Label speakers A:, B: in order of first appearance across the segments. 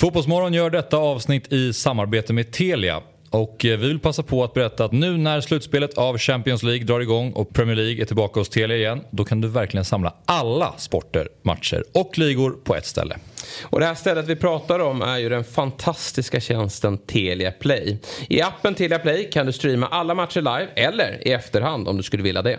A: Fotbollsmorgon gör detta avsnitt i samarbete med Telia. Och eh, vi vill passa på att berätta att nu när slutspelet av Champions League drar igång och Premier League är tillbaka hos Telia igen, då kan du verkligen samla alla sporter, matcher och ligor på ett ställe.
B: Och det här stället vi pratar om är ju den fantastiska tjänsten Telia Play. I appen Telia Play kan du streama alla matcher live eller i efterhand om du skulle vilja det.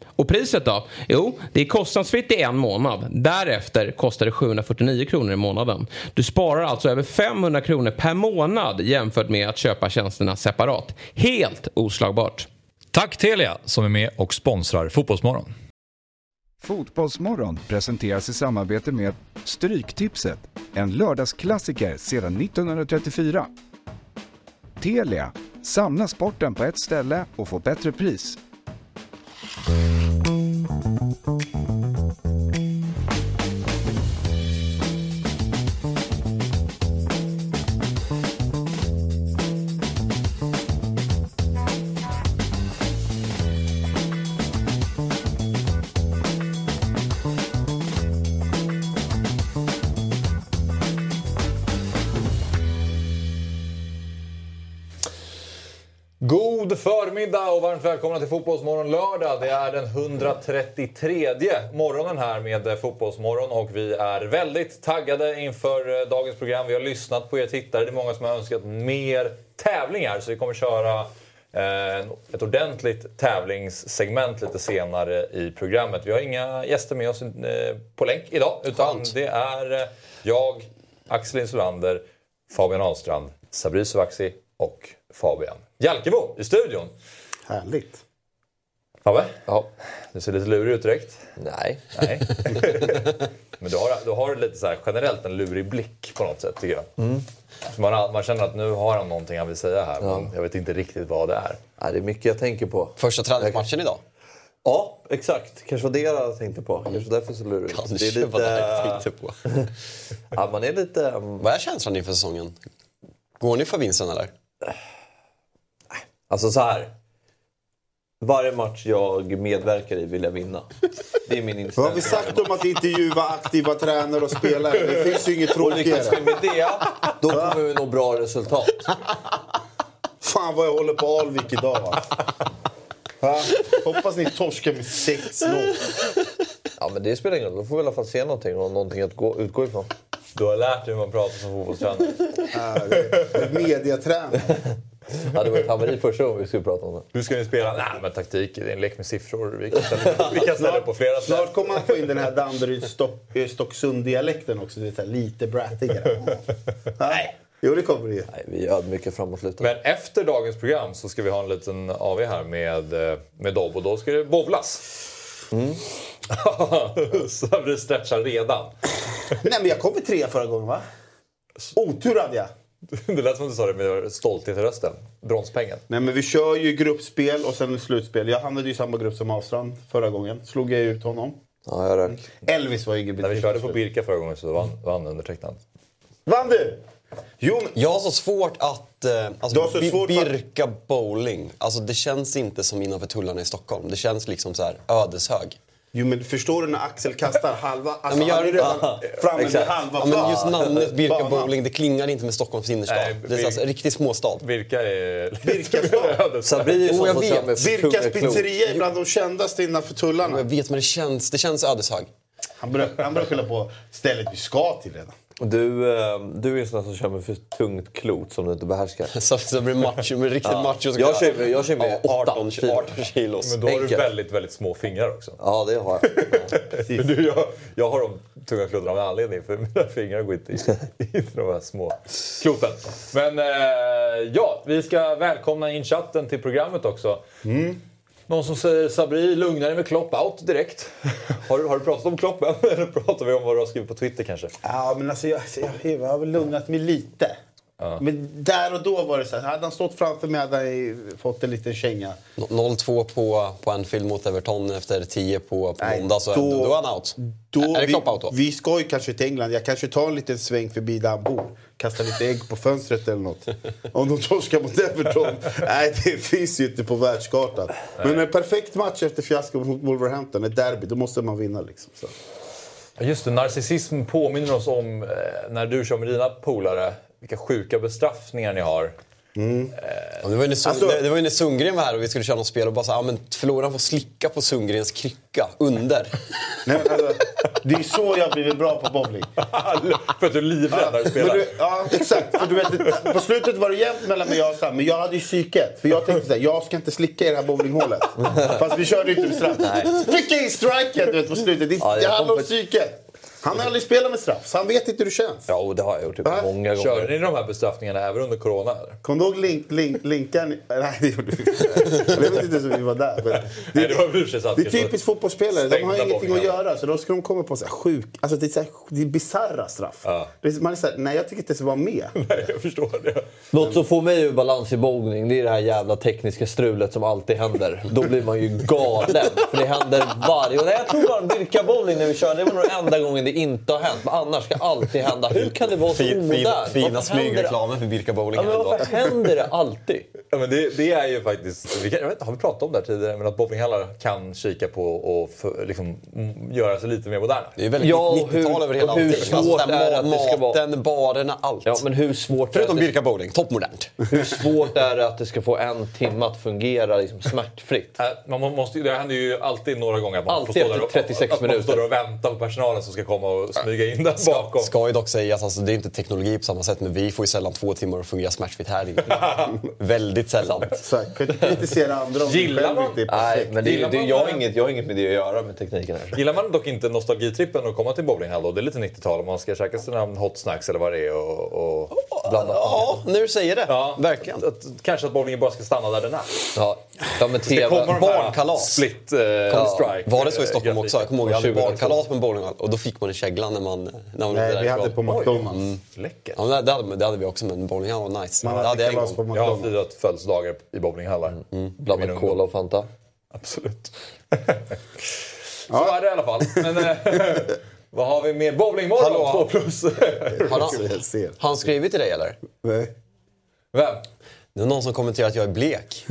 B: Och priset då? Jo, det är kostnadsfritt i en månad. Därefter kostar det 749 kronor i månaden. Du sparar alltså över 500 kronor per månad jämfört med att köpa tjänsterna separat. Helt oslagbart.
A: Tack Telia som är med och sponsrar Fotbollsmorgon.
C: Fotbollsmorgon presenteras i samarbete med Stryktipset, en lördagsklassiker sedan 1934. Telia, samla sporten på ett ställe och få bättre pris.
D: Thank you. Förmiddag och varmt välkomna till Fotbollsmorgon lördag. Det är den 133 morgonen här med Fotbollsmorgon och vi är väldigt taggade inför eh, dagens program. Vi har lyssnat på er tittare. Det är många som har önskat mer tävlingar så vi kommer köra eh, ett ordentligt tävlingssegment lite senare i programmet. Vi har inga gäster med oss eh, på länk idag utan det är jag, Axel Insulander, Fabian Ahlstrand, Sabri Sovaksi och Fabian Jalkemo i studion.
E: Härligt.
D: Fabbe? Ja. Du ser lite lurig ut direkt.
F: Nej.
D: Nej. Men du har, du har lite så här, generellt en lurig blick på något sätt tycker jag.
F: Mm.
D: Man, man känner att nu har han någonting han vill säga här
F: Ja.
D: men jag vet inte riktigt vad det är.
F: Nej, det är mycket jag tänker på.
G: Första träningsmatchen idag.
F: Ja, exakt. Kanske var det jag tänkte på. Kanske därför så lurig.
G: Kanske
F: Det är lite...
G: var det jag tänkte på.
F: ja, man är lite... um,
G: Vad är känslan inför säsongen? Går ni för vinsten eller?
F: Alltså så här. Varje match jag medverkar i vill jag vinna. Det är min
E: Vad
F: inställning.
E: har vi sagt om att intervjua aktiva tränare och spelare? Det finns ju inget
F: Och lyckas vi
E: tråkigare.
F: med det, då kommer vi nå bra resultat.
E: Fan vad jag håller på Alvik idag va? Va? Hoppas ni torskar med 6-0.
F: Ja, men det spelar ingen roll. Då får vi i alla fall se någonting och någonting att gå, utgå ifrån.
D: Du har lärt dig hur man pratar som fotbollstränare.
E: Det är Mediatränare.
F: Ja, det var ett haveri första gången vi skulle prata om det.
D: Hur ska ni spela? Nej men taktik, det är en lek med siffror. Vi kan ställa, vi kan ställa på flera sätt.
E: Snart kommer man få in den här Danderyd-Stocksund-dialekten också. Det är lite brattigare. Nej. Jo, det kommer det ju.
F: Nej, vi är ödmjuka framåtlutade.
D: Men efter dagens program så ska vi ha en liten AV här med, eh, med Dobb och då ska det bovlas.
F: Mm.
D: Sabri stretchar redan.
E: Nej, men jag kom med tre förra gången va? Otur hade jag.
D: Det lät som du sa det med stolthet i rösten. Bronspengen.
E: Nej, men vi kör ju gruppspel och sen slutspel. Jag hamnade ju i samma grupp som Ahlstrand förra gången. Slog jag ut honom.
F: Ja, jag rök.
E: Elvis var ju
D: När vi körde på Birka förra gången så vann, vann undertecknad.
E: Vann du? Jo, men...
G: Jag har så svårt att... Eh, alltså,
E: Du har så svårt
G: Birka bowling. Alltså, det känns inte som innanför tullarna i Stockholm. Det känns liksom så här ödeshög.
E: Jo men förstår du när Axel kastar halva... Alltså,
G: men gör
E: han är redan framme
F: Exakt.
E: halva
G: Ja, men just namnet Birka bowling, det klingar inte med Stockholms innerstad.
D: Nej,
G: det är alltså,
D: Bir-
G: en riktig småstad.
D: Birka är...
E: Birka stad.
D: Sabri
G: Jo, jag
F: som
G: vet.
F: med
E: Birkas pizzeria är bland de kändaste innanför tullarna.
G: Jag vet, men det känns, det känns ödeshög.
E: Han börjar, han börjar skylla på stället vi ska till redan.
F: Du, eh, du är en sån där som kör med för tungt klot som du inte behärskar.
G: Så, så det blir macho, men riktigt macho. så-
F: Jag kör med- jag kör med
G: Ja,
F: 18
G: 18
F: kilo.
G: 18 kilos.
D: Men då har du
F: Enkelt.
D: väldigt, väldigt små fingrar också.
F: Ja, det har jag.
D: Men du, jag, jag har de tunga kloddarna en anledning för mina fingrar går inte i, i de här små kloten. Men eh, ja, vi ska välkomna in chatten till programmet också. Någon som säger Sabri, lugna dig med Klopp out direkt. Har du, har du pratat om Klopp än? Eller pratar vi om vad du har skrivit på Twitter kanske?
E: Ja, men alltså jag, jag, jag har väl lugnat mig lite. Men där och då var det så här, hade han stått framför mig hade han fått en liten känga.
G: 0-2 på, på Anfield mot Everton efter 10 på, på måndag, så
E: då-
G: då, då är han out.
E: Då,
G: är det
E: vi,
G: Klopp out då?
E: vi ska ju kanske till England. Jag kanske tar en liten sväng förbi där han bor. Kastar lite ägg på fönstret eller något. Om de torskar mot Everton. Nej, det finns ju inte på världskartan. Men en perfekt match efter fiasko mot Wolverhampton, ett derby, då måste man vinna. Liksom. Så.
D: Just det, narcissism påminner oss om eh, när du kör med dina polare. Vilka sjuka bestraffningar ni har.
G: Ja, det, var ju när, Sund-
E: Alltså-
G: det, det var ju när Sundgren var här och vi skulle köra något spel och bara så, ja men förloraren får slicka på Sundgrens krycka under.
E: Nej, men alltså, det är så jag har blivit bra på bowling.
D: För att du är livrädd när du spelar.
E: du, ja, exakt. För du vet, på slutet var det jämnt mellan mig och Sam, men jag hade ju psyket. För jag tänkte såhär, jag ska inte slicka i det här bowlinghålet. Fast vi körde inte med straff. Sticka i striken du vet, på slutet. Det,
F: Ja,
E: det
F: jag
E: handlar om psyket. Han har aldrig spelat med straff, så han vet inte hur det känns.
F: Ja, och det har jag gjort typ
E: Va?
F: många gånger.
D: Körde ni de här bestraffningarna även under corona? Eller?
E: Kom du ihåg link, link, linkan? Nej, det gjorde vi inte. Jag vet inte ens om vi var där. Men
D: Nej, det var och för sig sant.
E: det är typiskt fotbollsspelare. De har ingenting att göra. Så då ska de komma på så här sjuk... Alltså det är, så här, det är bisarra straff.
D: Ja.
E: Det är, man är så här, nej jag tycker inte ska vara med.
D: Nej, jag förstår det.
F: Något som får mig ur balans i bowling det är det här jävla tekniska strulet som alltid händer. Då blir man ju galen. För det händer varje... Och nej, jag tror bara Birka bowling när vi körde, det var nog enda gången det inte har hänt. Men annars ska alltid hända. Hur kan det vara så omodernt?
G: fina smygreklamen för Birka Bowling
F: Ja, men varför händer det alltid?
D: Ja, men det, det är ju faktiskt... Vi kan, jag vet, inte, har vi pratat om det här tidigare? Men att bowlinghallar kan kika på och för, liksom, göra sig lite mer moderna.
G: Det är väldigt
F: Ja, och
G: 90-tal
F: hur-
G: över hela
F: och hur
G: allting. Alltså,
F: svårt
G: så här,
F: är det att det ska vara-
G: Maten, barerna, allt.
F: Ja, men hur svårt, är
G: Förutom
F: det,
G: Birka Bowling, toppmodernt.
F: hur svårt är det att det ska få en timme att fungera liksom, smärtfritt?
D: Äh, Man må- måste, det händer ju alltid några gånger att man
F: Alltid
D: får stå där och,
F: 36
D: att man
F: minuter.
D: står där och väntar på personalen som ska komma och smyga in där bakom.
G: Ska ju dock sägas, alltså, det är inte teknologi på samma sätt, men vi får ju sällan två timmar att fungera smärtfritt här inne. Väldigt sällan.
E: Exakt. Kan inte kritisera andra om
D: Gillar man-
E: inte är
F: Nej,
E: perfekt.
F: men det, det, jag, har inget, jag har inget med det att göra med tekniken här.
D: Gillar man dock inte nostalgitrippen att komma till bowlinghall då? Det är lite 90-tal om man ska käka sina hot snacks eller vad det är och, och blanda.
G: Ja, du säger det.
D: Ja,
G: Verkligen.
D: Att, att, kanske att bowlingen bara ska stanna där den är.
F: Ja, ja men
D: Det
F: TV...
D: kommer de här
G: barnkalas.
D: split eh, strike.
G: Var det så i
D: eh,
G: Stockholm också? Jag kommer ihåg, jag hade
F: 2002.
G: barnkalas på en bowlinghall och då fick man en kägla när man, när man
E: Nej, vi hade på McDonalds.
D: Läckert.
G: Ja, det, hade, det hade vi också, men bowlinghall var nice.
E: Man
G: det hade
E: hade kalas på McDonalds.
D: Födelsedagar i bowlinghallar.
F: Blandat
D: Min
F: cola
D: ungdom.
F: och Fanta.
D: Absolut. Så är det i alla fall. Men, eh, vad har vi mer? Bowlingmorgon
G: Hallå.
D: 2 plus.
G: Har han, han skrivit till dig eller?
E: Nej.
D: Vem?
G: Det är någon som kommenterar att jag är blek.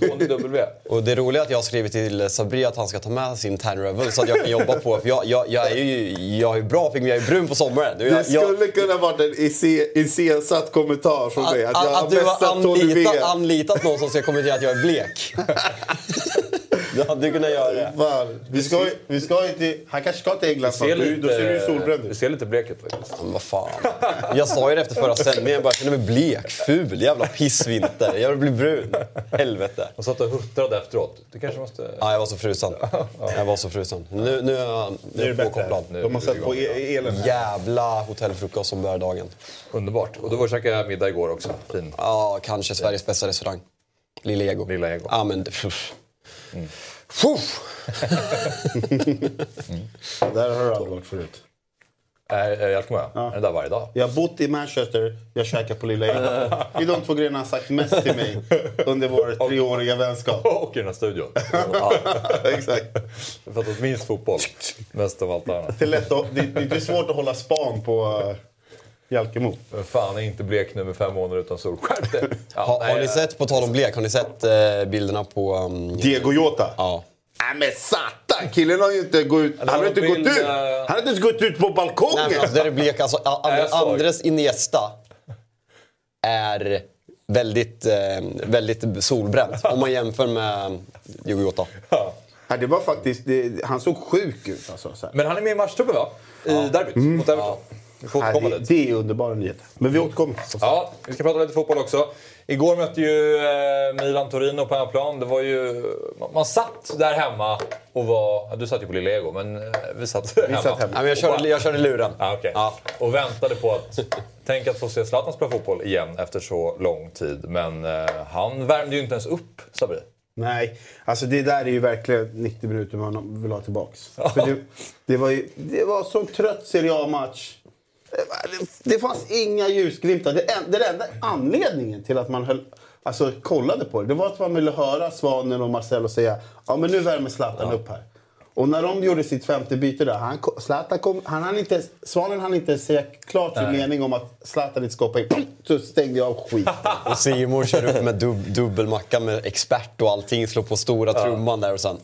D: Tony W.
G: Och det roliga är att jag har skrivit till Sabri att han ska ta med sin tan revel så att jag kan jobba på. För jag, jag, jag är ju jag är bra pigg, men jag är brun på sommaren. Jag,
E: Det
G: jag,
E: skulle kunna varit en iscensatt kommentar från mig. Att,
G: att,
E: jag
G: att, du har anlitat, anlitat någon som ska kommentera att jag är blek. du hade du kunnat göra det.
E: Fan, vi ska, vi ska till, han kanske ska till England snart. Du- Då ser du ju solbränd
D: Du
E: ut.
D: ser lite blek ut faktiskt.
G: Men vad fan. Jag sa ju det efter förra sändningen. Jag bara känner mig blek, ful, jävla pissvinter. Jag vill bli brun. Helvete.
D: Och satt och huttrade efteråt. Du kanske måste...
G: Ja, jag var så frusen. Jag var så frusen. Nu, nu är jag, nu
E: Nu
G: är jag påkopplad.
E: De har satt på e- elen.
G: Jävla hotellfrukost som börjar dagen.
D: Underbart. Och då var och käkade middag igår också. Fin.
G: Ja, kanske Sveriges bästa restaurang. Lilla Ego.
D: Lilla Ego.
G: Ja, men... Pff. Pff.
E: Där har du aldrig varit förut.
D: Är, är Jalkomö? Är det där varje dag?
E: Jag har bott i Manchester, jag käkar på Lilla Ego. Det är de två grejerna han sagt mest till mig under vår treåriga vänskap.
D: Och i den här studion. Ja,
E: Exakt.
D: jag har fattat minst fotboll. Mest av allt annat.
E: Det är, lätt att, det, det är svårt att hålla span på uh, Jalkemo.
D: Men fan är inte blek nu med fem månader utan sol. Skärp dig! Ja,
G: Ha,
D: nej,
G: har ni sett, på tal om blek, har ni sett eh, bilderna på... Um,
E: Diego Jota.
G: ja.
E: Nej men satan! Killen har ju inte gått ut. Han har inte
D: en
E: gått
D: bild,
E: ut. Han har inte ens gått ut på balkongen.
G: Nej, men alltså, det är blek. Alltså, a-
D: Nej, jag såg.
G: Andres Iniesta är väldigt, eh, väldigt solbränt om man jämför med Diogo Jota.
E: Ja, det var faktiskt, det, han såg sjuk ut. Alltså, så här.
D: Men han är med i matchtruppen va? I derbyt mot Everton. Vi får
E: Nej,
D: återkomma
E: det,
D: dit.
E: det är underbara nyheter. Men vi återkommer.
D: Ja, vi ska prata lite fotboll också. Igår mötte ju eh, Milan-Torino på hemmaplan. Det var ju... Man, satt där hemma och var... Ja, du satt ju på Lilla Ego, men eh, vi satt hemma.
E: satt hemma.
G: Nej, men jag, körde, jag körde luren.
D: Ja, okej.
G: Ja.
D: Och väntade på att... Tänk att få se Zlatan spela fotboll igen efter så lång tid. Men eh, han värmde ju inte ens upp, Sabri.
E: Nej, alltså det där är ju verkligen 90 minuter man vill ha tillbaks. För det, det, var ju, det var så trött Serie A-match. Det, fanns inga ljusglimtar. Det, en, det enda anledningen till att man höll, alltså, kollade på det, det var att man ville höra Svanen och Marcelo säga ja men nu värmer Zlatan upp här. Och när de gjorde sitt femte byte där, han, Zlatan kom, han hann inte, Svanen hann inte säga klart sin mening om att Zlatan inte ska hoppa in. Så stängde jag av skiten.
G: Och Simon kör upp med dub dubbelmacka med expert och allting. Slår på stora trumman där och sen...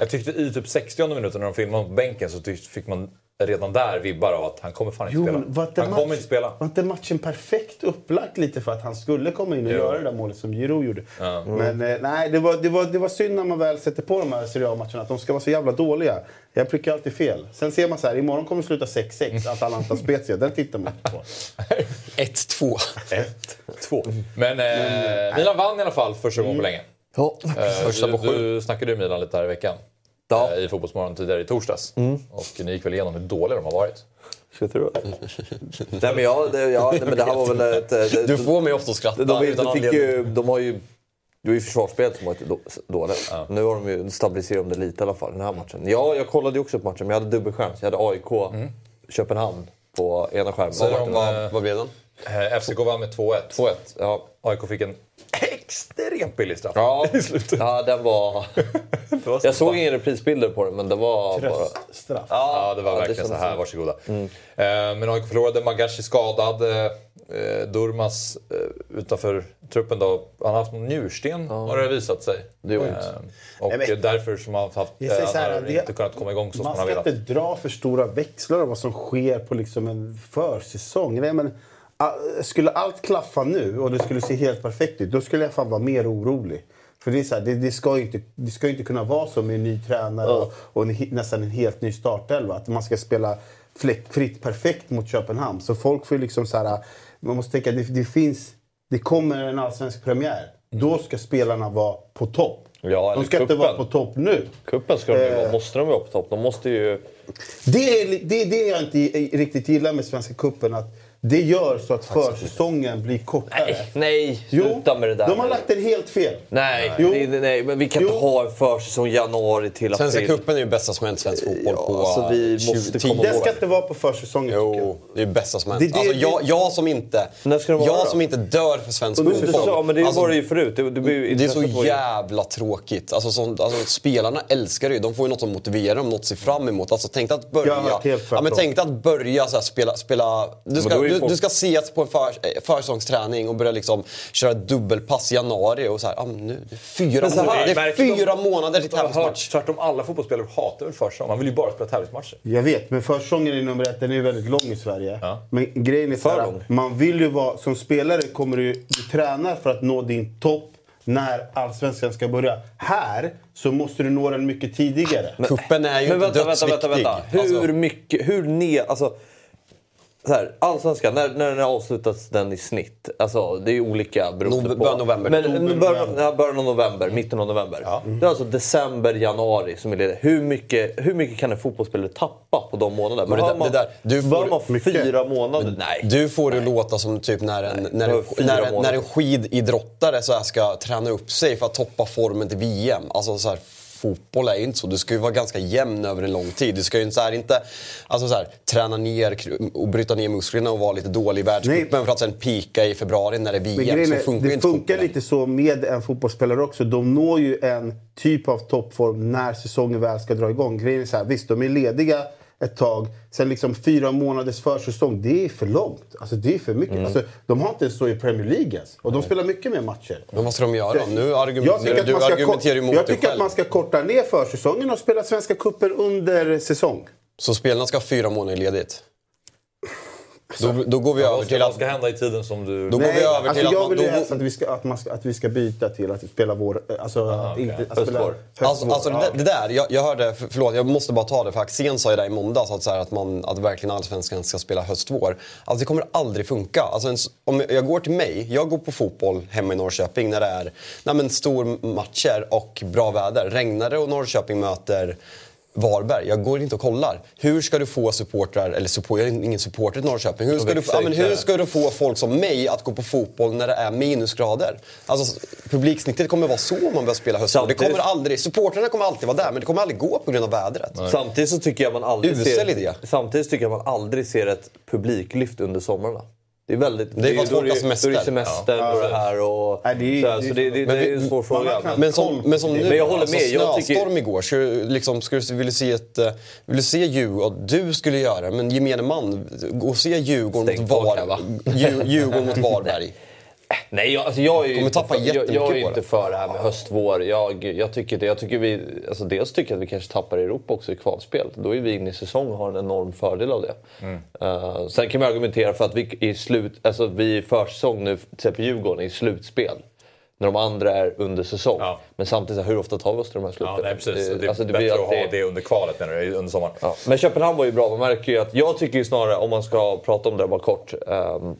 D: Jag tyckte i typ 60 minuter när de filmade på bänken så fick man redan där vibbar av att han kommer fan inte
E: Jo,
D: spela.
E: men var inte
D: Han
E: match-
D: kommer inte spela.
E: Var inte matchen perfekt upplagt lite för att han skulle komma in och göra det där målet som Giroud gjorde? Men eh, nej, det var, det, var, det var synd när man väl sätter på de här Serie A-matcherna att de ska vara så jävla dåliga. Jag prickar alltid fel. Sen ser man så här, imorgon kommer det sluta 6-6, Atalanta Spezia. Den tittar man inte på.
G: 1-2.
D: Ett, två. Men eh, Milan vann i alla fall första gången på länge.
F: Ja.
D: Eh,
F: Första
D: du,
F: på sju.
D: du snackade ju Milan lite här i veckan.
F: Ja.
D: Eh, I Fotbollsmorgon tidigare i torsdags. Och ni gick väl igenom hur dåliga de har varit.
F: Ska jag tro det? Nej men ja, det, ja, nej, men det här var väl ett... Det,
G: Du får mig ofta att skratta
F: de, de, de, fick ju, de har ju... Det var ju försvarsspelet som var dåligt. Nu har de ju stabiliserat det lite i alla fall, den här matchen. Ja, jag kollade ju också på matchen, men jag hade dubbelskärm. Så jag hade AIK, Köpenhamn på ena skärmen.
D: Så eh,
G: Vad blev den?
D: Eh, FCK vann med 2-1.
F: 2-1. Ja.
D: AIK fick en extremt billig straff
F: Ja,
D: i slutet.
F: ja, den var...
D: Det var så
F: Jag såg inga reprisbilder på den, men det var bara...
E: Straff.
D: Ja, det var
F: Ja, det
D: verkligen så
F: kändes
D: här.
F: så.
D: Varsågoda. Eh, men AIK förlorade. Magashi skadad. Eh, Durmas eh, utanför truppen då. Han har haft någon njursten har det visat sig.
F: Det ont.
D: Eh, och
E: Nej, men-
D: därför som han har haft,
E: Jag säger
D: eh,
E: så här,
D: han har
E: det-
D: inte kunnat komma igång så som
E: Man
D: han har
E: ska
D: velat.
E: inte dra för stora växlar av vad som sker på liksom en försäsong. Nej, men, skulle allt klaffa nu och det skulle se helt perfekt ut, då skulle jag fan vara mer orolig. För det, är så här, det, det, ska inte, det ska inte kunna vara så med en ny tränare och, och en, nästan en helt ny startelva. Att man ska spela fläckfritt perfekt mot Köpenhamn. Så folk får liksom så här, man måste tänka det, det finns, det kommer en allsvensk premiär. Då ska spelarna vara på topp.
F: Ja,
E: de ska inte
F: kuppen.
E: vara på topp nu.
F: Kuppen ska de ju
E: Eh.
F: vara. Måste de vara på topp? De måste ju...
E: Det är det, det jag inte riktigt gillar med Svenska Cupen. Att det gör så att försäsongen blir kortare.
F: Nej,
E: Jo,
F: sluta med det där.
E: de har lagt den helt fel.
F: Nej,
E: Jo.
F: nej, nej, nej, men vi kan inte
E: Jo.
F: ha en försäsong januari till april.
G: Svenska cupen är ju bästa som hänt svensk fotboll
F: Ja,
G: på
F: alltså, vi
G: 20
F: måste
G: tio
F: komma
E: Den
F: ihåg.
E: ska inte vara på försäsongen.
G: Jo, det är det bästa som hänt.
E: Det- det-
G: alltså,
E: det-
G: jag, jag som inte,
F: När ska det vara
G: jag
F: då?
G: som inte dör för svensk fotboll.
F: Ja, men det
G: Alltså,
F: var det ju förut. Det, det, blir ju
G: det är så jävla tråkigt. Alltså, som, alltså, spelarna älskar det ju. De får ju något som motiverar dem, något att se fram emot. Alltså, tänk dig att börja... Ja, men tänk att börja så här, spela... spela du, ska, du,
F: folk-
G: du ska ses på en för, försäsongsträning och börja liksom köra dubbelpass i januari. Och så här, men nu, det är fyra,
F: Men så här-
G: månader, det är
D: Märker de-
G: fyra månader till tävlingsmatch.
D: tvärtom, alla fotbollsspelare hatar väl försäsong. Man vill ju bara spela tävlingsmatcher.
E: Jag vet, men försäsongen är nummer ett. Den är väldigt lång i Sverige.
D: Ja.
E: Men grejen är så här, man vill ju vara... Som spelare kommer du, du tränar för att nå din topp när allsvenskan ska börja. Här så måste du nå den mycket tidigare.
G: Kuppen är ju
F: Men
G: inte
F: vänta, vänta, vänta,
G: dödsviktig.
F: vänta. Hur
G: Alltså,
F: mycket, hur ner, alltså... Så här, allsvenskan, när, när den avslutas den i snitt? Alltså, det är ju olika beroende
G: Nove-
F: på.
G: början november.
F: Men början,
E: november.
F: ja, början av november, mitten av november. Det är alltså december, januari som är ledigt. Hur mycket, hur mycket kan en fotbollsspelare tappa på de månaderna?
G: Men det där- det där- du får-
F: man
E: mycket.
F: fyra månader? Nej.
G: Du får det låta som typ när en, när, en, när, en, när en skididrottare så ska träna upp sig för att toppa formen till VM. Alltså så här, fotboll är ju inte så. Du ska ju vara ganska jämn över en lång tid. Du ska ju så här, inte alltså så här, träna ner och bryta ner musklerna och vara lite dålig i världscupen för att sen pika i februari när det är VM. Så funkar
E: det
G: inte
E: funkar lite så med en fotbollsspelare också. De når ju en typ av toppform när säsongen väl ska dra igång. Grejen är så här, visst, de är lediga ett tag. Sen liksom fyra månaders försäsong, det är för långt. Alltså det är för mycket.
G: Mm.
E: Alltså, de har inte ens så i Premier League ens. Och de spelar mycket mer matcher.
G: Vad ska de göra? Nu argumenterar du argumenterar emot
E: jag tycker att
G: själv.
E: man ska korta ner försäsongen och spela Svenska cupen under säsong.
G: Så spelarna ska ha fyra månader ledigt? Då, då går vi över
D: Vad
G: till
D: vad
G: att...
D: ska hända i tiden som du...
G: Då går vi över
E: alltså
G: till att
E: jag
G: man...
E: vill helst att vi ska, att, man ska, att vi ska byta till att spela vår... Alltså, inte, att spela
F: Höstvår.
G: Alltså, alltså det, det där, jag, jag hörde, för- förlåt jag måste bara ta det för Axén sa ju det i måndags att, så här, att, man, att verkligen allsvenskan ska spela höst-vår. Alltså det kommer aldrig funka. Alltså, en om jag går till mig, jag går på fotboll hemma i Norrköping när det är nej, men, stor matcher och bra väder. Regnar det och Norrköping möter Varberg. Jag går inte och kollar. Hur ska du få supportrar, eller support, jag är ingen supporter till Norrköping. Hur ska, du, ja, men hur ska du få folk som mig att gå på fotboll när det är minusgrader? Alltså, publiksnittet kommer vara så om man börjar spela höstfotboll. Det kommer aldrig, supportrarna kommer alltid vara där, men det kommer aldrig gå på grund av vädret.
F: Samtidigt så tycker jag man aldrig
G: Usel
F: ser,
G: idé.
F: Samtidigt tycker jag man aldrig ser ett publiklyft under somrarna. Det är väldigt...
G: Det är att
F: då
G: har
F: då
G: semester.
F: är det semester och det här och...
E: Nej, det är-
F: så, det, det, det
G: Men
F: är en svår fråga.
G: Men som, men som nu,
F: Men jag håller
G: alltså,
F: med, jag tycker-
G: snöstorm igår. Ska du, liksom, du, vill se ett... eh, Vill du se Djurgården? Du skulle göra det, men gemene man, gå och se Djurgården
F: Stäng
G: mot, var, Djurgården mot Varberg.
F: Nej, jag, alltså jag är ju
G: Kommer
F: inte,
G: tappa
F: för, jag, jag är inte
G: det.
F: för det här med höst-vår. Jag, jag tycker det. Jag tycker vi, alltså dels tycker jag att vi kanske tappar Europa också i kvalspel. Då är vi inne i säsong och har en enorm fördel av det. Eh, sen kan man argumentera för att vi i slut, alltså vi i försäsong nu, till exempel Djurgården, är i slutspel. När de andra är under säsong.
D: Ja.
F: Men samtidigt, hur ofta tar vi oss till de här
D: Ja,
F: slutspelen?
D: nej, precis. Det är
F: alltså,
D: bättre
F: blir
D: att ha det under kvalet menar du, under sommaren.
F: Ja, men Köpenhamn var ju bra. Man märker ju att, jag tycker ju snarare, om man ska prata om det bara kort, ehm,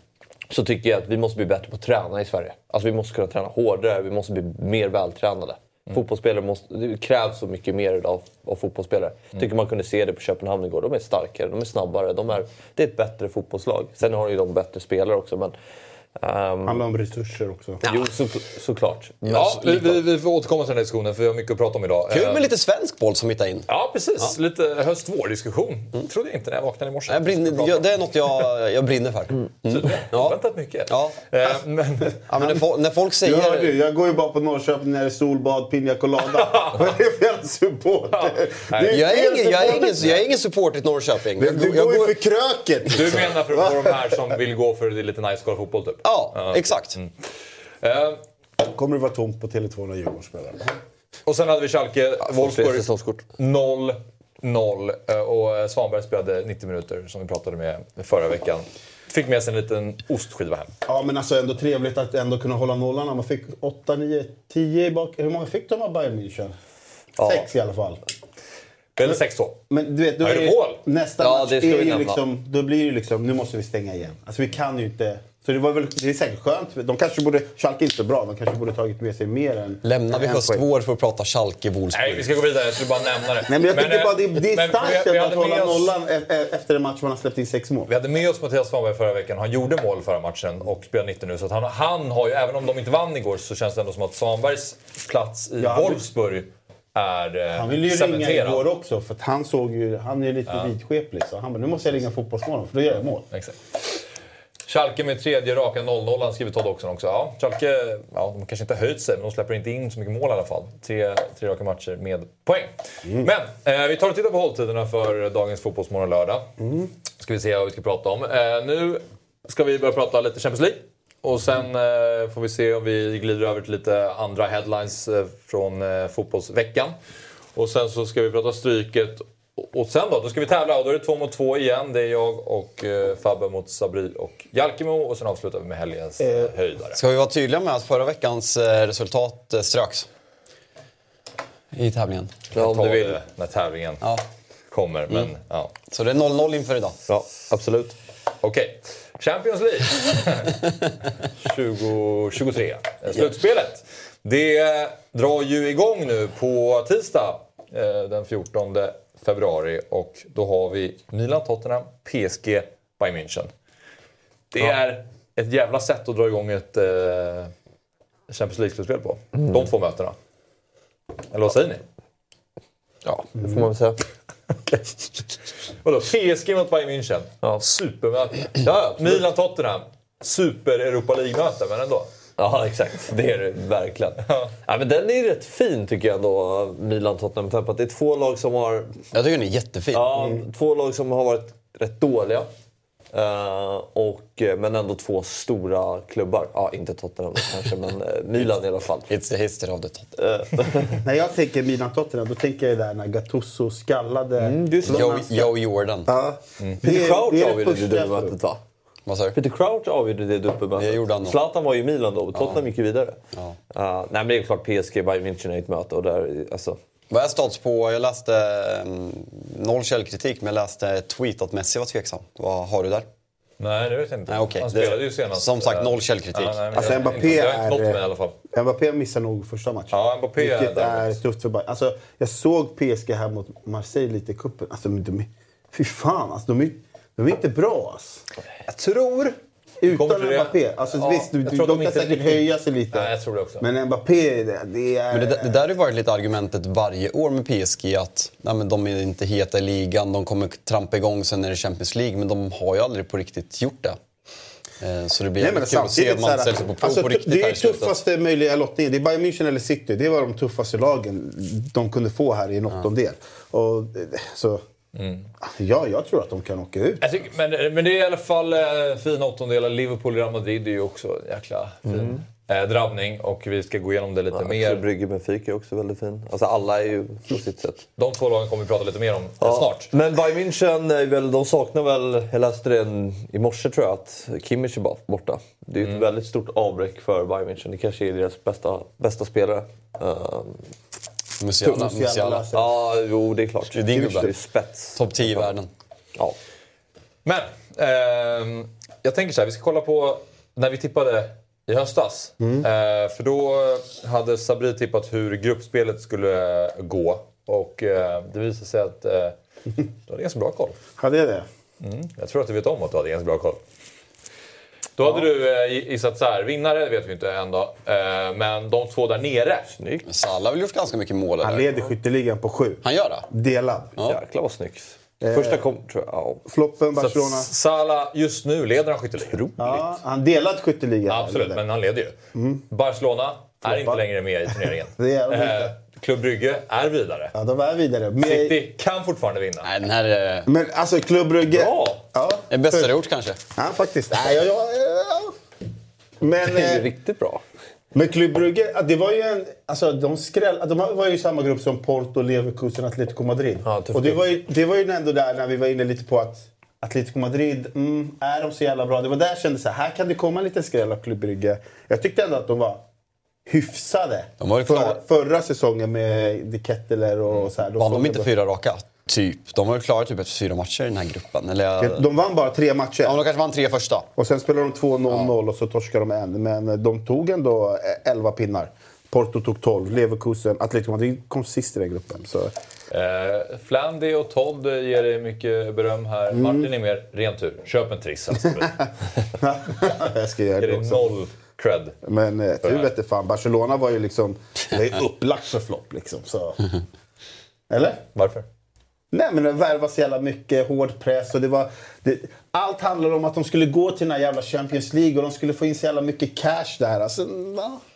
F: så tycker jag att vi måste bli bättre på att träna i Sverige. Alltså vi måste kunna träna hårdare, vi måste bli mer vältränade. Fotbollsspelare måste, det krävs så mycket mer idag av fotbollsspelare. Tycker man kunde se det på Köpenhamn igår. De är starkare, de är snabbare, de är, det är ett bättre fotbollslag. Sen har ju de bättre spelare också. Men, ehm,
E: handlar om resurser också.
F: Jo, så, såklart.
D: Ja, vi, vi, vi får återkomma till den här diskussionen för vi har mycket att prata om idag.
G: Kul med lite svensk boll som hittar in.
D: Ja, precis. Lite höst-vår-diskussion. trodde jag inte när jag vaknade i morse.
G: Jag brinner, jag, det är något jag, jag brinner för. Ja.
D: Oväntat mycket.
G: Ja.
D: Eh, men,
G: Ja, men när, när folk
E: Du hör du,
G: säger...
E: jag går ju bara på Norrköping när det är solbad, piña colada. Vad är det för jävla supporter? Är
G: Jag är ingen, jag är
E: supporter.
G: ingen, jag är ingen supporter till Norrköping.
E: Du,
G: Jag,
E: du
G: jag
E: går ju för kröket.
D: du menar för att få de här som vill gå för det lite nice fotboll typ?
G: Ja, exakt.
D: Eh,
E: Kommer det vara tomt på Tele2 när Djurgården spelar?
D: och sen hade vi Schalke,
F: Fler
D: Wolfsburg
F: säsongskort.
D: 0 0 eh, och eh, Svanberg spelade 90 minuter som vi pratade med förra veckan. Fick med sig en liten ostskiva hem.
E: Ja, men alltså ändå trevligt att ändå kunna hålla nollan. Man fick 8, 9, 10 i bak. Hur många fick de av Bayern München? Sex i alla fall.
D: Eller 6-2.
E: Men du vet, då
D: Ja, är
E: är
D: det mål?
E: nästa
F: Ja,
E: match
F: det
E: är ju
F: nämna.
E: liksom, då blir det ju liksom, nu måste vi stänga igen. Alltså vi kan ju inte. Så det var väl, det är säkert skönt. De kanske borde, Schalke är inte så bra, de kanske borde tagit med sig mer än...
G: Lämnar vi
E: en
G: höst,
E: poäng.
G: vår för att prata Schalke,
D: Nej, vi
G: Wolfsburg.
D: ska gå vidare. Jag skulle bara nämna det.
E: Nej, men jag tycker
D: eh,
E: bara det, det är
D: men
E: starkt
D: vi, vi,
E: att hålla
D: oss,
E: nollan e- e- efter en match man har släppt in sex mål.
D: vi hade med oss Mattias Svanberg förra veckan. Han gjorde mål förra matchen och spelar 90 nu. Så att han, han har ju, även om de inte vann igår, så känns det ändå som att Svanbergs plats i
E: Ja,
D: Wolfsburg är eh,
E: Han ville ju ringa
D: cementerad.
E: igår också, för att han såg ju, han är lite vidskeplig. Så han bara, nu måste jag ringa Fotbollsmorgon, för då gör jag mål.
D: Exakt. Schalke med tredje raka 0-0, han skriver Todd också. också. Ja, Schalke, ja, de kanske inte har höjt sig, men de släpper inte in så mycket mål i alla fall. Tre, tre raka matcher med poäng. Men eh, vi tar och tittar på hålltiderna för dagens Fotbollsmorgon lördag. Ska vi se vad vi ska prata om. Eh, nu ska vi börja prata lite Champions League. Och sen eh, får vi se om vi glider över till lite andra headlines eh, från eh, fotbollsveckan. Och sen så ska vi prata Stryket. Och- sen då, då ska vi tävla och då är det två mot två igen. Det är jag och eh, Fabbe mot Sabri och Jalkemo. Och sen avslutar vi med helgens eh, höjdare.
G: Ska vi vara tydliga med att förra veckans eh, resultat eh, ströks? I tävlingen.
F: Ja, om du vill.
D: när tävlingen
G: Ja.
D: kommer. Men ja,
G: Så det är 0-0 inför idag.
F: Ja, absolut.
D: okej. Champions League 2023. Eh, Slutspelet. Det drar ju igång nu på tisdag eh, den 14 februari. Och då har vi Milan, Tottenham, PSG, Bayern München. Det är ett jävla sätt att dra igång ett eh, Champions League-slutspel på. De två mötena. Eller vad säger ni?
F: Ja, det får man väl säga.
D: Vadå? PSG mot Bayern München.
F: Ja.
D: Supermöte. Ja, Milan-Tottenham. Super-Europa League-möte, men ändå.
F: Ja, exakt. Det är det verkligen.
D: Ja.
F: Ja, men den är rätt fin tycker jag ändå, Milan-Tottenham-tempat. Det är två lag som har
G: Jag tycker den är jättefin.
F: Ja, två lag som har varit rätt dåliga. Eh, och, eh, men ändå två stora klubbar. Ja, inte Tottenham kanske, men eh, Milan i alla fall.
G: It's the history of the Tottenham.
E: När jag tänker Milan-Tottenham, då tänker jag där när Gattuso skallade...
F: Mm, det.
G: Joe, Jordan.
E: Ja.
F: Crouch
E: det
F: det
E: första jag får upp.
F: dubbelmötet va?
G: Vad du?
F: Peter Crouch avgjorde det dubbelmötet.
G: Det gjorde han nog.
F: Zlatan var ju i Milan då och Tottenham gick ju vidare.
G: Ja.
F: Eh, nej men det är klart PSG, Bayern München är ett möte och där, alltså,
G: Vad är stats på? Jag läste, mm, noll källkritik, men jag läste ett tweet att Messi var tveksam. Vad har du där?
D: Nej, det vet jag inte.
G: Nej, okej.
D: Han
G: Det-
D: spelade ju senast.
G: som sagt,
D: eh,
G: noll källkritik.
D: Ja, nej,
E: Alltså,
D: jag-
E: Mbappé
D: jag
E: är-
D: mig i alla fall.
E: Mbappé missar nog första matchen.
D: Ja, Mbappé är
E: Vilket
D: där
E: är
D: också.
E: tufft för Bayern. Alltså, jag såg PSG här mot Marseille lite i cupen. Alltså, men de är, fy fan, alltså, de, är, de är inte bra. Alltså.
D: Jag tror...
E: Utan. Mbappé. Alltså,
D: Ja,
E: visst, du,
D: jag
E: du,
D: tror
E: de
D: att de
E: kan säkert
D: riktigt-
E: höja sig lite.
D: Nej, jag tror det också.
E: Men Mbappé, det, det är...
G: Men det, det där har ju varit lite argumentet varje år med PSG att nej, men de är inte heta i ligan, de kommer trampa igång sen när det är Champions League, men de har ju aldrig på riktigt gjort det. Eh, Så det blir
E: Nej, men
G: kul att se om man ställer sig på prov
E: alltså,
G: på riktigt
E: Det är tuffaste möjliga lottningen. Det är Bayern München eller City. Det var de tuffaste lagen de kunde få här i en åttondel. Och, eh, så, ja, jag tror att de kan åka ut.
D: Jag tycker, men, men det är i alla fall eh, fina åttondelar. Liverpool Real Madrid är ju också en jäkla fin eh, drabbning. Och vi ska gå igenom det lite
F: Klubb
D: mer.
F: Brygge Benfica är också väldigt fin. Alltså alla är ju på sitt sätt.
D: De två lagen kommer vi prata lite mer om
F: Ja.
D: snart.
F: Men Bayern München, är väl, de saknar väl, jag läste det en- i morse tror jag, att Kimmich är bara borta. Det är ju ett väldigt stort avbräck för Bayern München. Det kanske är deras bästa, bästa spelare. Uh,
G: Musiala,
E: Musiala
F: ja, jo det är klart.
G: Det är din gubbe.
F: Spets.
G: Topp 10 i världen.
F: Ja.
D: Men, ehm, jag tänker så här, vi ska kolla på när vi tippade i höstas. Eh, för då hade Sabri tippat hur gruppspelet skulle gå. Och eh, det visade sig att eh, du hade ganska bra koll.
E: Hade jag det?
D: Jag tror att du vet om att du hade ganska bra koll. Då hade du eh, gissat så här, vinnare vet vi inte än då. Eh, men de två där nere.
F: Snyggt.
G: Men Salah har väl gjort ganska mycket mål
E: Han leder skytteligan på sju.
G: Han gör det?
E: Delad.
F: Jäklar vad snyggt. Första kom, tror jag. Ja.
E: Floppen,
D: Så
E: Barcelona.
D: att Salah just nu leder han skytteligan.
E: Ja, han delad skytteliga.
D: Absolut, men han leder ju. Barcelona är inte längre med i turneringen.
E: Det är de inte.
D: Eh, Klubb Brygge är vidare.
E: Ja, de är vidare. Men,
D: City kan fortfarande vinna.
G: Nej, den här är...
E: men alltså, Klubb Brugge...
F: Bra!
E: Ja,
G: är bästa gjort kanske.
E: ja, faktiskt. Nej, ja, ja, ja. Men,
F: Det är
E: eh,
F: riktigt bra.
E: men Klubb Brugge, ja, det var ju en... Alltså, de, skräll, de var ju i samma grupp som Porto, Leverkusen och Atletico Madrid.
F: Ja,
E: och det var, ju, det var ju ändå där när vi var inne lite på att Atletico Madrid, mm, är de så jävla bra? Det var där jag kände så här, här kan det komma en liten skräll av Klubb Brugge. Jag tyckte ändå att de var hyfsade.
G: De var
E: För,
G: klara.
E: förra säsongen med De Ketteler och så här. då
G: Vann de inte fyra raka? Typ. De var ju klara typ efter fyra matcher i den här gruppen. Eller...
E: De vann bara tre matcher.
G: Ja, de kanske vann tre första.
E: Och sen spelade de 2-0-0 och så torskade de en. Men de tog ändå eh, 11 pinnar. Porto tog 12, Leverkusen, Atletico Madrid kom sist i den gruppen. Så.
D: Eh, Flandy och Todd ger dig mycket beröm här.
E: Mm.
D: Martin är mer ren tur. Köp en triss alltså.
E: jag ska göra det också.
D: noll cred.
E: Men eh, tur vete fan, Barcelona var ju liksom det var ju upplagt för flopp. Liksom, så. Eller?
D: Varför?
E: Nej men det värvas så jävla mycket, hård press och det var... Det, allt handlade om att de skulle gå till den här jävla Champions League och de skulle få in så jävla mycket cash där. Alltså,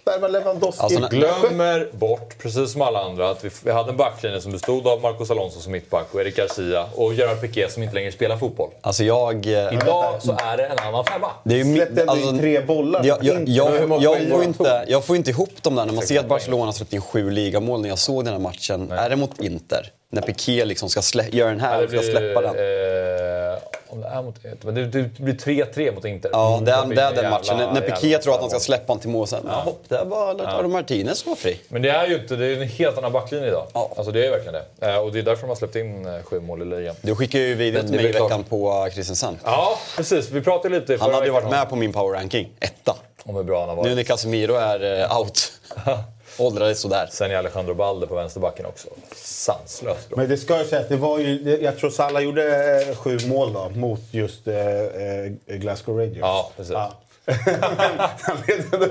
E: värva Lewandowski.
G: Alltså,
D: Glömmer bort, precis som alla andra, att vi, vi hade en backlinje som bestod av Marcos Alonso som mittback och Eric Garcia och Gerard Piqué som inte längre spelar fotboll.
G: Alltså jag... eh,
D: Idag så är det en annan femma.
G: Det är ju
E: Släppte ändå in tre bollar.
G: Jag, jag, jag, jag, får inte, jag får inte ihop dem där när man ser att Barcelona släppte in sju ligamål när jag såg den här matchen. Är det mot Inter? När Piqué liksom ska slä, göra den här och ska släppa den.
D: Eh, om det är mot men det, det blir 3-3 mot Inter.
G: Ja, det är, det är
D: en
G: den matchen. När, när Piqué tror att han ska släppa han till mål sen. Ja. Hopp, det var Lautaro Martinez som var fri.
D: Men det är ju inte, det är en helt annan backlinje idag.
G: Ja.
D: Alltså det är verkligen det. Eh, och det är därför de har släppt in eh, sju mål i ligan.
G: Du skickade ju video
F: Men
G: till mig i veckan på Christensen.
D: Ja, precis. Vi pratade lite i
G: Han
D: förra
G: hade ju varit med på min power ranking. Etta.
D: om hur bra han har
G: Nu när
D: varit.
G: Casemiro är eh, out. Åldrades sådär.
D: Sen är Alejandro Balde på vänsterbacken också. Sanslöst bra.
E: Men det ska ju sägas, det var ju, jag tror Salah gjorde eh, sju mål då, mot just eh, eh, Glasgow Rangers.
D: Ja, precis.
E: han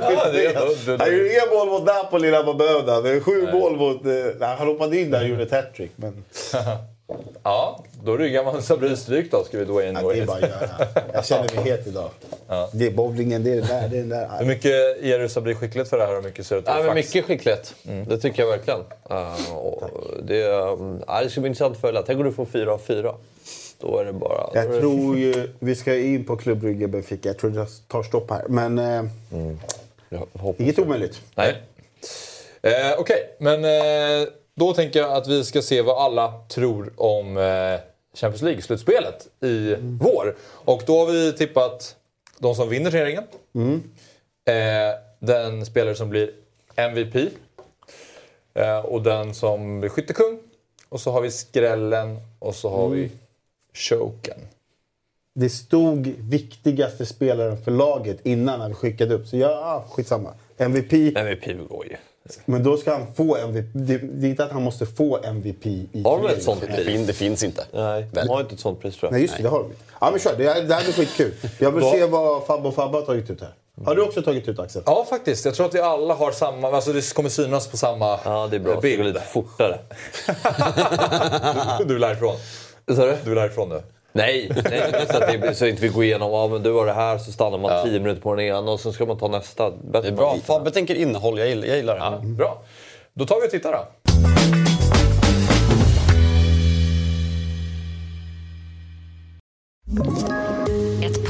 D: Ja,
E: Han gjorde inga mål mot Napoli när man behövde. Sju mål mot... Eh, nej, han hoppade in där och gjorde ett hattrick. Men
D: Ja, då ryggar man Sabri stryk då, ska vi då in
E: ja, det är bara att göra. Jag känner mig het idag. Det är bowlingen, det är det där, det är det
D: Hur
E: där.
D: mycket ger du Sabri skicklighet för det här och hur mycket ser du till
F: Ja, mycket skicklighet. Det tycker jag verkligen. Uh, och det, um, ja, det ska bli intressant att följa. Tänk om du får fyra av fyra. Då är det bara...
E: Jag
F: det-
E: tror ju... Vi ska in på Club Brugge Benfica. Jag tror det tar stopp här. Men
F: Jag hoppas
E: inget omöjligt.
D: Nej. Eh, Okej, men eh, då tänker jag att vi ska se vad alla tror om eh, Champions League-slutspelet i vår. Och då har vi tippat de som vinner turneringen. Eh, den spelare som blir MVP. Eh, och den som blir skyttekung. Och så har vi skrällen och så har vi choken.
E: det stod viktigaste spelaren för laget innan när vi skickade upp. Så ja, skitsamma. MVP.
F: MVP går ju.
E: Men då ska han få MVP. Det, det är inte att han måste få MVP i
F: Har de ett sånt
G: Det,
F: pris?
G: fin, det finns inte.
F: Nej, de har inte ett sånt pris tror jag.
E: Nej, just det. Det har de inte. Ja, men kör. Det, här- det här blir skitkul. Jag vill se vad Fabbe och Fabbe har tagit ut här. Har du också tagit ut Axel?
D: Ja, faktiskt. Jag tror att vi alla har samma... Alltså det kommer synas på samma
F: Ja, det är bra. Så det går
D: bild.
F: lite fortare.
D: Du vill härifrån.
F: Du
D: vill härifrån nu.
F: Nej, nej så, att det, så inte vi går igenom ja, men du har det här så stannar man 10 minuter på den ena och sen ska man ta nästa. Bättre
G: Det är bra. Fabbe tänker innehåll. Jag gillar, jag gillar det.
D: Ja, Bra. Då tar vi och tittar då.
H: Ett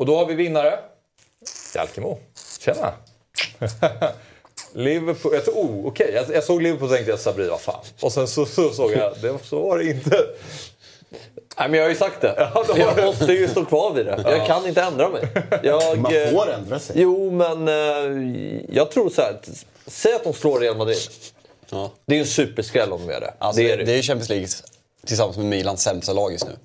D: Och då har vi vinnare. Jalkemo. Tjena! Liverpool. Jag, tror- oh, okej. jag, jag såg Liverpool och tänkte jag Sabri, vad fan. Och sen så, så såg jag, det, så var det inte.
F: Nej, men jag har ju sagt det.
D: Ja, det
F: jag
D: du.
F: måste ju stå kvar vid det. Jag kan inte ändra mig. Jag,
E: Man
F: eh,
E: får ändra sig.
F: Jo, men eh, jag tror så här. att- Säg att de slår Real Madrid.
G: Ja.
F: Det är ju en superskräll om de gör det.
G: Alltså,
F: det
G: det,
F: är det.
G: det är ju Champions League tillsammans med Milans sämsta lag just nu.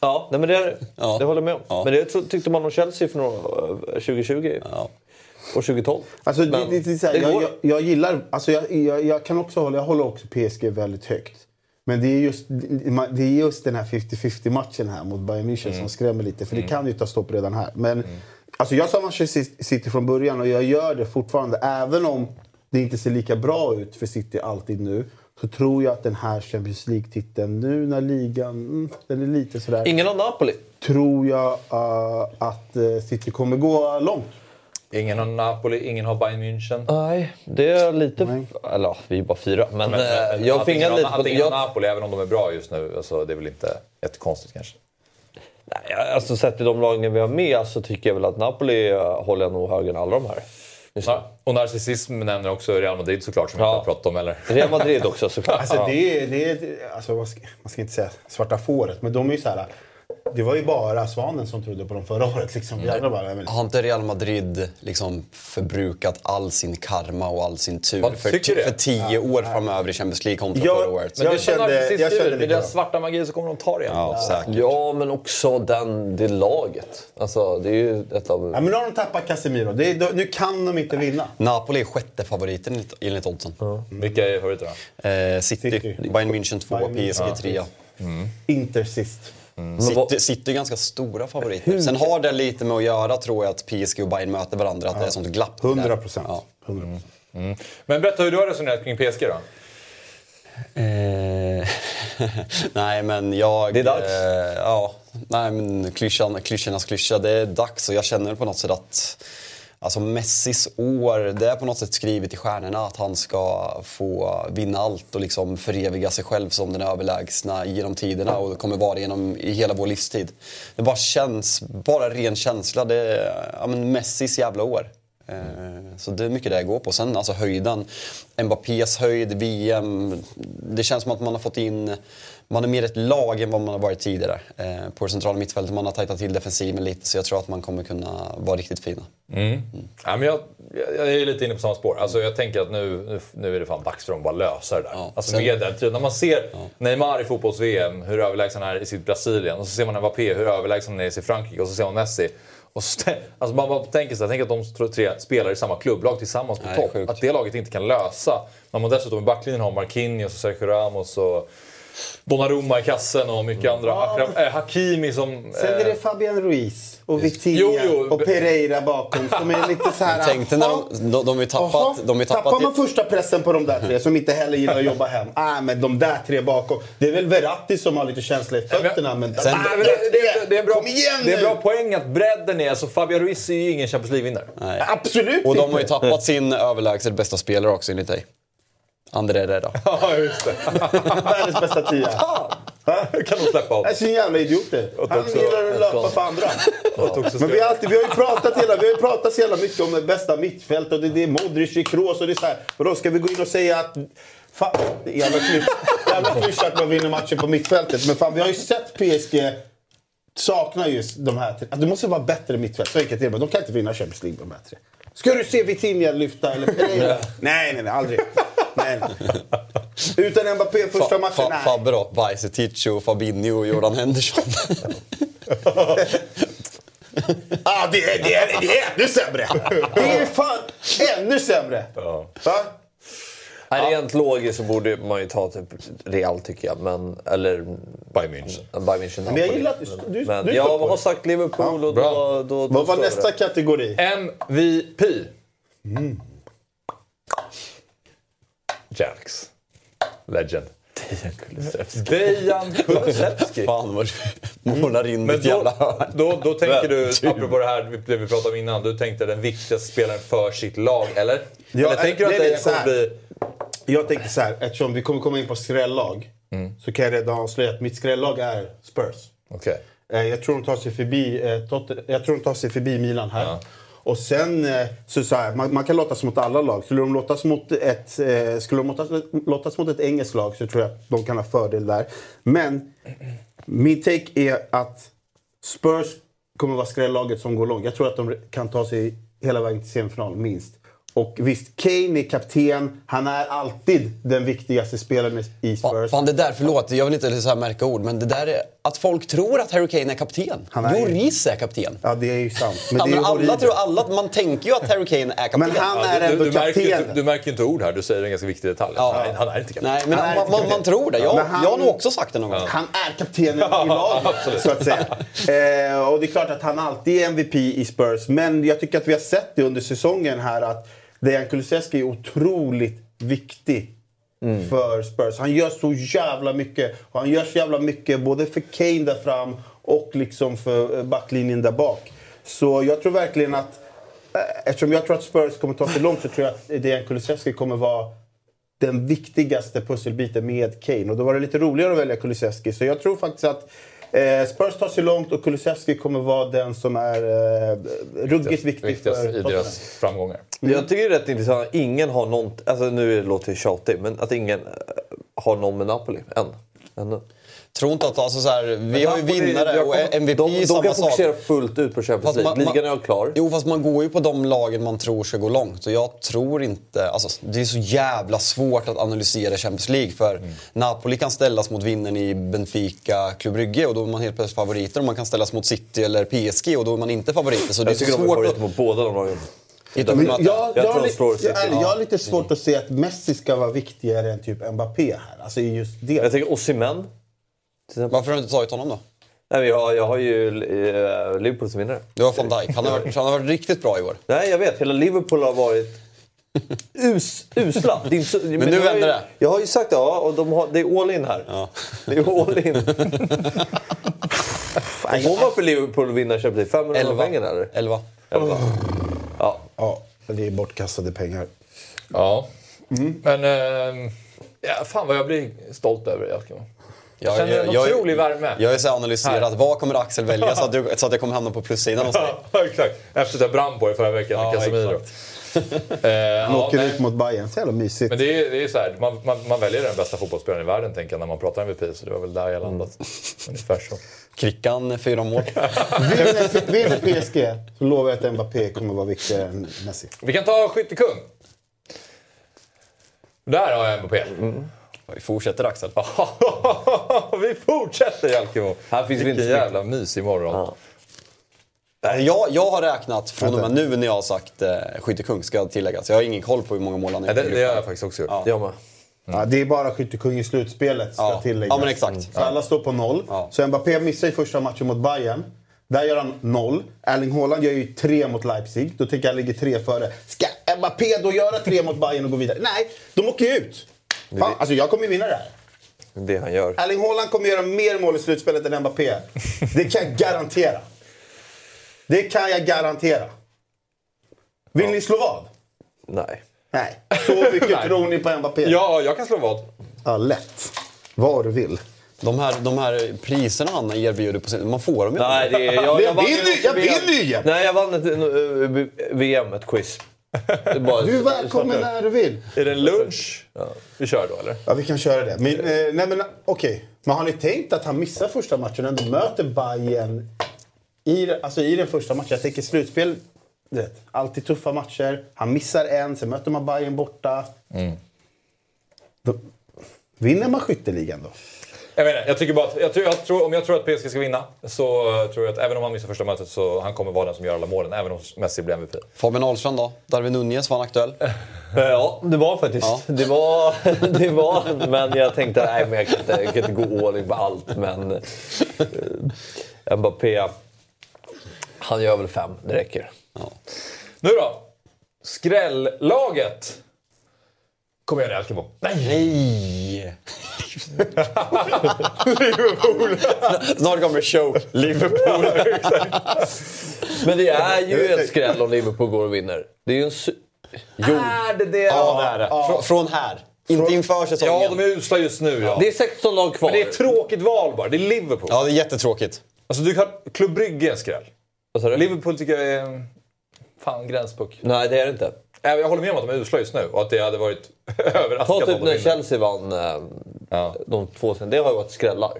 F: Ja, nej, men det är det.
G: Ja.
F: Det håller jag med om.
G: Ja.
F: Men det tyckte man om Chelsea för några, eh, 2020
G: Ja.
F: och 2012.
E: Alltså, det,
F: Men
E: det, det, är så här,
F: det
E: jag,
F: går.
E: jag, jag gillar... Alltså, jag, jag, jag kan också hålla, jag håller också PSG väldigt högt. Men det är just, det är just den här 50-50 matchen här mot Bayern München som skrämmer lite. För det kan ju ta stopp redan här. Men alltså, jag sa Manchester City från början och jag gör det fortfarande. Även om det inte ser lika bra ut för City alltid nu. Så tror jag att den här Champions League-titeln nu när ligan, mm, den är lite sådär.
F: Ingen av Napoli.
E: Tror jag uh, att uh, City kommer gå långt.
D: Ingen har Napoli, ingen har Bayern München.
F: Nej, det är lite...
E: Nej.
F: Eller vi är bara fyra. Men,
D: Men, men,
F: eh, jag
D: att ingen
F: fingar
D: har-
F: lite
D: Att
F: på...
D: ingen har
F: Jag,
D: Napoli, även om de är bra just nu, alltså, det är väl inte jättekonstigt kanske.
F: nej, alltså sett till de lagen vi har med så tycker jag väl att Napoli håller jag nog högre än alla de här.
D: Och narcissism nämner också Real Madrid såklart, som vi
F: Ja.
D: inte har pratat om eller?
F: Real Madrid också såklart.
E: Alltså, det, är- det, är- alltså, man, ska, man ska inte säga svarta fåret, men de är ju så här. Det var ju bara Svanen som trodde på dem förra året. Liksom. Jävlar bara, men-
G: Har inte Real Madrid liksom förbrukat all sin karma och all sin tur
D: Vad
G: för,
D: du?
G: för tio år framöver i Champions League kontra
E: Jag-
G: förra året?
D: Men
E: Jag
D: det
E: kände-
D: kände,
E: jag kände
D: med deras svarta magi så kommer de ta det igen.
G: Ja, säkert.
F: Ja, men också den, det laget. Alltså, det är ju ett av...
E: Ja, men nu har de tappat Casemiro. Det är, då, nu kan de inte vinna.
G: Napoli är sjätte favoriten enligt- oddsen.
D: Vilka är favoriter då?
G: Eh, City,
E: City.
G: Bayern München 2,
E: Bayern München.
G: PSG 3.
E: Inter sist.
G: City, City är ganska stora favoriter. Sen har det lite med att göra tror jag att PSG och Bayern möter varandra, att det är sånt glapp. där.
E: 100 procent.
G: Ja.
D: Men berätta hur du har resonerat kring PSG då?
G: Eh, nej men jag...
F: Det är dags.
G: Eh, ja, nej men klyschan, klyschornas klyscha. Det är dags och jag känner på något sätt att Alltså Messis år, det är på något sätt skrivet i stjärnorna att han ska få vinna allt och liksom föreviga sig själv som den överlägsna genom tiderna och kommer vara det genom i hela vår livstid. Det bara känns, bara ren känsla. Det är ja, men Messis jävla år. Eh, så det är mycket det jag går på. Sen alltså höjden, Mbappés höjd, VM. Det känns som att man har fått in, man är mer ett lag än vad man har varit tidigare. Eh, På det centrala mittfältet, man har tajtat till defensiven lite så jag tror att man kommer kunna vara riktigt fina.
D: Ja, men jag, jag, jag är lite inne på samma spår. Alltså, jag tänker att nu, nu, är det fan dags för dem att bara lösa det där.
G: Ja,
D: Alltså,
G: sen-
D: med den. När man ser Neymar i fotbolls-VM, hur överlägsen han är i sitt Brasilien. Och så ser man Mbappé, hur överlägsen han är i sitt Frankrike. Och så ser man Messi. Och så, alltså man bara tänker sig, tänk att de tre spelar i samma klubblag tillsammans på
G: Nej,
D: topp.
G: sjukt.
D: Att det laget inte kan lösa. När man dessutom i backlinjen har Marquinhos och Sergio Ramos och Donnarumma i kassen och mycket andra. Akram, äh, Hakimi som...
E: Sen är det
D: eh,
E: Fabian Ruiz och Vitinha och Pereira bakom som är lite så här...
G: Tänkte när de, de, de ju tappat... De ju tappat
E: Tappar man första pressen på de där tre som inte heller gillar att jobba hem. Nej, men de där tre bakom. Det är väl Verratti som har lite känsla i fötterna. Men,
G: Sen-
D: Nej, men det, det, det, är en bra, det är en bra poäng att bredden är... Alltså Fabian Ruiz är ju ingen Champions League-vinnare.
E: Absolut
G: Och de har ju tappat sin överlägset bästa spelare också enligt dig. André Herrera.
D: Ja, just det.
E: Världens bästa tia.
D: kan de släppa
E: Jag är
D: honom.
E: så jävla idioter. Han
D: också-
E: gillar att löpa för andra. Men vi har, alltid, vi har ju pratat hela, vi har ju pratat så jävla mycket om det bästa mittfält och det, det är Modric, det är Kroos och det är så här. Och då ska vi gå in och säga att... Fan, jävla klysch- jävla klyscha att man vinner matchen på mittfältet. Men fan, vi har ju sett PSG saknar just de här tre. Alltså, det måste vara bättre mittfält. Så enkelt är det. De kan inte vinna Champions League de här tre. Ska du se Vitinha lyfta eller Pereira? nej, nej, nej, aldrig. Nej. Utan Mbappé första matchen,
G: Fa-
E: nej.
G: Fabbe då? Bajsetic, Fabinho och Jordan Henderson.
E: Ah, det, är, det, är, det är ännu sämre! Det är fan ännu sämre! Va?
F: Nej, Rent logiskt så borde man ju ta typ Real tycker jag. Men, eller
D: Bayern München.
F: Bayern München.
E: Men jag gillar att du- du-
F: Men
E: du
F: jag har
E: det.
F: sagt Liverpool och
D: bra.
F: då, då, då
E: Vad var nästa
F: det.
E: kategori?
D: MVP. Jacks. Legend. Dejan Kulusevski.
G: Fan vad du målar in ditt jävla
D: då,
G: hörn.
D: då, då tänker du, apropå det här det vi pratade om innan, du tänkte den viktigaste spelaren för sitt lag, eller?
E: Ja,
D: eller tänker du att Dejan
E: så
D: kommer bli...
E: Jag tänkte så här, eftersom vi kommer komma in på skrällag så kan jag redan avslöja att mitt skrällag är Spurs.
D: Okej.
E: Eh, Jag tror de tar sig förbi, eh, jag tror de tar sig förbi Milan här. Och sen, eh, så, så här, man, man kan lottas mot alla lag. Skulle de lottas mot ett, eh, skulle de lottas, lottas mot ett engelskt lag så tror jag att de kan ha fördel där. Men min take är att Spurs kommer vara skrällaget som går långt. Jag tror att de kan ta sig hela vägen till semifinal, minst. Och visst, Kane är kapten. Han är alltid den viktigaste spelaren i Spurs.
G: fan det där, förlåt, jag vill inte så här märka ord, men det där är att folk tror att Harry Kane är kapten.
E: Han är
G: Lloris är kapten.
E: Ja, det är ju sant. Men
G: Ja,
E: det är
G: men alla tror, alla, man tänker ju att Harry Kane är kapten.
E: Men han är
D: du,
E: ändå
D: du, märker,
E: kapten.
D: inte- du märker inte ord här, du säger en ganska viktig detalj.
G: Ja.
D: Nej, han är inte kapten.
G: Nej, men
E: Han
G: man,
E: inte
G: man,
E: kapten.
G: man tror det. Jag,
E: han-
G: jag har nog också sagt det någon gång.
E: Han är kaptenen i laget, så att säga. Eh, och det är klart att han alltid är MVP i Spurs. Men jag tycker att vi har sett det under säsongen här att Dejan Kulusevski är otroligt viktig för Spurs. Han gör så jävla mycket. Och han gör så jävla mycket både för Kane där fram och liksom för eh, backlinjen där bak. Så jag tror verkligen att eh, Eftersom jag tror att Spurs kommer ta sig långt så tror jag att Dejan Kulusevski kommer vara den viktigaste pusselbiten med Kane. Och då var det lite roligare att välja Kulusevski. Så jag tror faktiskt att eh, Spurs tar sig långt och Kulusevski kommer vara den som är eh, ruggigt viktig
D: Viktigast
E: för
D: i deras framgångar.
F: Jag tycker det är rätt intressant. Ingen har någon... Alltså nu låter det tjatigt, men att ingen eh, har någon med Napoli än. Ännu.
G: Tror inte att, alltså så här, vi har ju vinnare
F: jag
G: och MVP
F: de, de
G: samma
F: kan
G: sak.
F: fokusera fullt ut på Champions League.
G: man-
F: Ligan är klar.
G: Jo, fast man går ju på de lagen man tror ska gå långt. Och jag tror inte... Alltså, det är så jävla svårt att analysera Champions League. För
F: Mm.
G: Napoli kan ställas mot vinnaren i Benfica, Club Brygge och då är man helt plötsligt favoriter. Och man kan ställas mot City eller PSG och då är man inte favoriter. Så det är
F: Jag
G: så
F: tycker de är
G: svårt
F: favoriter
G: att...
F: mot båda de lagen.
E: Men jag,
F: Jag
E: jag,
F: tror
E: har lite- jag, jag har svårt att se att Messi ska vara viktigare än typ Mbappé här. Alltså just det.
F: Jag tänker Osimhen.
G: Varför har du inte tagit honom då?
F: Nej, men jag, jag har ju eh, Liverpool som vinnare.
G: Du har van Dijk. Han har varit, han har varit riktigt bra i år.
F: Nej, jag vet. Hela Liverpool har varit us, usla. Inte så, men
G: nu vänder det.
F: Jag har ju sagt ja, och de har, det är all in här.
G: Ja.
F: Det är all in. Får man för Liverpool att vinna Champions League? 500
G: Elva.
F: pengar eller?
G: Elva.
F: Elva. Ja.
E: Ja, det är bortkastade pengar.
D: Ja. Men... Eh, ja, fan vad jag blir stolt över det, Jalkemo. Jag känner en
G: jag,
D: otrolig värme.
G: Jag är så analyserat. Vad kommer Axel välja så att, du, så att jag kommer hamna på plussidan hos dig?
D: Ja, exakt. Efter att jag brann på det förra veckan med
G: Ja,
D: Casemiro. Eh,
E: Han
D: ja,
E: åker
D: nej.
E: ut mot Bayern. Så jävla mysigt.
D: Men det är, det är så här, man, man, man väljer den bästa fotbollsspelaren i världen tänker jag när man pratar MVP. Så det var väl där jag landat. Ungefär så.
G: Krickan, fyra mål.
E: Vinner, PSG så lovar jag att Mbappé kommer vara viktigare än Messi.
D: Vi kan ta skyttekung. Där har jag Mbappé.
G: Vi fortsätter Axel.
D: vi fortsätter Jalkemo.
F: Här finns vi
D: Vilken
F: inte
D: jävla mysig morgon.
F: Ja.
G: Nej, Jag, jag har räknat från och med nu när jag har sagt eh, skyttekung, ska jag tillägga. Så jag har ingen koll på hur många mål han
D: Nej,
G: är.
D: det, det har jag faktiskt också gjort.
G: Ja.
F: Jag med.
E: Ja, det är bara skyttekung i slutspelet ska
G: Ja.
E: tilläggas.
G: Ja, men exakt.
E: Så alla står på noll.
G: Ja.
E: Så Mbappé missar ju första matchen mot Bayern. Där gör han noll. Erling Haaland gör ju tre mot Leipzig. Då tycker jag han ligger tre före. Ska Mbappé då göra tre mot Bayern och gå vidare? Nej, de åker ju ut. Fan, alltså jag kommer ju vinna det här.
F: Det han gör.
E: Erling Haaland kommer göra mer mål i slutspelet än Mbappé. Det kan jag garantera. Det kan jag garantera. Vill ni slå vad?
F: Nej.
E: Nej. Så mycket tror ni på Mbappé?
D: Ja, jag kan slå vad.
E: Ja, lätt. Vad du vill.
G: De här, de här priserna han erbjuder, på sin, man får dem ju
F: Nej, det är, jag, jag, vann
E: vinner-
F: ett
E: jag vinner ju!
F: Nej, jag vann ett eh, VM, ett quiz. Det är bara-
E: Du är välkommen när du vill.
D: Är det en lunch vi kör då, eller?
E: Ja, vi kan köra det. Men, eh, nej, men okej. Men har ni tänkt att han missar första matchen och ändå möter Bayern i, alltså i den första matchen? Jag tänker slutspel, du vet, alltid tuffa matcher. Han missar en, sen möter man Bayern borta. Då, vinner man skytteligan då?
D: Jag inte, jag tycker bara att, jag tror, jag tror, om jag tror att PSG ska vinna så eh, tror jag att även om han missar första mötet så han kommer vara den som gör alla målen. Även om Messi blir MVP.
G: Fabian Ahlstrand då? Darwin Nunez var han aktuell?
F: Ja, det var faktiskt.
G: Ja.
F: Det, var, det var, men jag tänkte nej, men jag kan inte, jag kan inte gå all in på allt. Men eh, Mbappé, han gör väl fem, det räcker.
D: Nu då. Skräll-laget. Kommer jag älska på. Nej!
G: Nej! Snart kommer show. Liverpool.
F: Men det är ju en skräll om Liverpool går och vinner. Det är ju en... Jo.
D: Är det det?
G: Ja, det är det. Frå- Från här. Inte inför säsongen.
D: Ja, de är usla just nu. Ja.
F: Det är 16 lag kvar.
D: Men det är ett tråkigt val bara. Det är Liverpool.
G: Ja, det är jättetråkigt.
D: Alltså, du kan, Klubb Brygge är en skräll.
F: Vad sa du?
D: Liverpool tycker jag är... Fan, gränspuck.
F: Nej, det är det inte.
D: Äh, Jag håller med om att de är usla just nu och att det hade varit
F: Ta
D: överraskande
F: typ
D: om de
F: när. Chelsea vann eh,
D: Ja.
F: de två sen. Det har ju varit skrällar.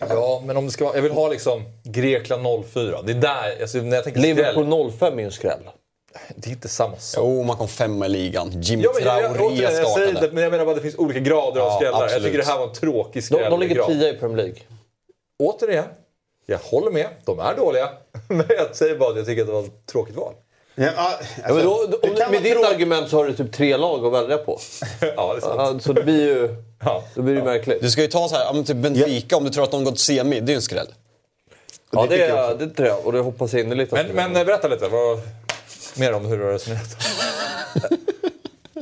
D: ja, men om det ska vara... Jag vill ha liksom Grekland 04. Det är där... Alltså, när jag tänker skräll,
F: Liverpool 05 är ju en skräll.
D: det är inte samma sak.
G: Jo, man kom femma i ligan. Jim
D: Ja, men jag, jag,
G: Traoré
D: jag säger
G: startade.
D: inte, men jag menar bara att det finns olika grader av
G: Ja,
D: skrällar. Jag
G: absolut.
D: tycker det här var en tråkig skräll.
F: De, de ligger. 10 i Premier League.
D: Återigen, jag håller med. De är dåliga. Men jag säger bara att jag tycker att det var ett tråkigt val.
E: Ja, alltså,
F: Ja, men då,
E: det
F: om,
E: kan
F: med ditt
E: tråkigt.
F: argument så har du typ tre lag att välja på.
D: Ja, det är sant.
F: Så det blir ju...
D: Ja.
F: Då blir det märkligt.
G: Du ska ju ta så här, typ Benfica, om du tror att de gått semi, det är ju en skräll.
F: Ja, det,
E: jag
F: är, det tror jag. Och det hoppas jag innerligt
D: Men,
F: det
D: men berätta lite. Vad, mer om hur du har resonerat.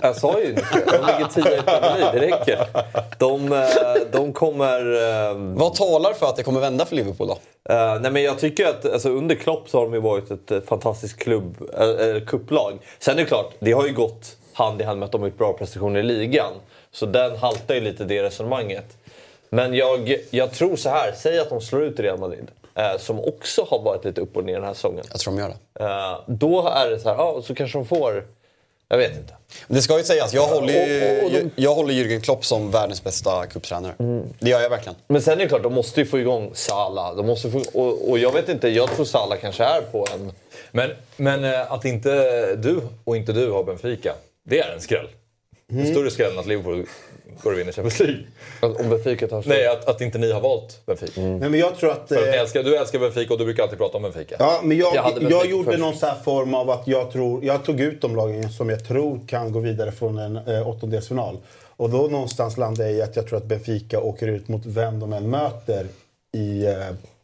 F: Jag sa ju nyss det. De ligger 10 i. Det räcker. De, eh, de kommer... eh,
G: Vad talar för att det kommer vända för Liverpool då?
F: Eh, nej men jag tycker att alltså, under Klopp så har de ju varit ett fantastiskt klubb, äh, kupplag. Sen är det klart, det har ju gått hand i hand med att de har gjort bra prestationer i ligan. Så den haltar ju lite det resonemanget. Men jag, jag tror så här, säg att de slår ut Real Madrid. eh, som också har varit lite upp och ner den här säsongen.
G: Jag tror de gör det.
F: Eh, då är det så här, ja, så kanske de får... Jag vet inte.
G: Men det ska ju sägas, jag håller, ju,
F: Och- och- och de-
G: jag, jag håller Jürgen Klopp som världens bästa cuptränare. Det gör jag verkligen.
F: Men sen är det klart, de måste ju få igång Salah. De måste få, och, och jag vet inte, jag tror Salah kanske är på en...
D: Men, men eh, att inte du och inte du har Benfica, det är en skräll. En större skräll än att Liverpool går och vinner Champions League.
F: Om Benfica tar
D: Nej, att, att inte ni har valt Benfica.
E: Nej, men jag tror att...
D: För att
E: eh,
D: älskar, du älskar Benfica och du brukar alltid prata om Benfica.
E: Ja, men jag,
F: Jag hade
E: jag,
F: Benfica
E: gjorde
F: först.
E: någon så här form av att jag tror... Jag tog ut de lagen som jag tror kan gå vidare från en eh, åttondelsfinal. Och då någonstans landade jag i att jag tror att Benfica åker ut mot vem de än möter i eh,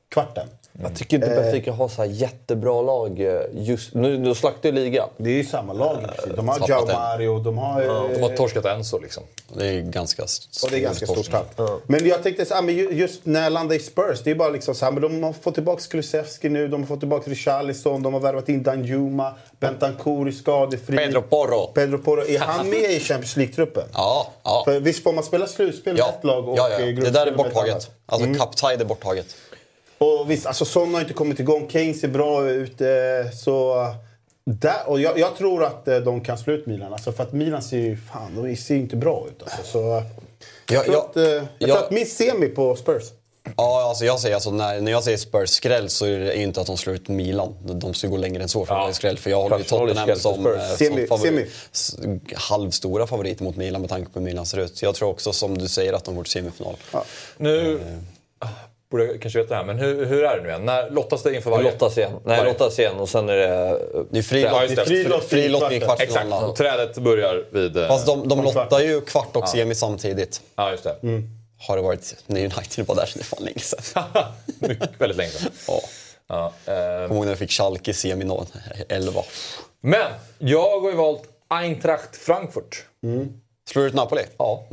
E: kvarten.
F: Jag tycker inte Benfica har så här jättebra lag eh, just nu. Nu slaktar ju ligan.
E: Det är ju samma lag. De har
G: en.
E: Mario, de har... eh,
D: De har torskat Enzo liksom.
G: Det är ganska st-
E: Och det är ganska
G: stor
E: stort tapp. Men jag tänkte så här, men ju- just när jag landade i Spurs, det är bara liksom så här, men de har fått tillbaka Kulusevski nu, de har fått tillbaka Richarlison, de har värvat in Danjuma, Bentancour är skadefri.
G: Pedro Porro.
E: Pedro Porro. Är han med i Champions League-truppen?
G: Ja, ja.
E: För visst får man spela slutspel med
G: Ja,
E: ett lag och
G: ja, ja.
E: eh,
G: Det där är borttaget. Alltså
E: Mm.
G: cup tie är borttaget.
E: Och visst, alltså Son har inte kommit igång. Kane ser bra ut. eh, Så... Där, och jag, jag tror att eh, de kan slå ut Milan. Alltså för att Milan ser ju fan, de ser ju inte bra ut. Alltså. Så, jag,
G: Ja,
E: tror
G: ja,
E: att, eh, jag
G: ja.
E: tror att min semi på Spurs.
G: Ja, alltså jag säger alltså när, när jag säger Spurs skräll så är det inte att de slår ut Milan. De ska gå längre än så för att vara skräll. För jag håller ju
F: är
G: Tottenham som, eh,
E: Semi,
G: som
E: semi.
G: s- halvstora favoriter mot Milan med tanke på hur Milan ser ut. Jag tror också som du säger att de går till semifinal.
D: Nu... Borde kanske veta det här, men hur, hur är det nu igen? När lottas det inför varje?
F: lottas igen. Nej,
D: Varje.
F: lottas igen och sen är det...
G: Det är fri,
D: Ja, det.
E: Fri lott i
G: fri lottning i
E: kvarten.
D: Exakt, och trädet börjar vid... eh,
G: Fast de, de
E: kvart.
G: lottar ju kvart och semi samtidigt.
D: Ja, just det.
G: Har det varit när United var där så det fan länge sedan.
D: Mycket, väldigt länge sedan.
G: Ja.
D: Ja, eh,
G: Kommer ihåg när jag fick Schalke i semi 11.
D: men jag har ju valt Eintracht Frankfurt.
G: Slår du ut Napoli?
D: Ja.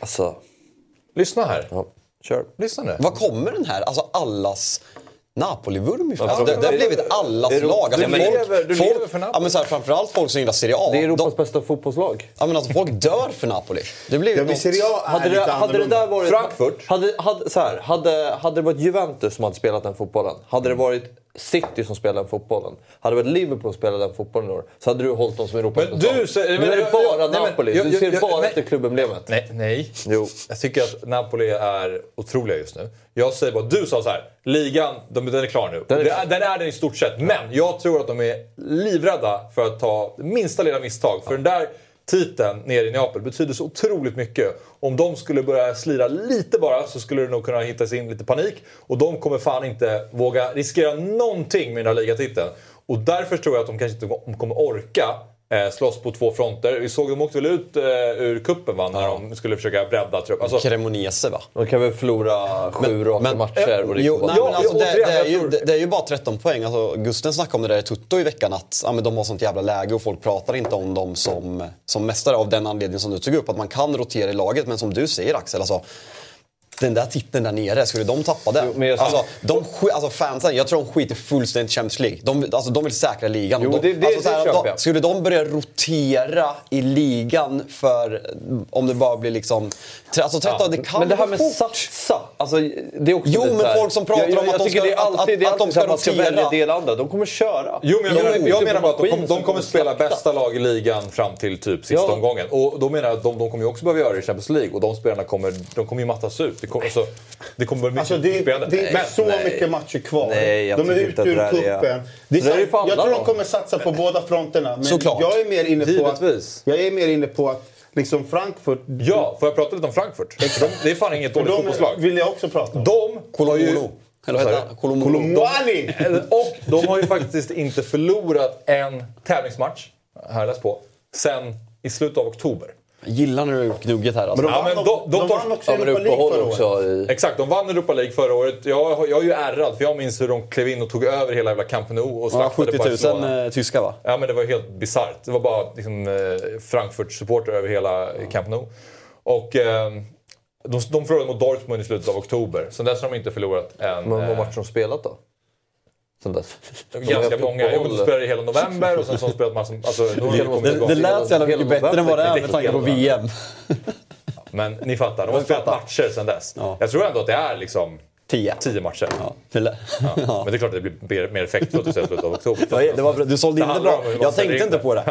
F: Alltså...
D: Lyssna här.
F: Ja, kör.
D: Lyssna nu.
G: Var kommer den här, alltså allas Napoli-vurm.
F: Ja,
G: Alltså, det, det har blivit allas
F: det ro-
G: lag. Alltså,
F: Du
D: lever- du
G: folk,
D: lever för Napoli.
G: ja, men så här, framförallt folk som gillar Serie A.
F: Det är Europas
G: de,
F: bästa fotbollslag.
G: ja, men alltså, folk dör för Napoli. Det blir
E: Ja, men
G: något-
E: Serie A är
F: Hade det,
E: lite
F: hade det där varit...
D: Frankfurt.
F: Hade, hade, så här, hade, hade det varit Juventus som hade spelat den fotbollen, hade det varit City som spelade den fotbollen, hade det varit Liverpool som spelade den fotbollen i år, så hade du hållit dem som Europas
D: Men du säger-
F: Nu är det bara
D: nej, men-
F: Napoli.
D: jag-
F: Du ser
D: jag-
F: bara
D: nej.
F: efter klubbemblemet.
D: Nej, nej.
F: Jo.
D: Jag tycker att Napoli är otroliga just nu. Jag säger bara, du sa så här, ligan, de, den är klar nu.
F: Den är
D: Den
F: klar.
D: den är den i stort sett. Men jag tror att de är livrädda för att ta minsta lilla misstag. För den där titeln nere i Neapel betyder så otroligt mycket. Om de skulle börja slira lite bara så skulle det nog kunna hitta sig in lite panik. Och de kommer fan inte våga riskera någonting med den här ligatiteln. Och därför tror jag att de kanske inte kommer orka eh, slåss på två fronter. Vi såg de åkte väl ut eh, ur kuppen va, när de skulle försöka bredda truppen. Alltså,
G: Cremonese va?
F: De kan väl förlora sju raka
G: men-
F: matcher och det
G: Jo,
F: kommer
G: nej,
F: vara-
G: men alltså,
D: ja,
G: det,
D: återigen,
G: det, är ju, det är ju bara 13 poäng. Alltså, Gusten snackade om det där i Tutto i veckan att ja, men de har sånt jävla läge och folk pratar inte om dem som, som mästare av den anledningen som du tog upp. Att man kan rotera i laget. Men som du säger Axel, alltså, den där titeln där nere, skulle de tappa den?
F: Jo, jag-
G: alltså, de, alltså fansen, jag tror de skiter fullständigt i Champions League. De, alltså, de vill säkra ligan.
F: Jo,
G: de,
F: det- det-
G: alltså,
F: det
G: så här,
F: köper
G: de,
F: jag.
G: Skulle de börja rotera i ligan för om det bara blir liksom... Alltså 13, det kan
F: Men det här med
G: fort.
F: satsa. Alltså, det är också
G: Jo, men folk som pratar
F: jag,
G: om att
F: jag
G: de ska-
F: det alltid,
G: att-
F: det är
G: att de ska
F: man ska
G: rotera.
F: välja det andra. De kommer köra.
D: Jo, men jag, menar, jag
F: ute
D: menar bara att de,
F: maskin
D: kom, de kommer spela bästa lag i ligan fram till typ sista
F: Ja.
D: omgången. Och då menar jag att de, de kommer ju också behöva göra det i Champions League. Och de spelarna kommer, de kommer ju mattas ut. Det kommer, alltså, det kommer bli mycket
E: Alltså det, är-
D: spelande.
E: det är inte
D: Men-
E: så
F: nej.
E: mycket matcher kvar.
F: Nej, jag
E: de är ute
F: att
E: ur
F: det
E: cupen. Det
F: det
E: jag tror de kommer satsa på båda fronterna. Men
G: Såklart.
E: jag är mer inne på att,
D: Givetvis.
E: jag är mer inne på att liksom Frankfurt...
D: Ja, får jag prata lite om Frankfurt? Det är fan inget dåligt fotbollslag.
E: vill jag också prata om.
D: De har ju...
G: Eller!
D: Och de har ju faktiskt inte förlorat en tävlingsmatch, har jag läst på, sen i slutet av oktober.
G: Gillar när du har gnugget här. Alltså.
E: Men de
D: Ja,
E: vann,
D: men
E: de,
D: de-
E: de,
D: de-
E: vann också
F: Ja, men
E: Europa League förra året.
F: också. I...
D: Exakt, de vann Europa League förra året. Jag, jag är ju ärrad för jag minns hur de klev in och tog över hela jävla Camp Nou och
G: Ja,
D: slaktade
G: 70
D: Barcelona.
G: 000 eh, tyska va?
D: Ja men det var helt bisarrt. Det var bara liksom, eh, Frankfurt-supporter över hela Camp Nou. Och eh, de, de förlorade mot Dortmund i slutet av oktober. Sen dess har de inte förlorat en...
F: Men vad
D: eh,
F: matcher de spelat då? De har
D: Ganska många. De spelade i hela november och sen så har de spelat massor... Alltså,
G: Det, det lät så jävla mycket bättre än vad det är med tanke på VM.
D: Men ni fattar, de har spelat matcher sen dess.
G: Ja.
D: Jag tror ändå att det är liksom
G: 10.
D: 10 matcher.
G: Ja, det
D: Ja. Men det är klart att det blir mer, effektfullt att säga slutet av oktober.
G: Det var bra. Du sålde in det
D: handlar
G: bra.
D: man
G: Jag tänkte
D: in
G: inte på det.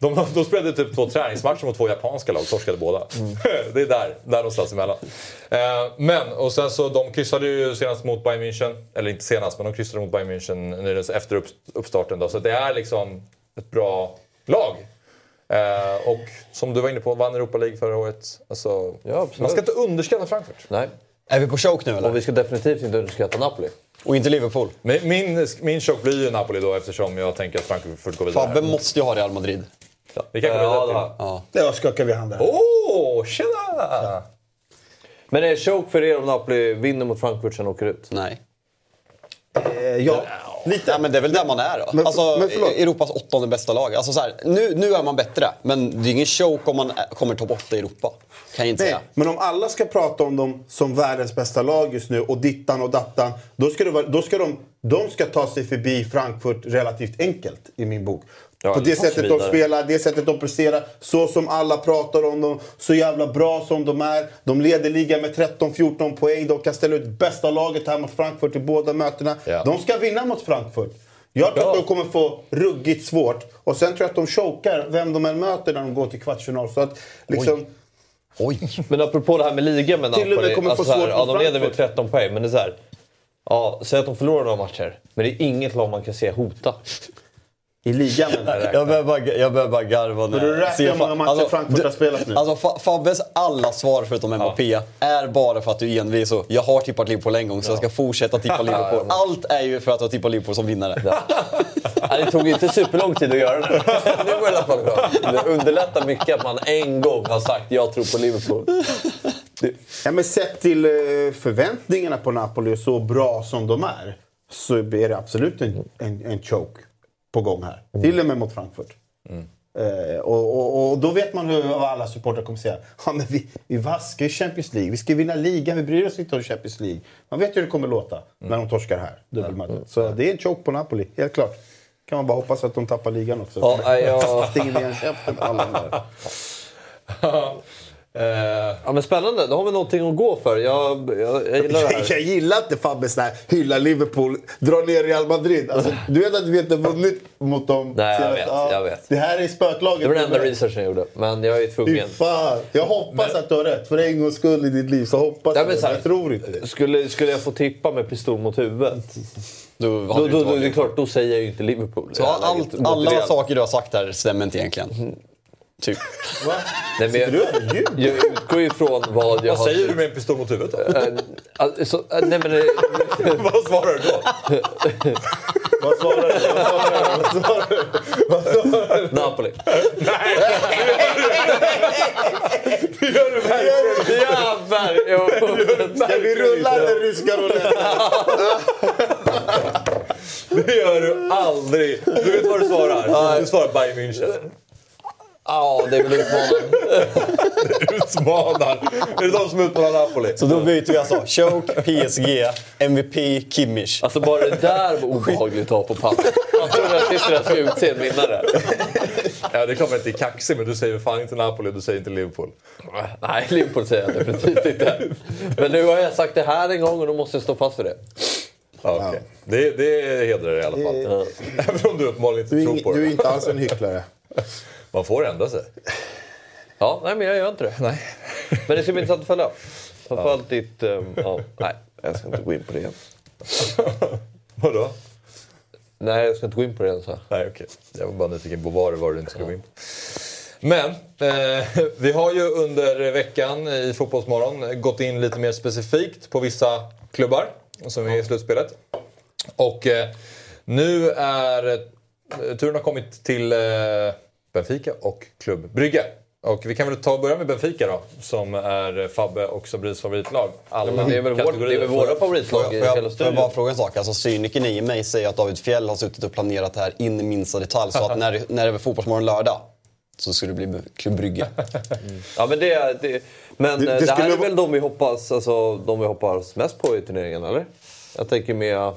D: De, de spelade typ två träningsmatcher mot två japanska lag, torskade båda.
G: Mm.
D: det är där, där någonstans emellan. Eh, men, och sen så, de kryssade ju senast mot Bayern München. Eller inte senast, men de kryssade mot Bayern München nu efter upp, uppstarten. Då. Så det är liksom ett bra lag. Eh, och som du var inne på, vann Europa League förra året. Alltså,
F: Ja,
D: man ska inte underskatta Frankfurt.
F: Nej.
G: Är vi på choke nu eller?
F: Och vi ska definitivt inte underskatta Napoli.
G: Och inte Liverpool?
D: Min, min, min chock blir ju Napoli då eftersom jag tänker att Frankfurt går vidare.
G: Fabbe måste ju ha Real Madrid.
F: Ja, det
D: till...
F: har-
G: Ja.
E: Där skakar vi hand där.
D: Åh, tjena!
F: Men är det choke för er om Napoli vinner mot Frankfurt sen åker ut?
G: Nej.
E: Eh, ja, lite.
G: Ja, men det är väl där man är då.
E: Men-
G: alltså,
E: men.
G: Europas åttonde bästa lag. Alltså, så här, nu, nu är man bättre, men det är ingen choke om man kommer topp 8 i Europa. Kan jag inte
E: Nej,
G: säga.
E: men om alla ska prata om dem som världens bästa lag just nu och dittan och dattan. Då ska, det vara, då ska de, de ska ta sig förbi Frankfurt relativt enkelt i min bok.
F: Ja,
E: På
F: det
E: sättet de spelar, det sättet de presterar, så som alla pratar om dem, så jävla bra som de är. De leder ligan med 13-14 poäng, de kan ställa ut bästa laget här mot Frankfurt i båda mötena.
D: Ja.
E: De ska vinna mot Frankfurt. Jag tror att de kommer få ruggigt svårt. Och sen tror jag att de chokar vem de än möter när de går till kvartsfinal. Så att liksom...
G: Oj.
F: Men apropå det här med ligan med
E: Till och med
F: Napoli.
E: kommer få
F: så här,
E: svårt
F: ja, de leder med
E: Frankfurt.
F: 13 poäng, men det är så här. Ja, säg att de förlorar några matcher. Men det är inget lag man kan se hota.
E: I ligan jag.
G: Jag behöver bara, jag behöver bara garva
E: du räknar hur många matcher Frankfurt har spelat nu.
G: Alltså Fa- Fabbes alla svar förutom Mbappé är bara för att du är envis och jag har tippat Liverpool en gång så jag ska fortsätta tippa Liverpool. Allt är ju för att jag tippar Liverpool som vinnare.
F: Nej, det tog ju inte superlång tid att göra det. Det var i alla fall bra. Det underlättar mycket att man en gång har sagt jag tror på Liverpool. Det,
E: Ja, men sett till eh, förväntningarna på Napoli, så bra som de är, så är det absolut en, en, en choke på gång här. Till och med mot Frankfurt. Eh, och, och, och då vet man hur alla supportrar kommer säga. Ja, men vi, vi vaskar ju Champions League. Vi ska vinna ligan. Vi bryr oss inte om Champions League. Man vet ju hur det kommer låta när de torskar här. Dubbelmatchen. Så det är en choke på Napoli, helt klart. Kan man bara hoppas att de tappar ligan också.
F: Ja, jag-
E: Stänger igen käften på alla där.
F: Ja, men spännande, då har vi någonting att gå för. Jag, jag, jag gillar det här.
E: Jag gillar inte Fabbe sån här hylla Liverpool, dra ner Real Madrid. Alltså, du vet att vi inte vunnit mot dem
F: Nej, jag vet,
E: Ja,
F: jag vet.
E: Det här är spöklaget.
F: Det var den enda researchen jag gjorde, men jag är tvungen.
E: fan. Jag hoppas att du har rätt. För en gångs skull i ditt liv så hoppas
F: Ja,
E: jag
F: men här,
E: Jag tror inte det.
F: Skulle, skulle jag få tippa med pistol mot huvudet,
G: Då
F: då, då,
G: du
F: då, det är klart, då säger jag ju inte Liverpool.
G: Så
F: här
G: allt, alla saker du har sagt där stämmer inte egentligen. Typ.
F: Nej, men jag, jag utgår ju ifrån vad jag
D: Vad
F: har...
D: säger du med en pistol mot huvudet då?
F: Alltså, nej, men,
D: Vad svarar du då?
E: Vad svarar du? Vad svarar du? Vad svarar du?
F: Napoli.
E: Det gör du verkligen.
F: Jävlar! Jo.
E: Vi rulla den ryska rouletten?
D: Det gör du aldrig. Du vet vad du svarar? Du svarar Bayern München.
F: Ja, det är väl utmanande.
D: Utmanar. Är det de som utmanar Napoli?
G: Så då byter vi alltså Choke, PSG, MVP, Kimmich.
F: Alltså bara det där var obehagligt att ha på papper. Jag tror jag sitter där och ska utse en vinnare.
D: Ja, det är klart man inte är kaxig, men du säger fan inte Napoli, du säger inte Liverpool.
F: Nej, Liverpool säger jag definitivt inte. Men nu har jag sagt det här en gång och då måste jag stå fast för det.
D: Ja, okej. Det, det hedrar dig i alla fall. Även om du uppenbarligen inte
E: Du är,
D: tror på
E: du är
D: det.
E: inte alls en hycklare.
D: Man får ändra sig.
F: Ja, nej men jag gör inte det.
D: Nej.
F: Men det ska bli intressant att följa. Framförallt ditt... Um, ja, nej, jag ska inte gå in på det igen.
D: Vadå?
F: Nej, jag ska inte gå in på det igen. Så.
D: Nej, okej. Jag var bara nyfiken på vad det var du inte skulle gå in på. Men eh, vi har ju under veckan i Fotbollsmorgon gått in lite mer specifikt på vissa klubbar som är i slutspelet. Och eh, nu är eh, turen har kommit till eh, Benfica och Klubb Brygge. Och vi kan väl ta och börja med Benfica då, som är Fabbe och Sabris favoritlag. Alla
F: Ja, det är väl, vår, det är väl våra favoritlag
G: Får
F: i
G: jag,
F: hela
G: jag, får jag bara
F: studion.
G: fråga en sak? Alltså, cynikern i mig säger att David Fjell har suttit och planerat det här in i minsta detalj. Så att när, när det är Fotbollsmorgon lördag så skulle det bli Klubb Brygge.
F: Ja, men det, det, men
E: Det-
F: det,
E: det
F: det här är
E: vara-
F: väl de vi hoppas, alltså, de vi hoppas mest på i turneringen, eller? Jag tänker med...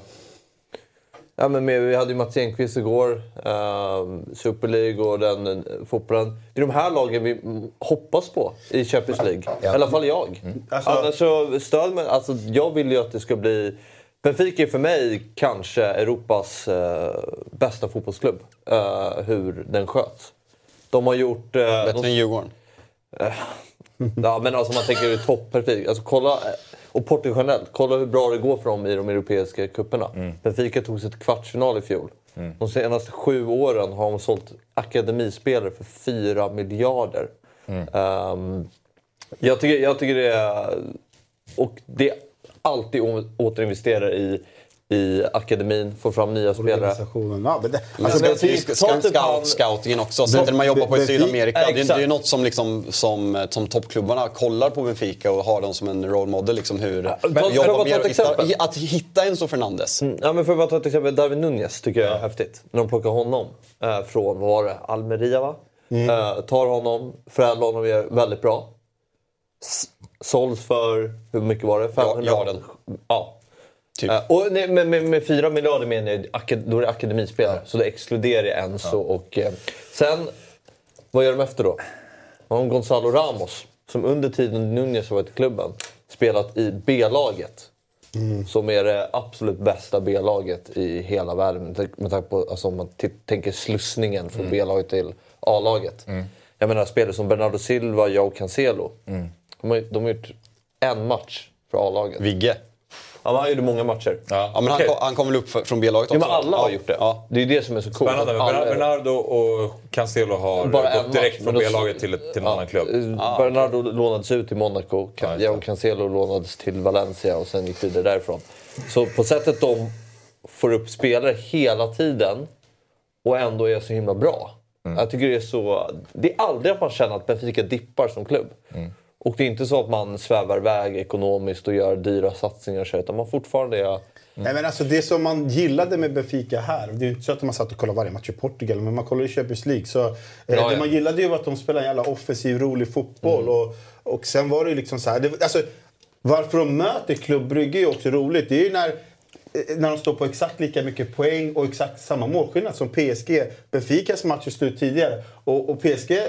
F: Ja, men med vi hade ju Mats Enqvist igår, uh, Super League och den uh, fotbollen. Det är de här lagen vi mm, hoppas på i Champions League. I alla fall jag.
E: Alltså-
F: Annars så stöd mig. Alltså, jag vill ju att det ska bli... Benfica är för mig kanske Europas eh, bästa fotbollsklubb. eh, hur den sköts. De har gjort... eh,
G: Bättre
F: de-
G: än Djurgården.
F: Ja, men alltså man tänker topperfekt. Alltså kolla, och Porto generellt, kolla hur bra det går för dem i de europeiska cuperna. Benfica tog sig till kvartsfinal i fjol. De senaste sju åren har de sålt akademispelare för 4 miljarder. Ehm, jag, tycker, jag tycker det är... Och det är alltid återinvesterar i, i akademin, får fram nya spelare.
E: Ja, men det,
G: Men
F: Alltså, men
G: scout, scoutingen också. Sättet man jobbar på i
E: Benfica-
G: Sydamerika. Det, är- det är ju något som, liksom, som, som toppklubbarna kollar på Benfica och har dem som en role model. Liksom, hur
F: ta- får jag
G: jobba
F: bara ta
G: mer
F: ett
G: och hitta, att hitta Enzo Fernandes.
F: Ja, men för att bara ta ett exempel. Darwin Nunez tycker jag är häftigt. När de plockar honom eh, från, vad var det, Almeria va? Eh, tar honom, förädlar honom och gör väldigt bra. S- såls för, hur mycket var det? 500?
G: Ja, den.
F: Ja.
G: Typ.
F: Eh, och nej, med, med, med 4 miljarder menar jag, då är det akademispelare. Så då exkluderar jag Enzo och... Eh, sen, vad gör de efter då? Har Gonzalo Ramos, som under tiden Nunez har varit i klubben, spelat i B-laget. Som är det absolut bästa B-laget i hela världen. Med tanke- på, alltså, om man tänker slussningen från B-laget till A-laget. Jag menar spelare som Bernardo Silva, Joao Cancelo. De, har, de har gjort en match för A-laget.
G: Vigge.
F: Ja, men han gjorde många matcher.
G: Ja, men han,
D: Okej.
G: kom, han kom väl upp för- från B-laget
F: Ja,
G: också?
F: men alla har
G: Ja.
F: gjort det.
G: Ja.
F: Det är ju det som är så coolt.
D: Spännande. Men Bernardo och Cancelo har
F: Bara
D: gått direkt från B-laget till, ett- till en annan klubb.
F: Eh, Bernardo lånades ut till Monaco,
D: Ja,
F: Can-. Joao Cancelo lånades till Valencia och sen gick vidare därifrån. Så på sättet de får upp spelare hela tiden och ändå är så himla bra.
D: Mm.
F: Jag tycker det är så... Det är aldrig att man känner att Benfica dippar som klubb.
D: Mm.
F: Och det är inte så att man svävar iväg ekonomiskt och gör dyra satsningar så, utan man fortfarande är...
E: Nej, men alltså det som man gillade med Benfica här, det är ju inte så att man satt och kollade varje match i Portugal, men man kollar i Champions League. Så, eh,
A: ja.
E: Det man gillade ju var att de spelade en jävla offensiv, rolig fotboll. Och, och sen var det ju liksom så här, det, alltså, varför de möter Club Brygge är också roligt. Det är ju när, eh, när de står på exakt lika mycket poäng och exakt samma målskillnad som PSG. Benficas match är slut tidigare. Och, och PSG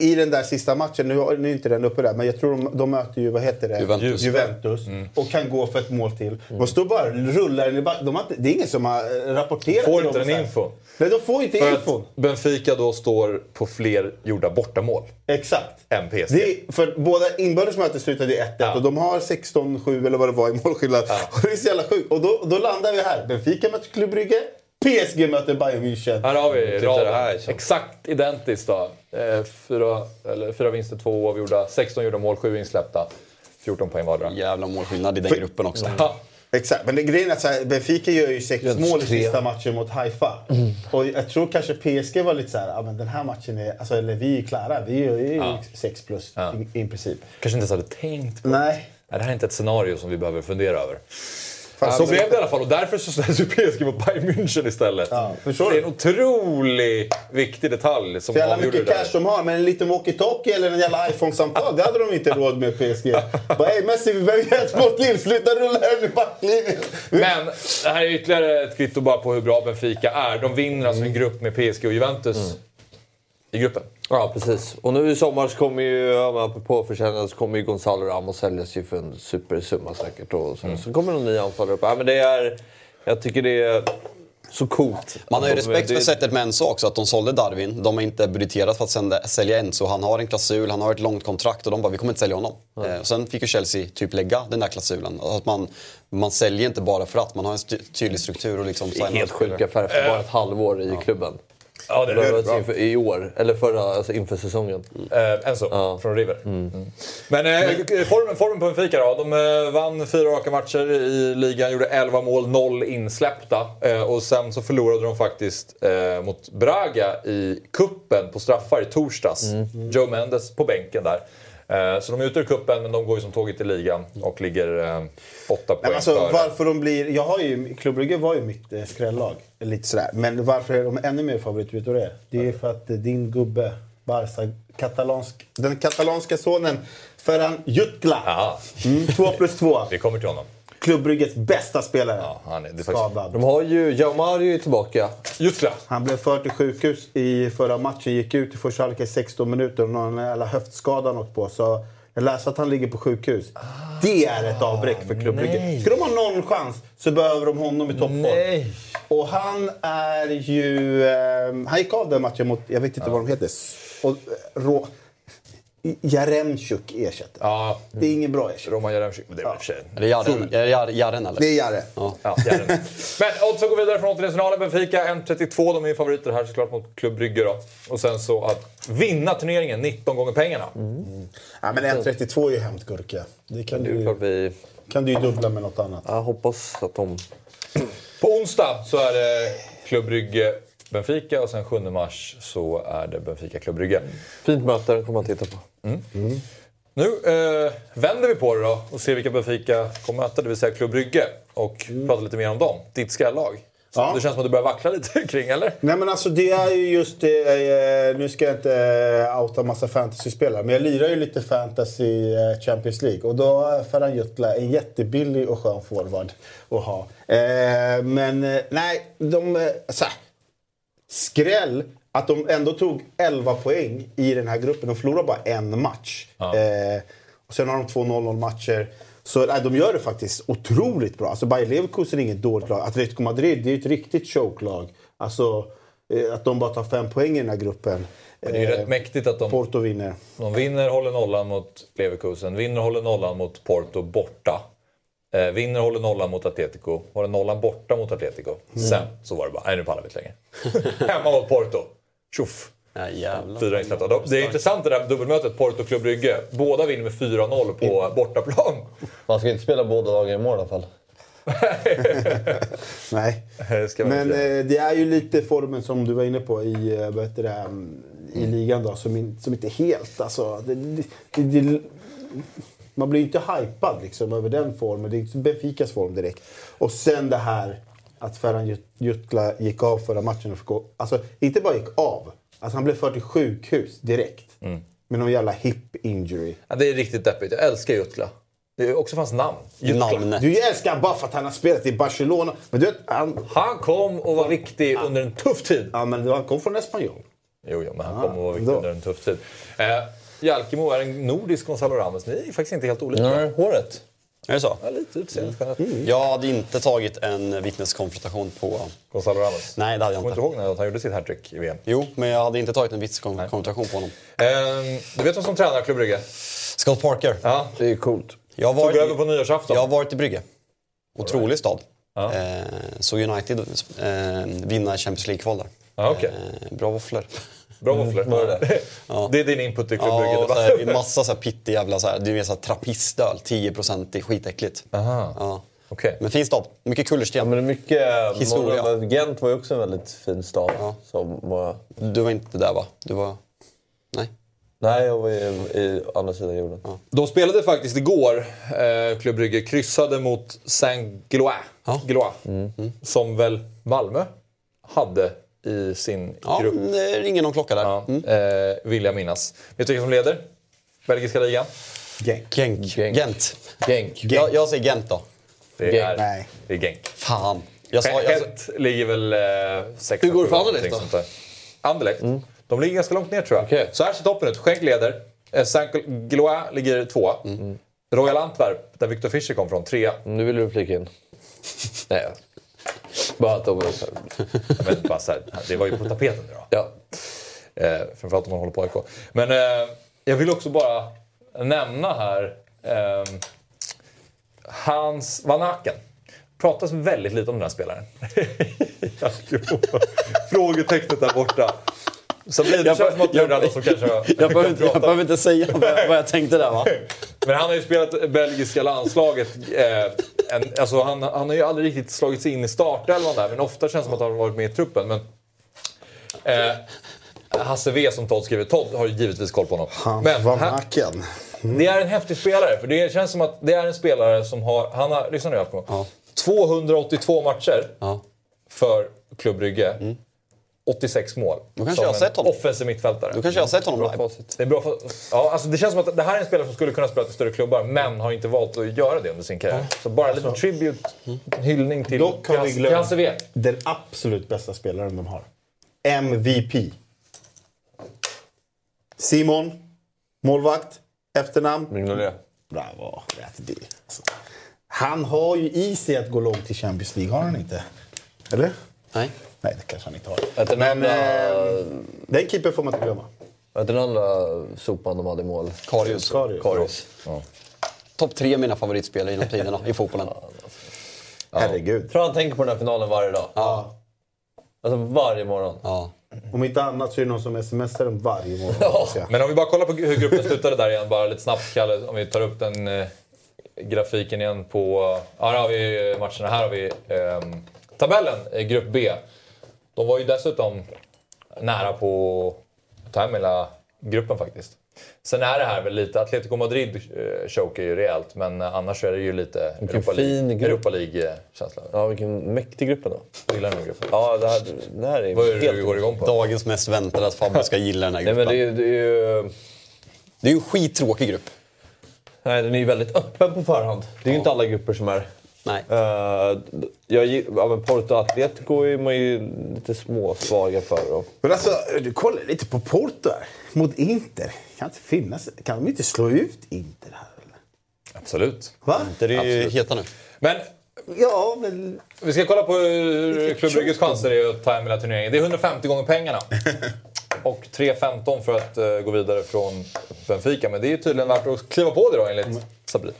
E: i den där sista matchen, nu, nu är inte den uppe där, men jag tror de, de möter ju, vad heter det?
G: Juventus.
E: Juventus och kan gå för ett mål till. De står bara och rullar den i back. de Det är ingen som har rapporterat
D: Får
E: till
D: inte den infon.
E: Nej, de får inte
D: För
E: infon.
D: att Benfica då står på fler gjorda bortamål
E: Exakt.
D: än PSG.
E: Är, för båda inbördes möten slutade i 1-1
D: Ja.
E: och de har 16-7 eller vad det var i målskillnad. Och det är så jävla sjukt. Och då, då landar vi här. Benfica möter Club Brygge. PSG möter Bayern München.
D: Här har vi
F: det
D: raden. Exakt identiskt då. Eh, fyra, eller, fyra vinster, två oavgjorda, 16 gjorda mål, 7 insläppta. 14 poäng vardera.
G: Jävla målskillnad i den gruppen också.
D: Ja.
E: Exakt, men det, grejen är att så här, Benfica gör ju sex mål i sista matchen mot Haifa. Och jag tror kanske PSG var lite så här, ja men den här matchen är, alltså eller vi är klara, vi är ju
D: Ja.
E: sex plus
D: Ja.
E: i, i princip.
D: Kanske inte ens hade tänkt på det.
E: Nej.
D: Nej, Det här är inte ett scenario som vi behöver fundera över.
E: Fan,
D: så blev det i alla fall och därför så ställs ju PSG mot Bayern München istället.
E: Ja, förstår
D: det är en otroligt viktig detalj som
E: Så jävla mycket
D: där.
E: cash de har, men en liten walkie-talkie eller en jävla iPhone-samtal, det hade de inte råd med PSG. Bara, hej Messi, vi behöver ett till, sluta rulla i backlinjen.
D: Men det här är ytterligare ett kvitto bara på hur bra Benfica är. De vinner alltså en grupp med PSG och Juventus i gruppen.
F: Ja, precis. Och nu i sommar så kommer ju, ja, apropå försäljning, så kommer ju Gonzalo Ramos säljas ju för en supersumma säkert. Och sen så kommer någon ny anfallare upp. Ja, men det är, jag tycker det är så coolt.
G: Man har ju respekt för
F: det-
G: sättet med Enzo också, att de sålde Darwin. De har inte budgeterat för att sända, sälja Enzo. Han har en klausul, han har ett långt kontrakt och de bara, vi kommer inte sälja honom. Eh, sen fick ju Chelsea typ lägga den där klausulen. Att man, man säljer inte bara för att, man har en tydlig struktur och liksom...
F: Helt sjuka affärer efter bara ett halvår i klubben.
D: Ja, det är bra.
F: inför, I år, eller förra, alltså inför säsongen.
D: Eh, Enzo från River. Mm. Men eh, formen, formen på Benfica då. De eh, vann fyra raka matcher i ligan, gjorde 11 mål, 0 insläppta. Eh, och sen så förlorade de faktiskt eh, mot Braga i kuppen på straffar i torsdags. Joe Mendes på bänken där. Eh, så de är ute ur kuppen men de går ju som tåget i ligan och ligger eh, åtta poäng
E: alltså,
D: före.
E: varför de blir... Jag har ju, Club Brygge var ju mitt eh, skrällag. Lite sådär. Men varför är de ännu mer favorit? Vet du det? Det är för att din gubbe, Barca, katalansk, den katalanska sonen Ferran Jutgla. Mm, två plus två.
D: vi kommer till honom.
E: Club Brygges bästa spelare.
D: Ja, han är, det är faktiskt...
E: Skadad.
F: De har ju, Jao Mario är tillbaka.
D: Just det.
E: Han blev förd till sjukhus i förra matchen. Gick ut i första halvlek i 16 minuter och någon jävla höftskada han åkt på. Så jag läste att han ligger på sjukhus. Det är ett avbräck för Club Brygge. Ska de ha någon chans så behöver de honom i toppform.
F: Nej.
E: Och han är ju... Eh, han gick av den matchen mot, jag vet inte vad de heter. Och, eh, Rå, Jaremchuk ersätter.
D: Ja,
E: Det är ingen bra ersättning.
D: Roman Jaremchuk. Men det är väl i och för sig...
G: Är det Jaren, är det Jaren eller?
E: Det är Jare.
G: Ja.
D: Ja, Järnen. Men oddsen går vidare från åttondelsfinalen. Benfica 1.32. De är ju favoriter här såklart mot Club Brygge då. Och sen så att vinna turneringen 19 gånger pengarna.
E: Ja, men 1.32 är ju hämtgurka. Det kan
F: Det
E: du,
F: vi...
E: kan du ju dubbla med något annat.
F: Jag hoppas att de...
D: På onsdag så är det Club Brygge Benfica och sen 7 mars så är det Benfica Club Brygge.
F: Fint möte, den kommer man titta på.
D: Nu eh, vänder vi på det då och ser vilka Benfica kommer möta, det vill säga Club Brygge. Och pratar lite mer om dem. Ditt skrällag.
E: Ja.
D: Det känns som att du börjar vackla lite kring, eller?
E: Nej men alltså det är ju just det, eh, nu ska jag inte eh, outa massa fantasyspelare, men jag lirar ju lite fantasy eh, Champions League. Och då är Ferran Jutla en jättebillig och skön forward att ha. Eh, men eh, nej, de... Eh, så här, skräll att de ändå tog 11 poäng i den här gruppen. De förlorade bara en match. Eh, och sen har de två 0-0 matcher. Så nej, de gör det faktiskt otroligt bra. Alltså Bayer Leverkusen är inget dåligt lag. Atletico Madrid det är ett riktigt choke-lag. Alltså eh, att de bara tar fem poäng i den här gruppen.
D: Men det är ju
E: Eh,
D: rätt mäktigt att de,
E: Porto vinner.
D: de vinner, håller nollan mot Leverkusen, vinner, håller nollan mot Porto borta. Eh, vinner, håller nollan mot Atletico, håller nollan borta mot Atletico. Sen så var det bara, nej nu pallar vi inte längre. Hemma mot Porto. Tjoff!
G: Ja.
D: Fyra insläppta. De- Det är intressant det där dubbelmötet Porto-Klubb Brygge. Båda vinner med 4-0 på bortaplan.
F: Man ska inte spela båda lagen i mål i alla fall.
E: Nej. Men eh, det är ju lite formen som du var inne på i, eh, vad heter det, mm, i ligan då, som, in, som inte helt... Alltså, det, det, det, man blir ju inte hypad liksom, över den formen. Det är inte Benficas form direkt. Och sen det här att Ferhan Jut- Jutla gick av förra matchen. Och gå, alltså, inte bara gick av. Alltså, han blev förd till sjukhus direkt. Med någon jävla hip injury.
D: Ja, det är riktigt deppigt. Jag älskar Jutla. Det är också hans namn. Jutla.
G: Namnet.
E: Du älskar han bara för att han har spelat i Barcelona. Men du vet, han,
D: Han kom och var viktig under en tuff tid.
E: ja, men han kom från Espanyol.
D: Jo, jo, men han kom och var viktig
E: då.
D: under en tuff tid. Eh, Jalkemo är en nordisk Gonzalo Ramos. Ni är faktiskt inte helt olika.
F: Nej, håret.
G: Är det så?
D: Ja, lite utseende. Mm.
G: Jag hade inte tagit en vittneskonfrontation på...
D: Gonzalo Ramos.
G: Nej, det hade jag
D: Kommer inte
G: inte.
D: ihåg när han gjorde sitt hattrick i VM.
G: Jo, men jag hade inte tagit en vittneskonfrontation på honom.
D: Eh, du vet vem som tränar Club Brygge?
G: Scott Parker.
D: Ja.
F: Det är coolt.
G: Jag
D: Tog över på nyårsafton.
G: jag har varit i Brygge. Otrolig stad. Eh, så United eh, vinna Champions League-kval där.
D: Ja, okej.
G: Eh, bra våfflor.
D: Bra våfflor.
F: var det det?
G: Ja.
D: Det är din input i Club
G: Ja,
D: Brygge.
G: här, massa så här pittig jävla så här, du vet så här trappistöl, 10% i skitäckligt.
D: Aha.
G: Ja.
D: Okej.
G: Men fin stad, mycket
F: Ja,
G: kullersten.
F: men det är mycket...
G: Historia.
F: många- Gent var ju också en väldigt fin stad. Som var...
G: Du var inte där va? Du var... Nej.
F: Nej, jag var i, i andra sidan jorden.
D: De spelade faktiskt igår, eh, Club Brygge, kryssade mot Saint-Gillois.
G: Ja.
D: Gillois, Som väl Malmö hade i sin
G: Ja,
D: grupp.
G: det ringer någon klocka där.
D: Ja,
G: Mm.
D: eh, vill jag minnas. Vet du vilka som leder? Belgiska ligan?
E: Genk.
G: Genk.
F: Genk.
G: Gent.
F: Genk.
G: Jag, jag säger Gent då.
D: Det är,
F: Genk.
E: Nej.
D: det är Genk.
G: Fan. Jag sa, jag,
D: Hent ligger väl eh, sex
F: Hur går det för Anderlecht då?
D: Anderlecht? De ligger ganska långt ner tror jag.
F: Okej.
D: Så här ser toppen ut. Schenk leder. Eh, Saint-Gillois ligger tvåa. Royal Antwerp, där Victor Fischer kom från, trea.
F: Nu vill du flika in. Nej. Bara att de...
D: Men bara så här, det var ju på tapeten då.
F: Ja.
D: Eh, framförallt om man håller på AIK. Men eh, jag vill också bara nämna här eh, Hans Van Aken. pratas väldigt lite om den här spelaren. Frågetecknet där borta. Så blir det
G: Jag
D: känns som att du är den som kanske
G: jag, behöver inte, jag behöver inte säga vad jag, vad jag tänkte där va?
D: Men han har ju spelat belgiska landslaget. Eh, en, alltså han, han har ju aldrig riktigt slagit sig in i startelvan där, men ofta känns det som att han har varit med i truppen. Men, eh, Hasse V som Todd skriver, Todd har ju givetvis koll på honom.
E: Han
D: men
E: var nacken.
D: det är en häftig spelare, för det känns som att det är en spelare som har, han har, lyssna nu Jalko,
G: Ja.
D: 282 matcher
G: Ja.
D: för Club Brygge. 86 mål.
G: Då kanske jag har sett honom.
D: Offensiv mittfältare.
G: Då kanske jag har sett honom
F: Bra
G: live.
D: Det, är bra för, ja, alltså det känns som att det här är en spelare som skulle kunna spela till större klubbar, men har inte valt att göra det under sin karriär. Så bara en liten tribute, en hyllning till,
E: Dock har vi glömt den absolut bästa spelaren de har. MVP. Simon, målvakt, efternamn.
F: Mignolet.
E: Bravo. rätt det. Alltså, han har ju i sig att gå långt i Champions League, har han inte? Eller?
G: Nej.
E: Nej, det kanske han inte har. Men
F: andra,
E: eh, den keeper får man inte glömma.
F: vet den andra sopan de hade i mål?
G: Karius.
E: Karius.
F: Karius.
G: Topp tre mina favoritspelare genom tiderna i fotbollen.
E: Herregud.
F: Jag tror han tänker på den här finalen varje dag.
G: Ja.
F: Alltså varje morgon.
G: ja.
E: Om inte annat så är det någon som smsar den varje morgon. jag.
D: Men om vi bara kollar på hur gruppen slutade där igen, bara lite snabbt Kalle. Om vi tar upp den eh, grafiken igen på... Ja, här har vi matcherna. Här har vi ehm, tabellen, i grupp B. De var ju dessutom nära på att ta hem hela gruppen faktiskt. Sen är det här väl lite, Atletico Madrid eh, chokar ju rejält, men eh, annars är det ju lite
F: Vilken
D: Europa
F: fin
D: League-
F: grupp.
D: Europa League-känsla.
F: Ja, vilken mäktig grupp ändå.
D: Jag gillar den här gruppen.
F: Ja, det här, det här är
D: Vad är det
F: helt...
D: du går igång på?
G: Dagens mest väntade att Fabbe ska gilla den här
F: Nej,
G: gruppen.
F: men det, är- det är ju...
G: Det är ju en skittråkig grupp.
F: Nej, den är ju väldigt öppen på förhand. Det är ju inte alla grupper som är...
G: Nej.
F: Uh, jag, ja, men Porto och Atletico är man ju lite småsvaga för. Och,
E: Men alltså, du kollar lite på Porto här. Mot Inter. Kan inte finnas... Kan de inte slå ut Inter här eller?
D: Absolut.
E: Va?
G: Det är ju heta nu.
D: Men
E: Ja, men...
D: Vi ska kolla på hur Club Brygges chanser är att ta hem hela turneringen. Det är 150 gånger pengarna. Och 3.15 för att eh, gå vidare från Benfica. Men det är tydligen värt att kliva på det då enligt Sabri.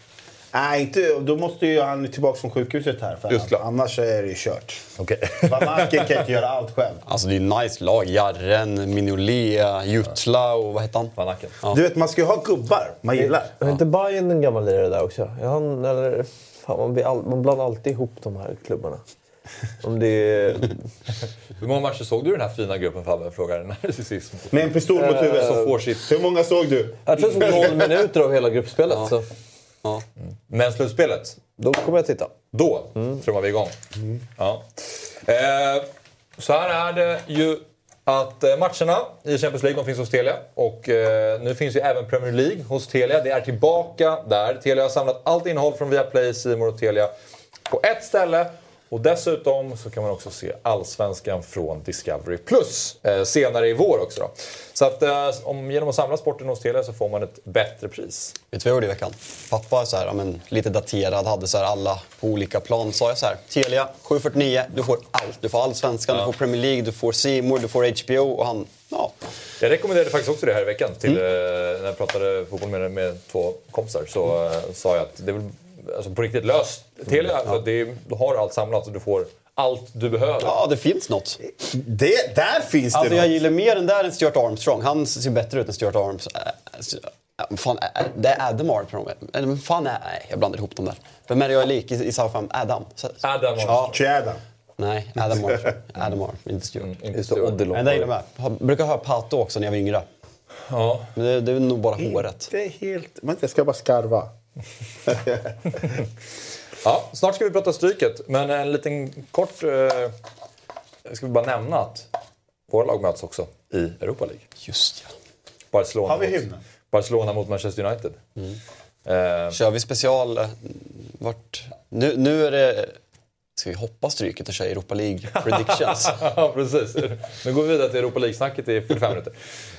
E: Nej, inte, då måste ju han tillbaka från sjukhuset här. För
D: Just klart.
E: annars är det ju kört.
D: Okej.
E: Van Aken kan inte göra allt själv.
G: Alltså det är ett nice lag. Jarren, Mignolet, Jutla och vad heter han?
D: Van Aken.
G: Ja.
E: Du vet, man ska ju ha gubbar man gillar.
F: Är inte Bayern en gammal lirare där också? Är han, eller, fan, man, blir all, man blandar alltid ihop de här klubbarna. Om det är...
D: Hur många matcher såg du i den här fina gruppen Fabbe? Frågar narcissism.
E: Med en pistol mot huvudet.
D: Som får sitt...
E: Hur många såg du?
F: Jag tror jag såg noll minuter av hela gruppspelet. Så.
G: Ja.
D: Men slutspelet,
F: Då kommer jag titta.
D: då trummar vi igång. Ja. Eh, så här är det ju att eh, matcherna i Champions League finns hos Telia. Och eh, nu finns ju även Premier League hos Telia. Det är tillbaka där. Telia har samlat allt innehåll från Viaplay, Simor och Telia på ett ställe. Och dessutom så kan man också se Allsvenskan från Discovery Plus eh, senare i vår också. Då. Så att eh, om, genom att samla sporten hos Telia så får man ett bättre pris.
G: Vet du vad jag gjorde i veckan? Pappa, så här, ja, men, lite daterad, hade så här, alla på olika plan. Sa jag så här, Telia 749, du får allt. Du får Allsvenskan, du får Premier League, du får C More, du får HBO. Och han, ja.
D: Jag rekommenderade faktiskt också det här i veckan. Till, eh, när jag pratade fotboll med, med två kompisar så eh, sa jag att det är väl alltså, på riktigt löst. Telia, det är, du har allt samlat och du får allt du behöver.
G: ja, det finns något.
E: Det, där finns det
G: Alltså, jag
E: något.
G: gillar mer den där än Stuart Armstrong. Han ser bättre ut än Stuart Armstrong. Äh, Fan, äh, det är Adam Armstrong. Eller vem fan är... Nej, jag blandar ihop dem där. Vem är det jag är lik i, i Southam? Adam? Så-
D: Adam.
G: Ja.
E: Tjädern.
G: Nej, Adam Armstrong. Adam Armstrong, inte Stuart.
D: Inte
F: Just det,
D: Stuart.
G: Men det gillar jag. Jag brukar höra Pato också när jag var yngre.
D: Ja.
G: Men det, det är nog bara håret.
E: Det är helt... Vänta, jag ska bara skarva.
D: Ja, snart ska vi prata Stryket, men en liten kort... Eh, ska vi bara nämna att våra lag möts också i Europa League.
G: Just ja.
D: Barcelona,
E: Har vi
D: mot? Barcelona mot Manchester United. Eh,
G: Kör vi special... eh, Vart... Nu, nu är det... Ska vi hoppa Stryket och köra Europa League predictions?
D: Ja, precis. Nu går vi vidare till Europa League-snacket i 45 minuter.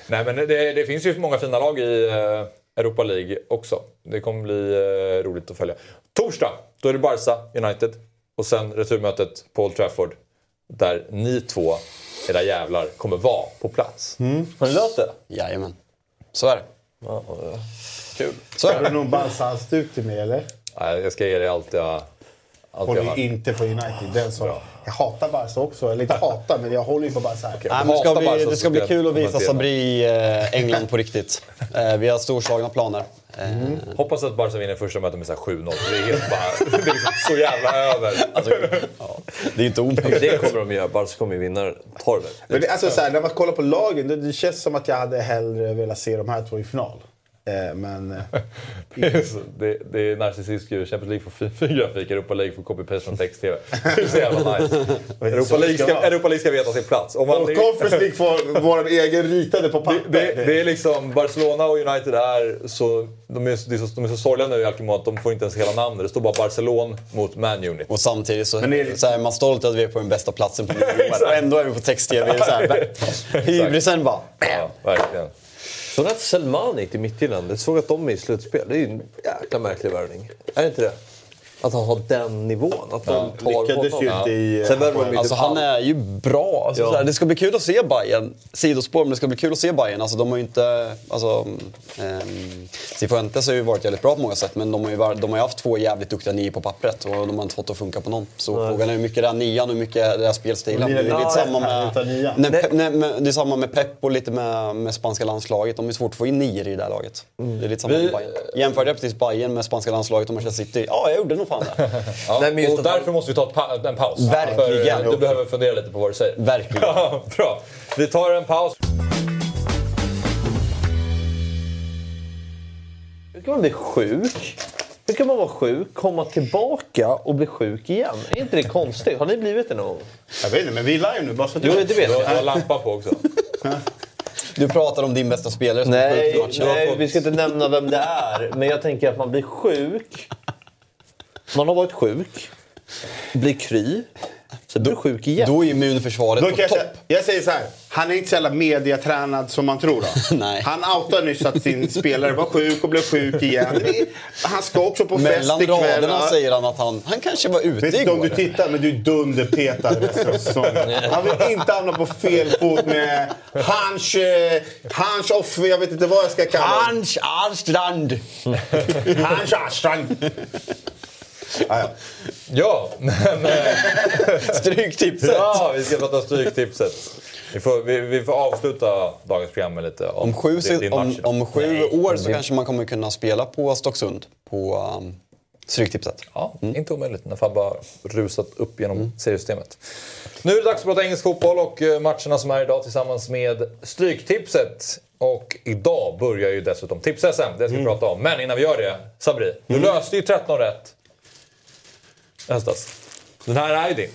D: Nej, men det, det finns ju många fina lag i eh, Europa League också. Det kommer bli eh, roligt att följa. Torsdag, då är det Barca, United. Och sen returmötet på Old Trafford. Där ni två, era jävlar, kommer vara på plats.
F: Har ni löst det?
G: Jajamän. Så är det.
F: Ja, ja. Kul.
G: Så är
E: Har du
G: det.
E: någon Barca-halsduk till mig eller?
D: Nej, jag ska ge dig allt jag, allt
E: Håller ju inte på United. Den som, jag hatar Barca också. Eller inte hatar, men jag håller ju på Barca. här.
G: Nej, men det, ska bli, det ska bli kul att visa. Sabri eh, England på riktigt. Eh, vi har storslagna planer. Eh,
D: Hoppas att Barca vinner första mötet med så här 7-0. för Det är helt bara... Det är liksom så jävla över.
G: alltså, ja, det är inte omöjligt.
F: Det kommer de göra. Barca kommer ju vinna torvet.
E: Men det, alltså, så här, när man kollar på lagen, det, det känns som att jag hade hellre velat se de här två i final. Eh, men... Eh,
D: Det är, så, det, det är narcissistisk ju. Champions League får fin, grafik, Europa League får copy-paste från text-tv. Det är så jävla nice. Europa League ska, Europa League ska veta sin plats. Om man,
E: och Conference League får vår egen ritade på papper.
D: det, det, det är liksom, Barcelona och United är så... De är, det är så, de är så sorgliga nu i Alkmaar att de får inte ens hela namnet. Det står bara Barcelona mot Man Unit.
G: Och samtidigt så,
E: är-
G: så är man stolt att vi är på den bästa platsen på år. Och ändå är vi på text-tv. Här, Hybrisen bara...
D: Ja, verkligen.
F: Såg att Selmani gick till Midtjylland. Jag såg att de är i slutspel. Det är ju en jäkla märklig värvning. Är det inte det? Att han har den nivån. Att de tar
E: Lyckades ju inte i...
F: Sen de ju
G: Alltså han är ju bra. Alltså,
F: Ja.
G: det ska bli kul att se Bayern. Sidospår, men det ska bli kul att se Bayern. Alltså, de har ju inte... Alltså, um, Cifuentes har ju varit jävligt bra på många sätt, men de har ju, de har ju haft två jävligt duktiga nior på pappret och de har inte fått det att funka på någon. Så frågan är hur mycket det är nian och hur mycket det är spelstilen.
E: Och
G: Det är samma med, nej, Pep, nej, det är samma med Pep och lite med, med spanska landslaget. De är svårt att få in nior i det här laget. Det är lite samma
D: Vi-
G: med Bayern. Jämförde jag precis Bayern med spanska landslaget och Manchester City? Ja, jag gjorde nog fan det.
D: Ja,
F: Nej, men just
D: och därför måste vi ta pa en paus.
G: Verkligen.
D: För, eh, du behöver fundera lite på vad du säger.
G: Verkligen.
D: Ja, Bra. Vi tar en paus.
F: Hur kan man bli sjuk? Hur kan man vara sjuk, komma tillbaka och bli sjuk igen? Är inte det konstigt? Har ni blivit det någon gång?
E: Jag vet inte, men vi är live nu. Bara så att
F: Jo,
E: du...
F: det vet
D: Du har,
F: jag.
D: du har lampa på också.
G: Du pratar om din bästa spelare som är sjuk
F: Nej, nej, vi ska inte nämna vem det är. Men jag tänker att man blir sjuk. Man har varit sjuk. Blir kry. Sen blir du sjuk igen.
G: Då är immunförsvaret
E: Då
G: på
E: jag,
G: topp.
E: säga, jag säger så här. Han är inte så jävla mediatränad som man tror. Då.
G: Nej.
E: Han outade nyss att sin spelare var sjuk och blev sjuk igen. Han ska också på fest
G: Mellan
E: ikväll.
G: raderna
E: Ja.
G: säger han att han, han kanske var ute
E: Vet
G: igår.
E: du tittar, men du är dunderpetad resten av säsongen. Han vill inte hamna på fel fot med Hans... eh, Hans off... Jag vet inte vad jag ska kalla honom.
G: Hans Arstrand!
E: Hans Arstrand. Ja, ja.
D: Men... eh,
G: Stryktipset!
D: Ja, vi ska prata Stryktipset. Vi får, vi, vi får avsluta dagens program med lite
G: Om sju,
D: din, din
G: om,
D: match.
G: om sju år så kanske man kommer kunna spela på Stocksund. På, um, Stryktipset.
D: Ja, inte omöjligt. När fan bara rusat upp genom seriesystemet. Nu är det dags att prata engelsk fotboll och eh, matcherna som är idag tillsammans med Stryktipset. Och idag börjar ju dessutom Tips-SM, det ska vi prata om. Men innan vi gör det, Sabri, du löste ju 13 rätt höstas. Den här är ju din.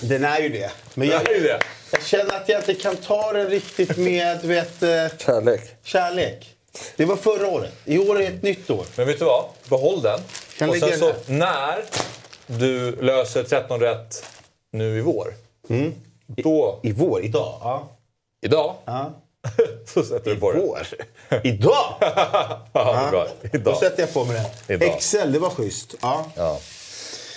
E: Den är ju det. Men jag,
D: är ju det.
E: jag känner att jag inte kan ta den riktigt med du vet, eh,
F: Kärlek.
E: kärlek. Det var förra året. I år är ett nytt år.
D: Men vet du vad? Behåll den.
E: Kan
D: och sen så när du löser 13 rätt nu i vår. Då,
E: I vår? Idag? Ja.
D: idag,
E: ja.
D: så sätter du på den.
E: Vår? Idag?
D: Ja, det är bra.
E: Då
D: Idag.
E: sätter jag på mig den.
D: Idag.
E: Excel, det var schysst. Ja.
D: Ja.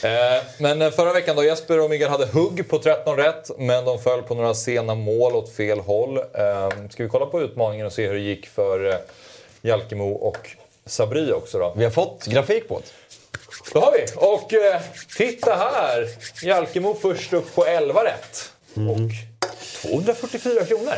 D: Eh, Men eh, förra veckan då Jesper och Miguel hade hugg på 13 rätt, men de föll på några sena mål åt fel håll. Eh, Ska vi kolla på utmaningen och se hur det gick för Jalkemo och Sabri också då?
G: Vi har fått grafik på det.
D: Det har vi! Och eh, titta här! Jalkemo först upp på 11 rätt. Och 244 kronor.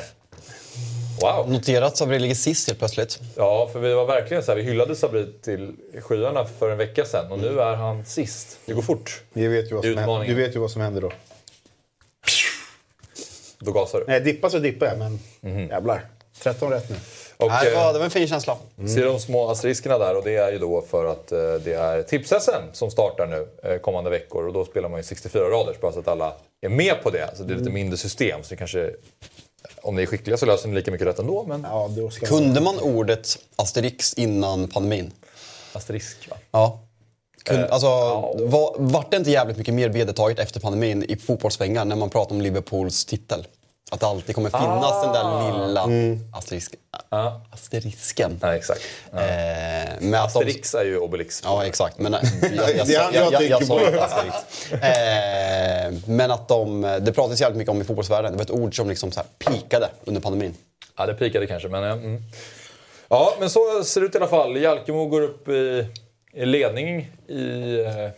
D: Wow!
G: Noterat Sabri ligger sist helt plötsligt.
D: Ja, för vi var verkligen så här, vi hyllade Sabri till skyarna för en vecka sedan och nu är han sist. Det går fort.
E: Du vet, ju vad som händer. Du vet ju vad som händer då.
D: Då gasar du.
E: Nej, dippa så dippar jag, men jävlar. 13 rätt nu.
D: Och,
G: Nej, det,
D: eh,
G: var, det var en fin känsla.
D: Ser de små asteriskerna där och det är ju då för att eh, det är Tips-SM som startar nu eh, kommande veckor och då spelar man ju 64 raders bara så att alla är med på det. Så det är lite mindre system så det kanske, om ni är skickliga så löser ni lika mycket rätt ändå men
E: Ja, då ska
G: Kunde man ordet Asterix innan pandemin?
D: asterisk va?
G: Ja. Kun,
D: Eh,
G: alltså,
D: ja.
G: var, vart det inte jävligt mycket mer vedertaget efter pandemin i fotbollssvängar när man pratar om Liverpools titel? Att det alltid kommer finnas den där lilla asterisk,
D: Ja.
G: asterisken.
D: Nej, exakt. Ja.
G: Eh, med att de-
D: Asterix är ju Obelix.
G: Ja, exakt. Men, eh, jag, jag, jag, jag,
E: jag
G: jag, sa inte Asterix. Eh, men att de, det pratas jävligt mycket om i fotbollsvärlden. Det var ett ord som liksom så här pikade under pandemin.
D: Ja, det pikade kanske, men... ja, Mm. Ja, men så ser det ut i alla fall. Jalkemo går upp i, i ledning i, eh,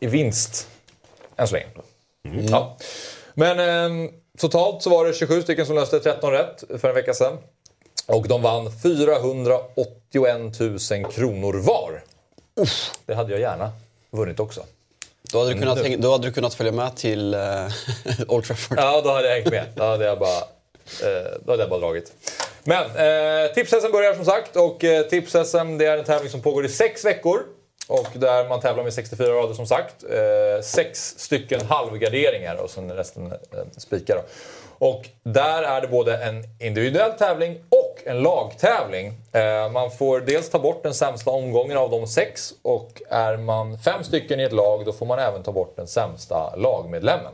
D: i vinst, än så länge. Ja. Men eh, totalt så var det 27 stycken som löste 13 rätt för en vecka sedan. Och de vann 481 000 kronor var. Det hade jag gärna vunnit också.
G: Då hade du kunnat, hänga- då hade du kunnat följa med till eh, Old Trafford.
D: Ja, då hade jag hängt med. Då hade jag bara, eh, då hade jag bara dragit. Men eh, Tips-SM börjar som sagt och eh, Tips-SM det är en tävling som pågår i sex veckor. Och där man tävlar med 64 rader som sagt. Eh, sex stycken halvgarderingar och sen resten eh, spikar. Och där är det både en individuell tävling och en lagtävling. Eh, man får dels ta bort den sämsta omgången av de sex och är man fem stycken i ett lag då får man även ta bort den sämsta lagmedlemmen.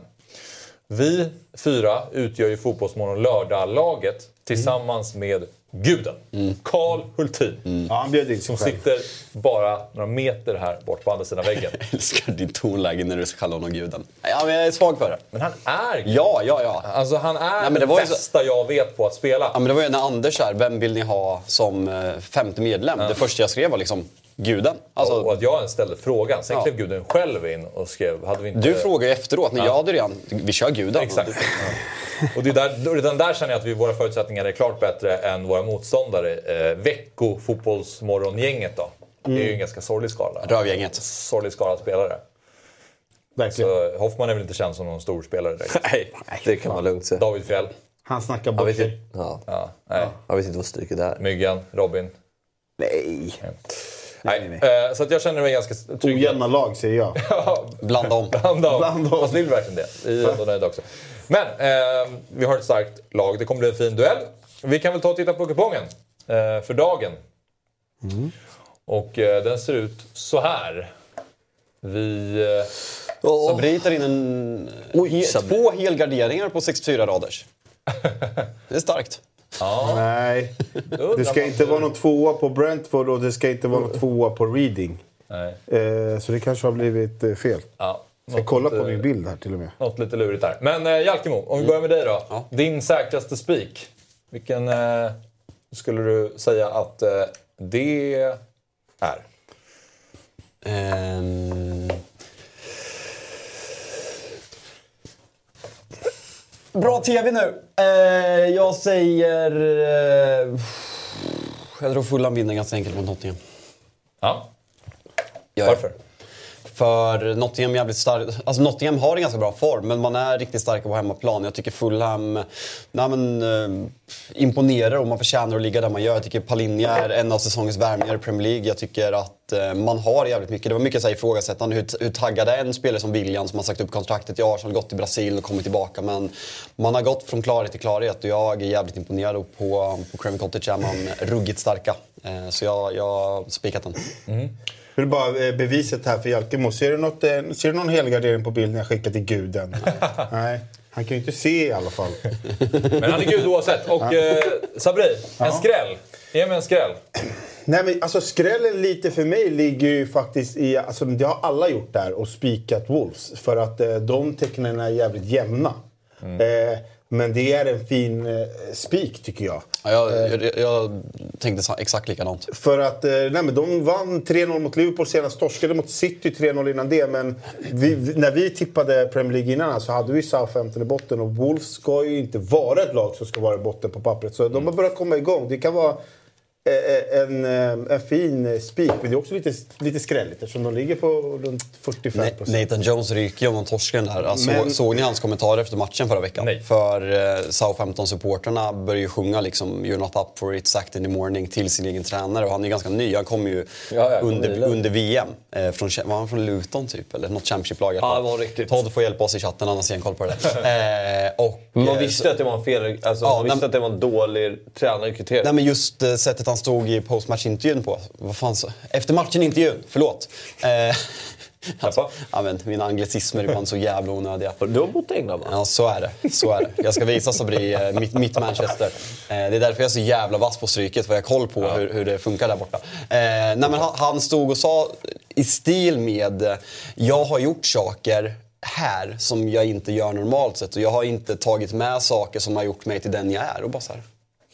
D: Vi fyra utgör ju Fotbollsmorgon lördag-laget tillsammans med guden. Karl Hultin.
E: Ja, han bjöd in sig
D: Som
E: själv.
D: sitter bara några meter här bort på andra sidan väggen.
G: Jag älskar din tonläge när du ska kalla honom guden. Ja, men jag är svag för det.
D: Men han är gud.
G: Ja, ja, ja.
D: Alltså han är
G: men det
D: det
G: var ju så-
D: bästa jag vet på att spela.
G: Ja, men det var ju när Anders här, vem vill ni ha som eh, femte medlem? Det första jag skrev var liksom guden. Alltså,
D: och att jag ens ställde frågan. Sen
G: Ja.
D: klev guden själv in och skrev. Hade vi inte...
G: du frågade efteråt, när jag hade redan, vi kör guden.
D: Exakt. Ja. Och det är där, redan där känner jag att vi, våra förutsättningar är klart bättre än våra motståndare. Eh, Vecko, fotbollsmorgongänget då. Det är ju en ganska sorglig skala.
G: Rövgänget.
D: Sorglig skala spelare.
E: Verkligen.
D: Så Hoffman är väl inte känd som någon stor spelare direkt.
F: Nej, det kan man lugnt säga.
D: David Fjell.
E: Han snackar bort
F: vet,
E: sig.
F: ja.
D: Ja, nej.
F: jag vet inte vad stryket är.
D: Myggan, Robin.
E: Nej.
D: Nej. Eh, så att jag känner mig ganska trygg.
E: Ojämna lag, säger jag.
G: Blanda om.
D: Bland av.
E: Bland av.
D: Fast vill verkligen det. Vi är ändå nöjda också. Men eh, vi har ett starkt lag. Det kommer bli en fin duell. Vi kan väl ta och titta på kupongen eh, för dagen. Och eh, den ser ut så här. Vi... Eh,
G: Sabri tar in en, he,
F: Sabri.
G: två helgarderingar på 64 raders. Det är starkt.
E: Nej.
D: då undrar
E: Det ska inte vara någon tvåa på Brentford och det ska inte vara någon tvåa på Reading.
D: Nej.
E: Eh, så det kanske har blivit eh, fel.
D: Ja,
E: Jag
D: något,
E: kollar på min bild här till och med.
D: Något lite lurigt här. Men eh, Jalkemo, om vi börjar med dig då. Din säkraste spik. Vilken eh, skulle du säga att eh, det är?
G: Ehm. Bra TV nu. Eh, jag säger... Eh, jag tror Fulham vinner ganska enkelt mot Nottingham.
D: Ja.
G: Ja,
D: Varför?
G: För Nottingham är jävligt stark. Alltså Nottingham har en ganska bra form, men man är riktigt starka på hemmaplan. Jag tycker Fulham nej men, eh, imponerar och man förtjänar att ligga där man gör. Jag tycker Palinja är en av säsongens värvningar i Premier League. Jag tycker att eh, man har jävligt mycket. Det var mycket så här ifrågasättande hur, hur taggad är en spelare som William som har sagt upp kontraktet i Arsenal, gått till Brasilien och kommit tillbaka. Men man har gått från klarhet till klarhet och jag är jävligt imponerad och på, på Craven Cottage är man ruggigt starka. Eh, så jag har spikat den. Mm.
E: Det är bara eh, beviset här för Jalkemo. Ser du, något, eh, ser du någon helgardering på bilden jag skickade till guden? Nej. Han kan ju inte se i alla fall.
D: Men han är gud oavsett. Och eh, Sabri, en skräll. Ge mig en skräll.
E: Nej, men alltså skrällen lite för mig ligger ju faktiskt i... Alltså, det har alla gjort där och spikat Wolves. För att eh, de tecknen är jävligt jämna. Eh, men det är en fin eh, spik tycker jag.
G: Ja, jag, jag, jag tänkte exakt likadant.
E: För att eh, nej, men de vann 3-0 mot Liverpool senast. Torskade mot City 3-0 innan det. Men vi, när vi tippade Premier League innan så hade vi Southampton i botten. Och Wolves ska ju inte vara ett lag som ska vara i botten på pappret. Så de har börjat komma igång. Det kan vara eh, en, eh, en fin eh, spik. Men det är också lite, lite skrälligt eftersom de ligger på runt 45
G: Na- Nathan Jones ryker ju om de torskar den där. Alltså,
E: Men-
G: Såg ni hans kommentarer efter matchen förra veckan? För eh, Southampton-supporterna började ju sjunga liksom “You're not up for it, sacked in the morning” till sin egen tränare. Och han är ganska ny. Han kom ju
F: Ja, ja, kom
G: under, VM. Eh, från, var han från Luton typ? Eller något Championship-lag?
F: Ja, det var riktigt.
G: Todd får hjälpa oss i chatten, annars jag koll på det. där. eh, och,
F: man
G: eh,
F: visste att det var en fel, alltså,
G: Ja,
F: man visste
G: nej-
F: att det var en dålig tränarrekrytering.
G: Nej men just eh, sättet han stod i postmatchintervjun på. Vad fan så? Efter matchen-intervjun, förlåt. Eh, alltså, ja, men, mina anglicismer är ibland så jävla onödiga.
F: Du har bott i England va?
G: Ja, så är det. Så är det. Jag ska visa Sabri eh, mitt, mitt Manchester. Eh, det är därför jag är så jävla vass på stryket, för jag har koll på hur, hur det funkar där borta. Eh, nej, men han, han stod och sa i stil med eh, jag har gjort saker här som jag inte gör normalt sett och jag har inte tagit med saker som har gjort mig till den jag är. Och bara så här,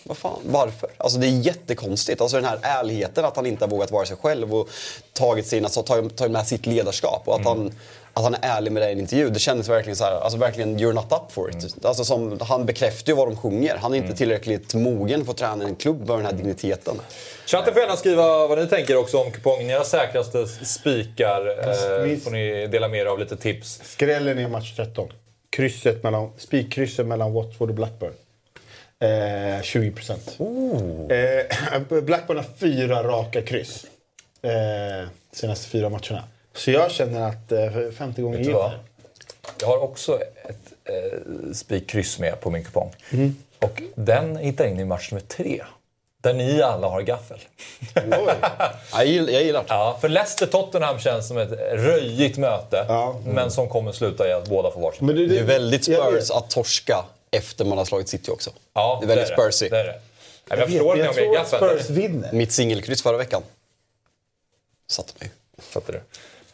G: vad fan, varför? Alltså det är jättekonstigt. Alltså den här ärligheten att han inte har vågat vara sig själv och tagit, sina, så tagit, tagit med sitt ledarskap. Och att, han, att han är ärlig med det i en intervju. Det kändes verkligen så här, alltså verkligen you're not up for it. Alltså som, han bekräftar ju vad de sjunger. Han är inte tillräckligt mogen för att träna i en klubb med den här digniteten.
D: Chatten får gärna skriva vad ni tänker också om kupongen. Era säkraste spikar eh, får ni dela med er av lite tips.
E: Skrällen i match 13. Krysset mellan, spikkrysset mellan Watford och Blackburn. Eh, 20 procent. Eh, Blackburn har fyra raka kryss. Eh, senaste fyra matcherna. Så jag känner att eh, femte gången
D: Vet du
E: gillt
D: vad?
E: här.
D: Jag har också ett eh, spikkryss med på min kupong.
E: Mm.
D: Och den hittar in i match nummer tre. Där ni alla har gaffel.
G: Jag gillar, jag gillar det.
D: Ja, för Leicester-Tottenham känns som ett röjigt möte. Men som kommer sluta i att båda får varsin.
G: Det är väldigt Spurs att torska efter man har slagit City också.
D: Ja,
G: det är väldigt
D: det.
G: Spursy.
D: Det är det. Nej, jag förstår att ni har med gaffel.
E: vinner.
G: Mitt singelkryss förra veckan. Satte mig.
D: Satte du.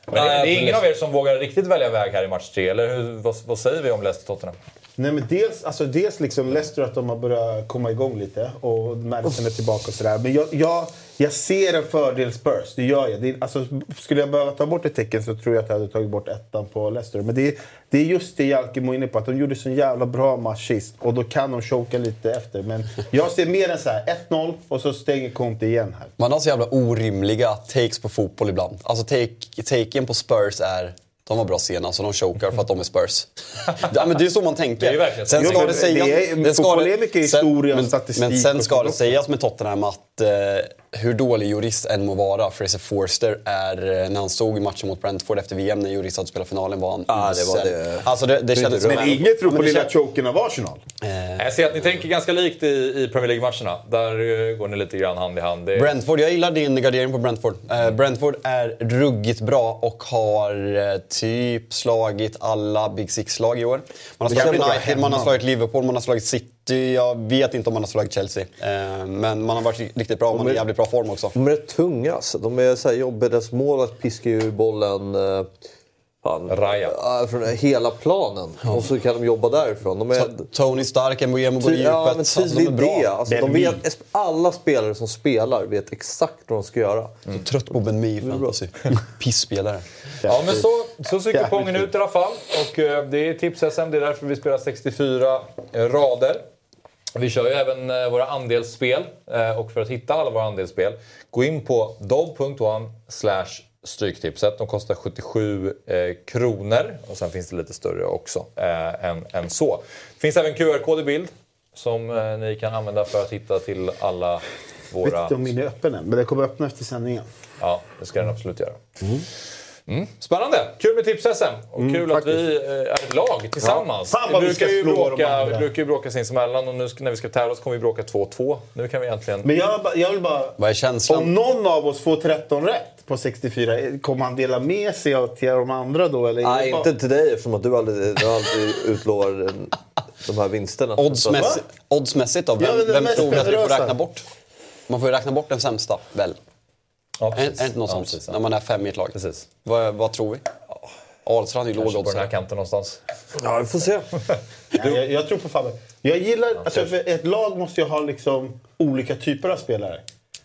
D: Men det, det är ingen av er som vågar riktigt välja väg här i match tre, eller hur, vad, vad säger vi om Leicester-Tottenham?
E: Nej, men dels, alltså, dels liksom Leicester att de har börjat komma igång lite och Madison är tillbaka och sådär. Men jag, jag, jag ser en fördel Spurs, det gör jag. Det, är- alltså, skulle jag behöva ta bort ett tecken så tror jag att jag hade tagit bort ettan på Leicester. Men det, är- det är just det Jalkemo är inne på, att de gjorde så jävla bra match sist och då kan de choka lite efter. Men jag ser mer än så här 1-0 och så stänger Conte igen här.
G: Man har så jävla orimliga takes på fotboll ibland. Alltså take, taken på Spurs är de var bra senast och de chokar för att de är Spurs. ja, men det är så man tänker.
D: Det är ju verkligen så.
G: sen ska
D: men
G: det
D: det
G: sägas,
E: är-
G: sen ska
E: fotboll
G: det-
E: är mycket
G: sen-
E: historia och
G: men,
E: statistik
G: Men sen ska det sägas med Tottenham att eh, hur dålig jurist än må vara, Fraser Forster är, eh, när han stod i matchen mot Brentford efter VM när jurist hade spelat finalen var han
F: Ja, det var det.
G: Alltså det, det kändes som...
E: Men ingen tror
G: Men
E: på lilla choken av Arsenal.
D: Jag ser att ni tänker ganska likt i, i Premier League-matcherna. Där eh, går ni lite grann hand i hand. Det
G: Brentford, jag gillar din gardering på Brentford. Eh, Brentford är ruggigt bra och har eh, typ slagit alla Big Six-lag i år. Man har slagit United, man har slagit Liverpool, man har slagit City. Jag vet inte om man har slagit Chelsea. Eh, men man har varit riktigt bra, man är i jävligt bra form också.
F: De är rätt tunga alltså. De är så här jobbiga. Deras målet piskar ju bollen eh, fan,
D: Raja.
F: ja, från hela planen. Och så kan de jobba därifrån. De är,
G: To- Tony Stark, Mbuyemo går i djupet.
F: ja, men
G: Alltså, de
F: tydlig
G: är bra.
F: idé. Alltså, de vet, alla spelare som spelar vet exakt vad de ska göra.
G: Så trött på Ben Mee i fantasy. Pissspelare.
D: Ja, men så, så ser kupongen ut i alla fall. Och eh, det är tips-SM, det är därför vi spelar 64 eh, rader. Vi kör ju även eh, våra andelsspel. Eh, och för att hitta alla våra andelsspel, gå in på dobb.one Stryktipset. De kostar 77 eh, kronor och sen finns det lite större också eh, än, än så. Det finns även QR-kod i bild som eh, ni kan använda för att hitta till alla
E: Jag
D: våra...
E: vet inte om min är öppen än, men den kommer öppna efter sändningen.
D: Ja, det ska den absolut göra. Mm. Spännande! Kul med tips-SM. Och
E: Mm,
D: kul
E: faktiskt.
D: att vi eh, är ett lag tillsammans.
E: Ja. Fan
D: vi,
E: vi ska
D: brukar
E: de
D: bråka, vi brukar ju bråka sinsemellan och nu när vi ska tävla så kommer vi bråka 2-2. Nu kan vi äntligen...
E: Men jag, jag vill bara...
G: Vad är känslan?
E: Om någon av oss får 13 rätt på 64, kommer han dela med sig till de andra då? Eller
F: Nej, inte till dig eftersom att du aldrig, du alltid utlovar de här vinsterna.
G: Oddsmässigt, oddsmässigt då?
E: Ja,
G: Vem,
E: men det
G: vem tror vi att vi får räkna bort? Man får ju räkna bort den sämsta, väl?
D: Ja,
G: Är, är det inte något
D: Ja,
G: sånt?
D: precis, ja.
G: När man är fem i ett lag.
D: Precis.
G: Vad, vad tror vi? Ahlstrand är ju låg
D: Kanske på den här
G: odds.
D: kanten någonstans.
F: Ja, vi får se.
E: Nej, jag, jag tror på Fabbe. Jag gillar... Alltså, för ett lag måste ju ha liksom olika typer av spelare.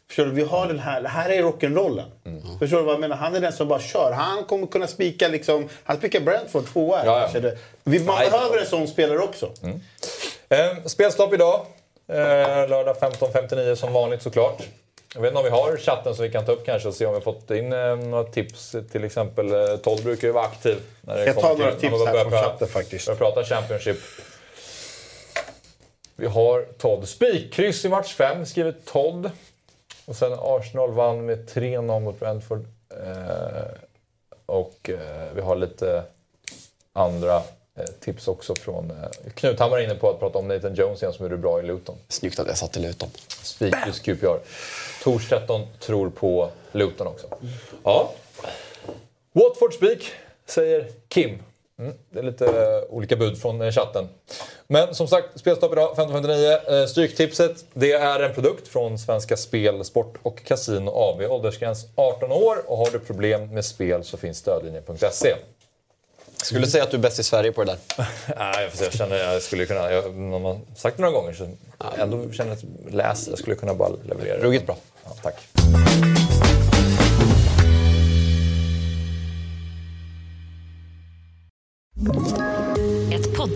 E: Förstår du? Vi har den här... Det här är rock'n'rollen. Förstår du vad jag menar? Han är den som bara kör. Han kommer kunna spika liksom... Han spikar Brentford tvåa.
D: Ja, ja.
E: Vi, man
D: Nej.
E: behöver en sån spelare också.
D: Eh, spelstopp idag. Eh, lördag 15.59 som vanligt såklart. Jag vet inte om vi har chatten som vi kan ta upp kanske och se om vi har fått in eh, några tips. Till exempel eh, Todd brukar ju vara aktiv. När det
E: Jag tar några
D: till-
E: tips
D: när
E: här från chatten faktiskt.
D: börjar prata Championship. Vi har Todd. Spikkryss i match 5 skriver Todd. Och sen Arsenal vann med 3-0 mot Brentford. Eh, och eh, vi har lite andra eh, tips också från... Eh, Knut han var inne på att prata om Nathan Jones igen som gjorde bra i Luton.
G: Snyggt att jag satt i Luton.
D: Spikrus QPR. Tors 13 tror på Luton också. Ja. Watford speak, säger Kim. Mm, det är lite uh, olika bud från uh, chatten. Men som sagt, spelstopp idag 15.59. Uh, eh, Stryktipset, det är en produkt från Svenska Spel, Sport och Casino AB. Åldersgräns 18 år och har du problem med spel så finns stödlinjen.se.
G: Skulle säga att du är bäst i Sverige på det där.
D: Nej, jag, jag känner jag skulle kunna... Jag, om man sagt det några gånger så ändå känner jag att läser. Jag skulle kunna bara leverera.
G: Ruggigt bra.
D: Ja, tack.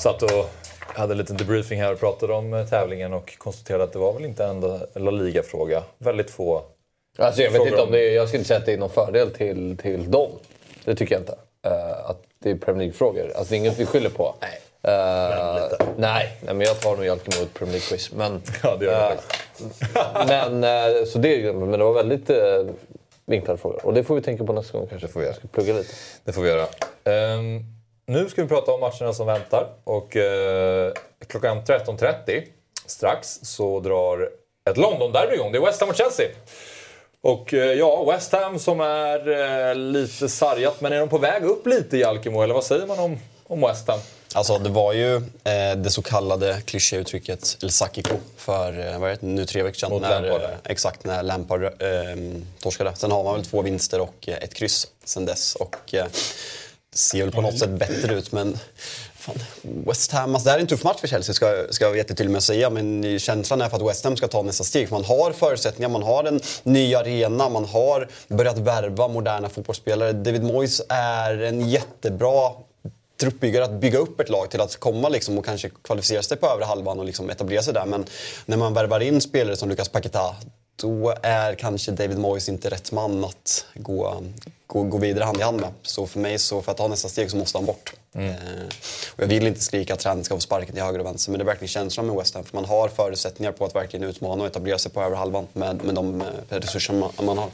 D: Satt och hade en liten debriefing här och pratade om eh, tävlingen och konstaterade att det var väl inte en La Liga-fråga. Väldigt få.
F: Alltså jag vet inte om det är, jag skulle inte säga att det är någon fördel till, till dem. Det tycker jag inte. Eh, att det är Premier League-frågor. Alltså det är inget vi skyller på. Nej. nej, nej, men jag tar nog Jalkemo ett Premier League-quiz. Men,
D: Ja, det gör
F: eh, men, så det, men det var väldigt vinklade frågor. Och det får vi tänka på nästa gång kanske.
D: Det får vi göra.
F: Jag ska plugga lite.
D: Det får vi göra. Ehm, nu ska vi prata om matcherna som väntar. Och eh, klockan 13.30 strax så drar ett London-derby igång. Det är West Ham och Chelsea. Och eh, ja, West Ham som är eh, lite sargat. Men är de på väg upp lite i Alkemo? Eller vad säger man om, om West Ham?
G: Alltså det var ju eh, det så kallade klyschauttrycket El Sakiko för eh, vad är det, nu tre veckor sedan.
D: Mot
G: när,
D: Lampard.
G: eh, Exakt, när Lampard eh, torskade. Sen har man väl två vinster och eh, ett kryss sen dess. Och det ser väl på något sätt bättre ut men fan, West Ham, alltså det här är en tuff match för Chelsea ska, ska jag jättetydligt med att säga. Men känslan är för att West Ham ska ta nästa steg. För man har förutsättningar, man har en ny arena, man har börjat värva moderna fotbollsspelare. David Moyes är en jättebra truppbyggare att bygga upp ett lag till att komma liksom och kanske kvalificera sig på övre halvan och liksom etablera sig där. Men när man värvar in spelare som Lucas Paquetá då är kanske David Moyes inte rätt man att gå, gå, gå vidare hand i hand med. Så för mig, så för att ta nästa steg så måste han bort. Eh, och jag vill inte skrika att tränaren ska få sparken till höger och vänster men det är verkligen känslan med West Ham. För man har förutsättningar på att verkligen utmana och etablera sig på övre halvan med, med de eh, resurser man, man har.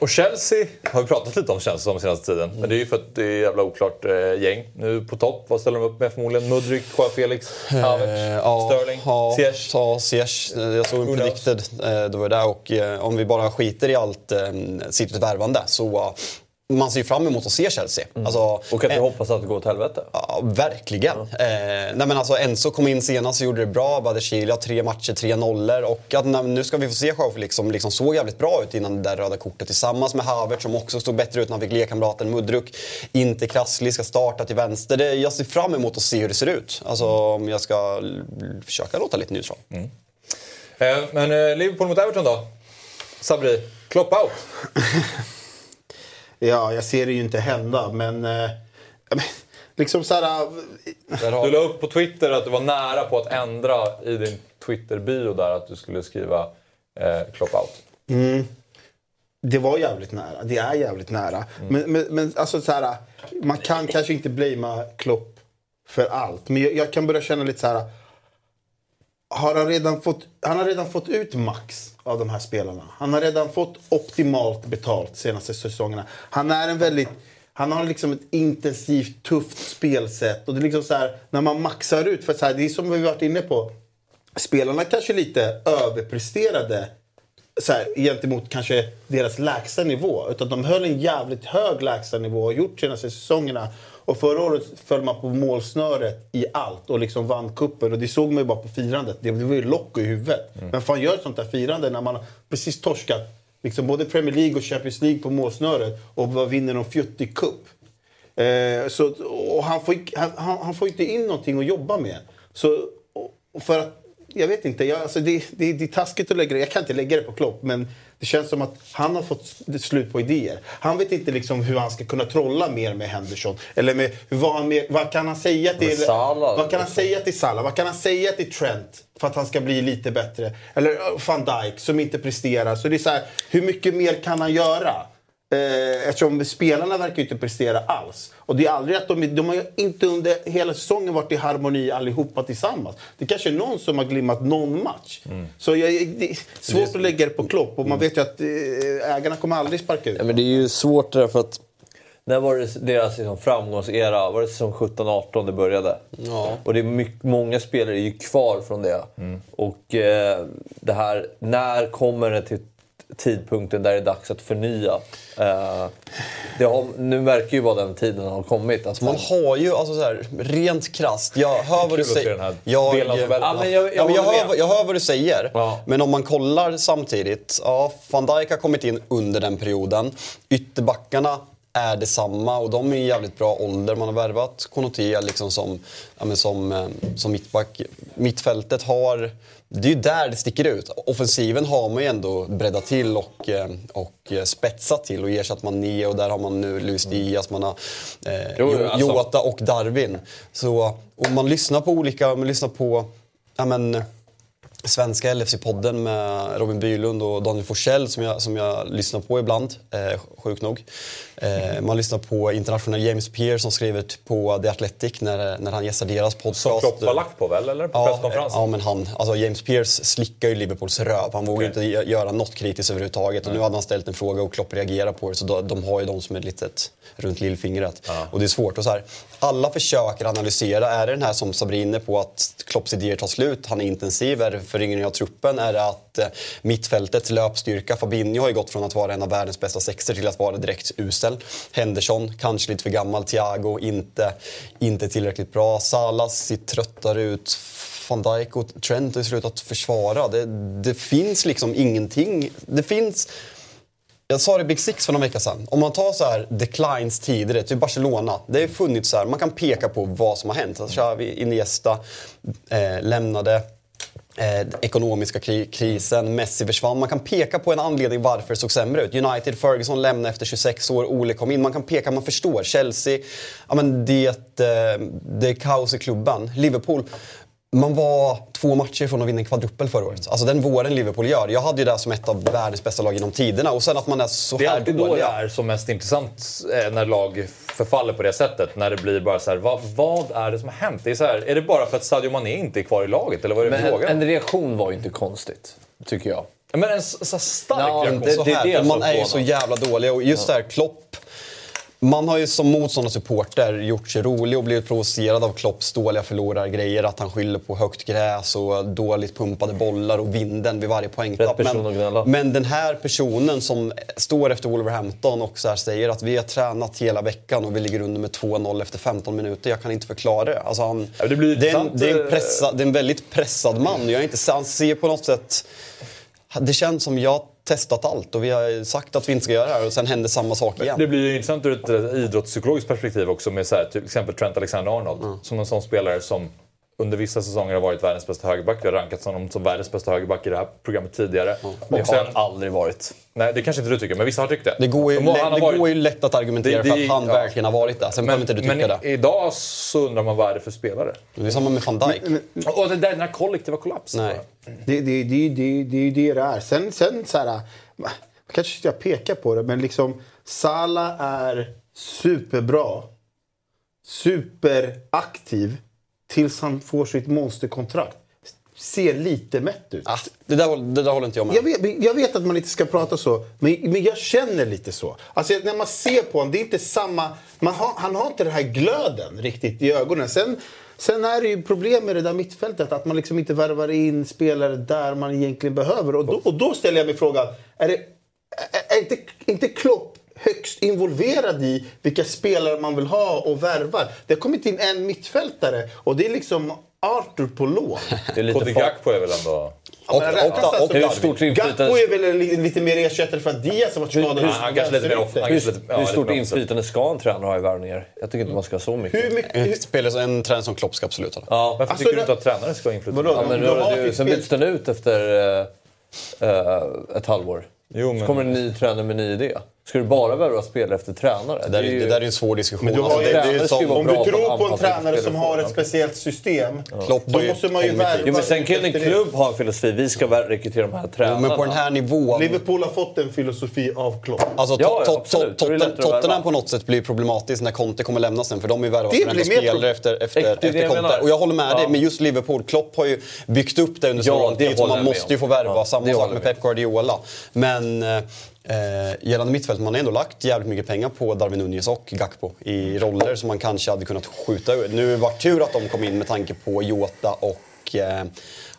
D: Och Chelsea har vi pratat lite om känns som senaste tiden. Men det är ju för att det är ett jävla oklart eh, gäng. Nu på topp, vad ställer de upp med förmodligen? Mudryk, Joao Felix, Havertz,
G: Eh, ja,
D: Sterling,
G: ja,
D: Ziyech.
G: Ja, Ziyech. Eh, Jag såg en predicted. eh, Det var där. Och eh, om vi bara skiter i allt eh, Citys värvande så man ser ju fram emot att se Chelsea. Alltså,
F: Och att vi
G: eh,
F: hoppas att det går åt helvete.
G: Ja, verkligen. Eh, nej men alltså Enzo kom in senast och gjorde det bra. Badiashile har tre matcher, tre nollor. Och att, na- nu ska vi få se Joao Felix som liksom såg jävligt bra ut innan det där röda kortet. Tillsammans med Havertz som också såg bättre ut när han fick lekkamraten Mudruk. Inte Krassli ska starta till vänster. Det, jag ser fram emot att se hur det ser ut. Alltså jag ska försöka låta lite neutral.
D: Eh, Men eh, Liverpool mot Everton då? Sabri, Klopp out.
E: Ja, jag ser det ju inte hända, men... Eh, liksom så här... eh,
D: Du la upp på Twitter att du var nära på att ändra i din Twitter-bio där att du skulle skriva eh, Klopp out.
E: Mm. Det var jävligt nära. Det är jävligt nära. Men, men, men alltså så här, man kan kanske inte blamea Klopp för allt. Men jag, jag kan börja känna lite så här. Har han, redan fått, han har redan fått ut max av de här spelarna. Han har redan fått optimalt betalt senaste säsongerna. Han är en väldigt... Han har liksom ett intensivt, tufft spelsätt. Och det är liksom så här, när man maxar ut, för så här, det är som vi varit inne på. Spelarna kanske lite överpresterade så här, gentemot kanske deras lägsta nivå. Utan de höll en jävligt hög lägsta nivå och gjort senaste säsongerna. Och förra året föll man på målsnöret i allt och liksom vann kuppen Och det såg man ju bara på firandet. Det var ju lock i huvudet. Men fan gör ett sånt där firande när man precis torskat liksom både Premier League och Champions League på målsnöret och vinner någon fjuttig cup. Eh, så, och han, får, han, han får inte in någonting att jobba med. Så, för att, jag vet inte, jag, alltså det, det, det är taskigt att lägga det. Jag kan inte lägga det på Klopp, men det känns som att han har fått slut på idéer. Han vet inte liksom hur han ska kunna trolla mer med Henderson. Eller med, vad, han mer, vad kan han säga till...
F: Salah,
E: vad kan han säga till Salah? Vad kan han säga till Trent för att han ska bli lite bättre? Eller uh, van Dijk som inte presterar. Så det är så här, hur mycket mer kan han göra? Eh, eftersom spelarna verkar ju inte prestera alls. Och det är aldrig att de, de har inte under hela säsongen varit i harmoni allihopa tillsammans. Det kanske är någon som har glimmat någon match. Så jag, det är svårt att lägga det på Klopp och man vet ju att eh, ägarna kommer aldrig sparka ut
F: Ja, men det är ju svårt därför att... När var det deras liksom framgångsera? Var det säsong 17-18 det började?
G: Ja.
F: Och det är mycket, många spelare är ju kvar från det. Och eh, det här, när kommer det till tidpunkten där det är dags att förnya? Eh, det har, nu verkar ju vara den tiden har kommit. Att
G: Man har ju, alltså så här, rent krasst, jag hör vad du säger. Jag, hör, vad du säger.
F: Ja.
G: Men om man kollar samtidigt. Ja, van Dijk har kommit in under den perioden. Ytterbackarna är detsamma och de är i jävligt bra ålder. Man har värvat Konoté liksom som, ja, som, eh, som mittback. Mittfältet har... Det är ju där det sticker ut. Offensiven har man ju ändå breddat till och, eh, och eh, spetsat till och ersatt Mané och där har man nu Luis Diaz, man har eh,
F: Jo,
G: Jo-
F: alltså-
G: Jota och Darwin. Så om man lyssnar på olika, man lyssnar på ja, men, svenska LFC-podden med Robin Bylund och Daniel Forsell som jag, som jag lyssnar på ibland, eh, sjukt nog. Eh, man lyssnar på internationella James Pearce som skriver på The Athletic när, när han gästar deras podcast.
D: Som Klopp var lagt på väl, eller? På
G: Ja,
D: presskonferensen?
G: ja, men han, alltså James Pearce slickar ju Liverpools röv. Han vågar
D: Okej.
G: inte gö- göra något kritiskt överhuvudtaget. Och nu hade han ställt en fråga och Klopp reagerar på det. Så de, de har ju de som ett litet runt lillfingret. Och det är svårt. Och så här, alla försöker analysera. Är det den här som Sabri är inne på att Klopps idéer tar slut? Han är intensiv. Är föryngring av truppen? Är det att eh, mittfältets löpstyrka? Fabinho har ju gått från att vara en av världens bästa sexer till att vara direkt usel. Henderson, kanske lite för gammal. Thiago, inte, inte tillräckligt bra. Salah ser tröttare ut. Van Dijk och Trent har ju slutat försvara. Det, det finns liksom ingenting. Det finns... Jag sa det i Big Six för några veckor sedan. Om man tar så här declines tidigare, typ Barcelona. Det har funnits så här, man kan peka på vad som har hänt. Alltså, Xavi, Iniesta eh, lämnade. Eh, ekonomiska kri- krisen, Messi försvann. Man kan peka på en anledning varför det såg sämre ut. United, Ferguson lämnade efter 26 år, Ole kom in. Man kan peka, man förstår. Chelsea, ja, men det, eh, det är kaos i klubban. Liverpool, man var två matcher från att vinna en kvadruppel förra året. Alltså den våren Liverpool gör. Jag hade ju det som ett av världens bästa lag genom tiderna. Och sen att man är så
D: Det är
G: här
D: alltid då det
G: dåliga.
D: är som mest intressant eh, när lag förfaller på det sättet. När det blir bara så här, vad, vad är det som har hänt? Det är, så här, är det bara för att Sadio Mané inte är kvar i laget? Eller vad är det
F: Men en, en reaktion var ju inte konstigt, tycker jag.
D: Men en så, stark
F: Ja,
D: reaktion.
F: det-
G: så
F: det är
G: här,
F: det som
G: man är ju så jävla dåliga. Och just där, Klopp... man har ju som motståndarsupporter gjort sig rolig och blivit provocerad av Klopps dåliga förlorargrejer. Att han skyller på högt gräs och dåligt pumpade bollar och vinden vid varje poängtapp. Men, men den här personen som står efter Wolverhampton och så här säger att vi har tränat hela veckan och vi ligger under med 2-0 efter 15 minuter. Jag kan inte förklara det. Alltså han,
D: Ja, det blir
G: det, är en, det, är en
D: eh,
G: pressa, det är en väldigt pressad man. Jag är inte, han ser på något sätt... Det känns som jag testat allt och vi har sagt att vi inte ska göra det här och sen händer samma sak igen.
D: Det blir ju intressant ur ett idrottspsykologiskt perspektiv också med så här, till exempel Trent Alexander-Arnold. Som en sån spelare som under vissa säsonger har varit världens bästa högerback. Vi har rankat honom som världens bästa högerback i det här programmet tidigare.
F: Det
D: Och sen,
F: har han aldrig varit.
D: nej, det kanske inte du tycker, men vissa har tyckt det.
G: Det går ju,
D: har
G: det
D: varit-
G: går ju lätt att argumentera
D: Det-
G: för
D: det-
G: att han
D: ja.
G: verkligen har varit där. Sen behöver inte du tycka
D: men
G: det.
D: i- idag så undrar man vad är det för spelare?
G: Det är samma med van Dijk.
D: Och det där, den här kollektiva kollapsen.
G: Nej.
E: Det, det, det, det, det är ju det det är. Sen, sen så här, man kanske inte jag pekar på det, men liksom Salah är superbra, superaktiv tills han får sitt monsterkontrakt. Ser lite mätt ut.
G: Ah, det, där, håller- det där håller inte jag med
E: Jag vet, jag vet att man inte ska prata så, men, men jag känner lite så. Alltså, när man ser på honom, det är inte samma... Har, han har inte den här glöden riktigt i ögonen. Sen, sen är det ju problem med det där mittfältet, att man liksom inte värvar in spelare där man egentligen behöver. Och då, och då ställer jag mig frågan, är, det, är, är inte, inte Klopp högst involverad i vilka spelare man vill ha och värvar? Det har kommit in en mittfältare och det är liksom Arthur på lån.
F: Det är lite far-
D: Gakpo är väl ändå...
G: Och,
E: Men
G: och,
E: räknas
G: och,
E: alltså
G: och,
F: stort inflytande.
E: Gakpo är väl en, li- lite mer ersättare för att Diaz har varit skadad.
D: Ja, han kanske lite mer off- han
F: Hur,
D: ja,
F: hur stort inflytande ska en tränare ha i värvningar? Jag tycker inte man ska ha så mycket.
E: Hur mycket...
G: en, spelare, en tränare som Klopp ska absolut ha.
F: Ja,
D: Varför
E: Alltså,
D: tycker du inte att tränare ska ha inflytande?
F: Ja, men du, sen byts den ut efter eh, eh, ett halvår.
D: Jo, men-
F: Så kommer en ny tränare med en ny idé. Ska du bara värva spelare efter tränare?
G: Det där, är,
F: är ju-
G: det där är en svår diskussion.
E: Men du har
G: Alltså, det, det är som,
E: Om du tror på en tränare som har ett speciellt system,
G: Klopp har
E: då måste man ju värva
F: Jo, men sen kan en klubb ha en filosofi. Vi ska rekrytera de här tränarna.
G: men på den här nivån...
E: Liverpool har fått en filosofi av Klopp.
G: Alltså,
F: Ja, ja,
G: Tottenham
F: värva.
G: på något sätt blir problematiskt när Conte kommer lämna sen. För de är ju värvat varenda spelare efter, efter,
F: Det är det
G: efter Conte. Och jag håller med
F: Ja.
G: dig. Men just Liverpool, Klopp har ju byggt upp det under så
F: Ja,
G: lång tid. Man måste ju få värva.
F: Ja,
G: Samma sak med Pep Guardiola. Men eh, gällande mittfält, man har ändå lagt jävligt mycket pengar på Darwin Nunez och Gakpo i roller som man kanske hade kunnat skjuta ur. Nu var det tur att de kom in med tanke på Jota och, eh,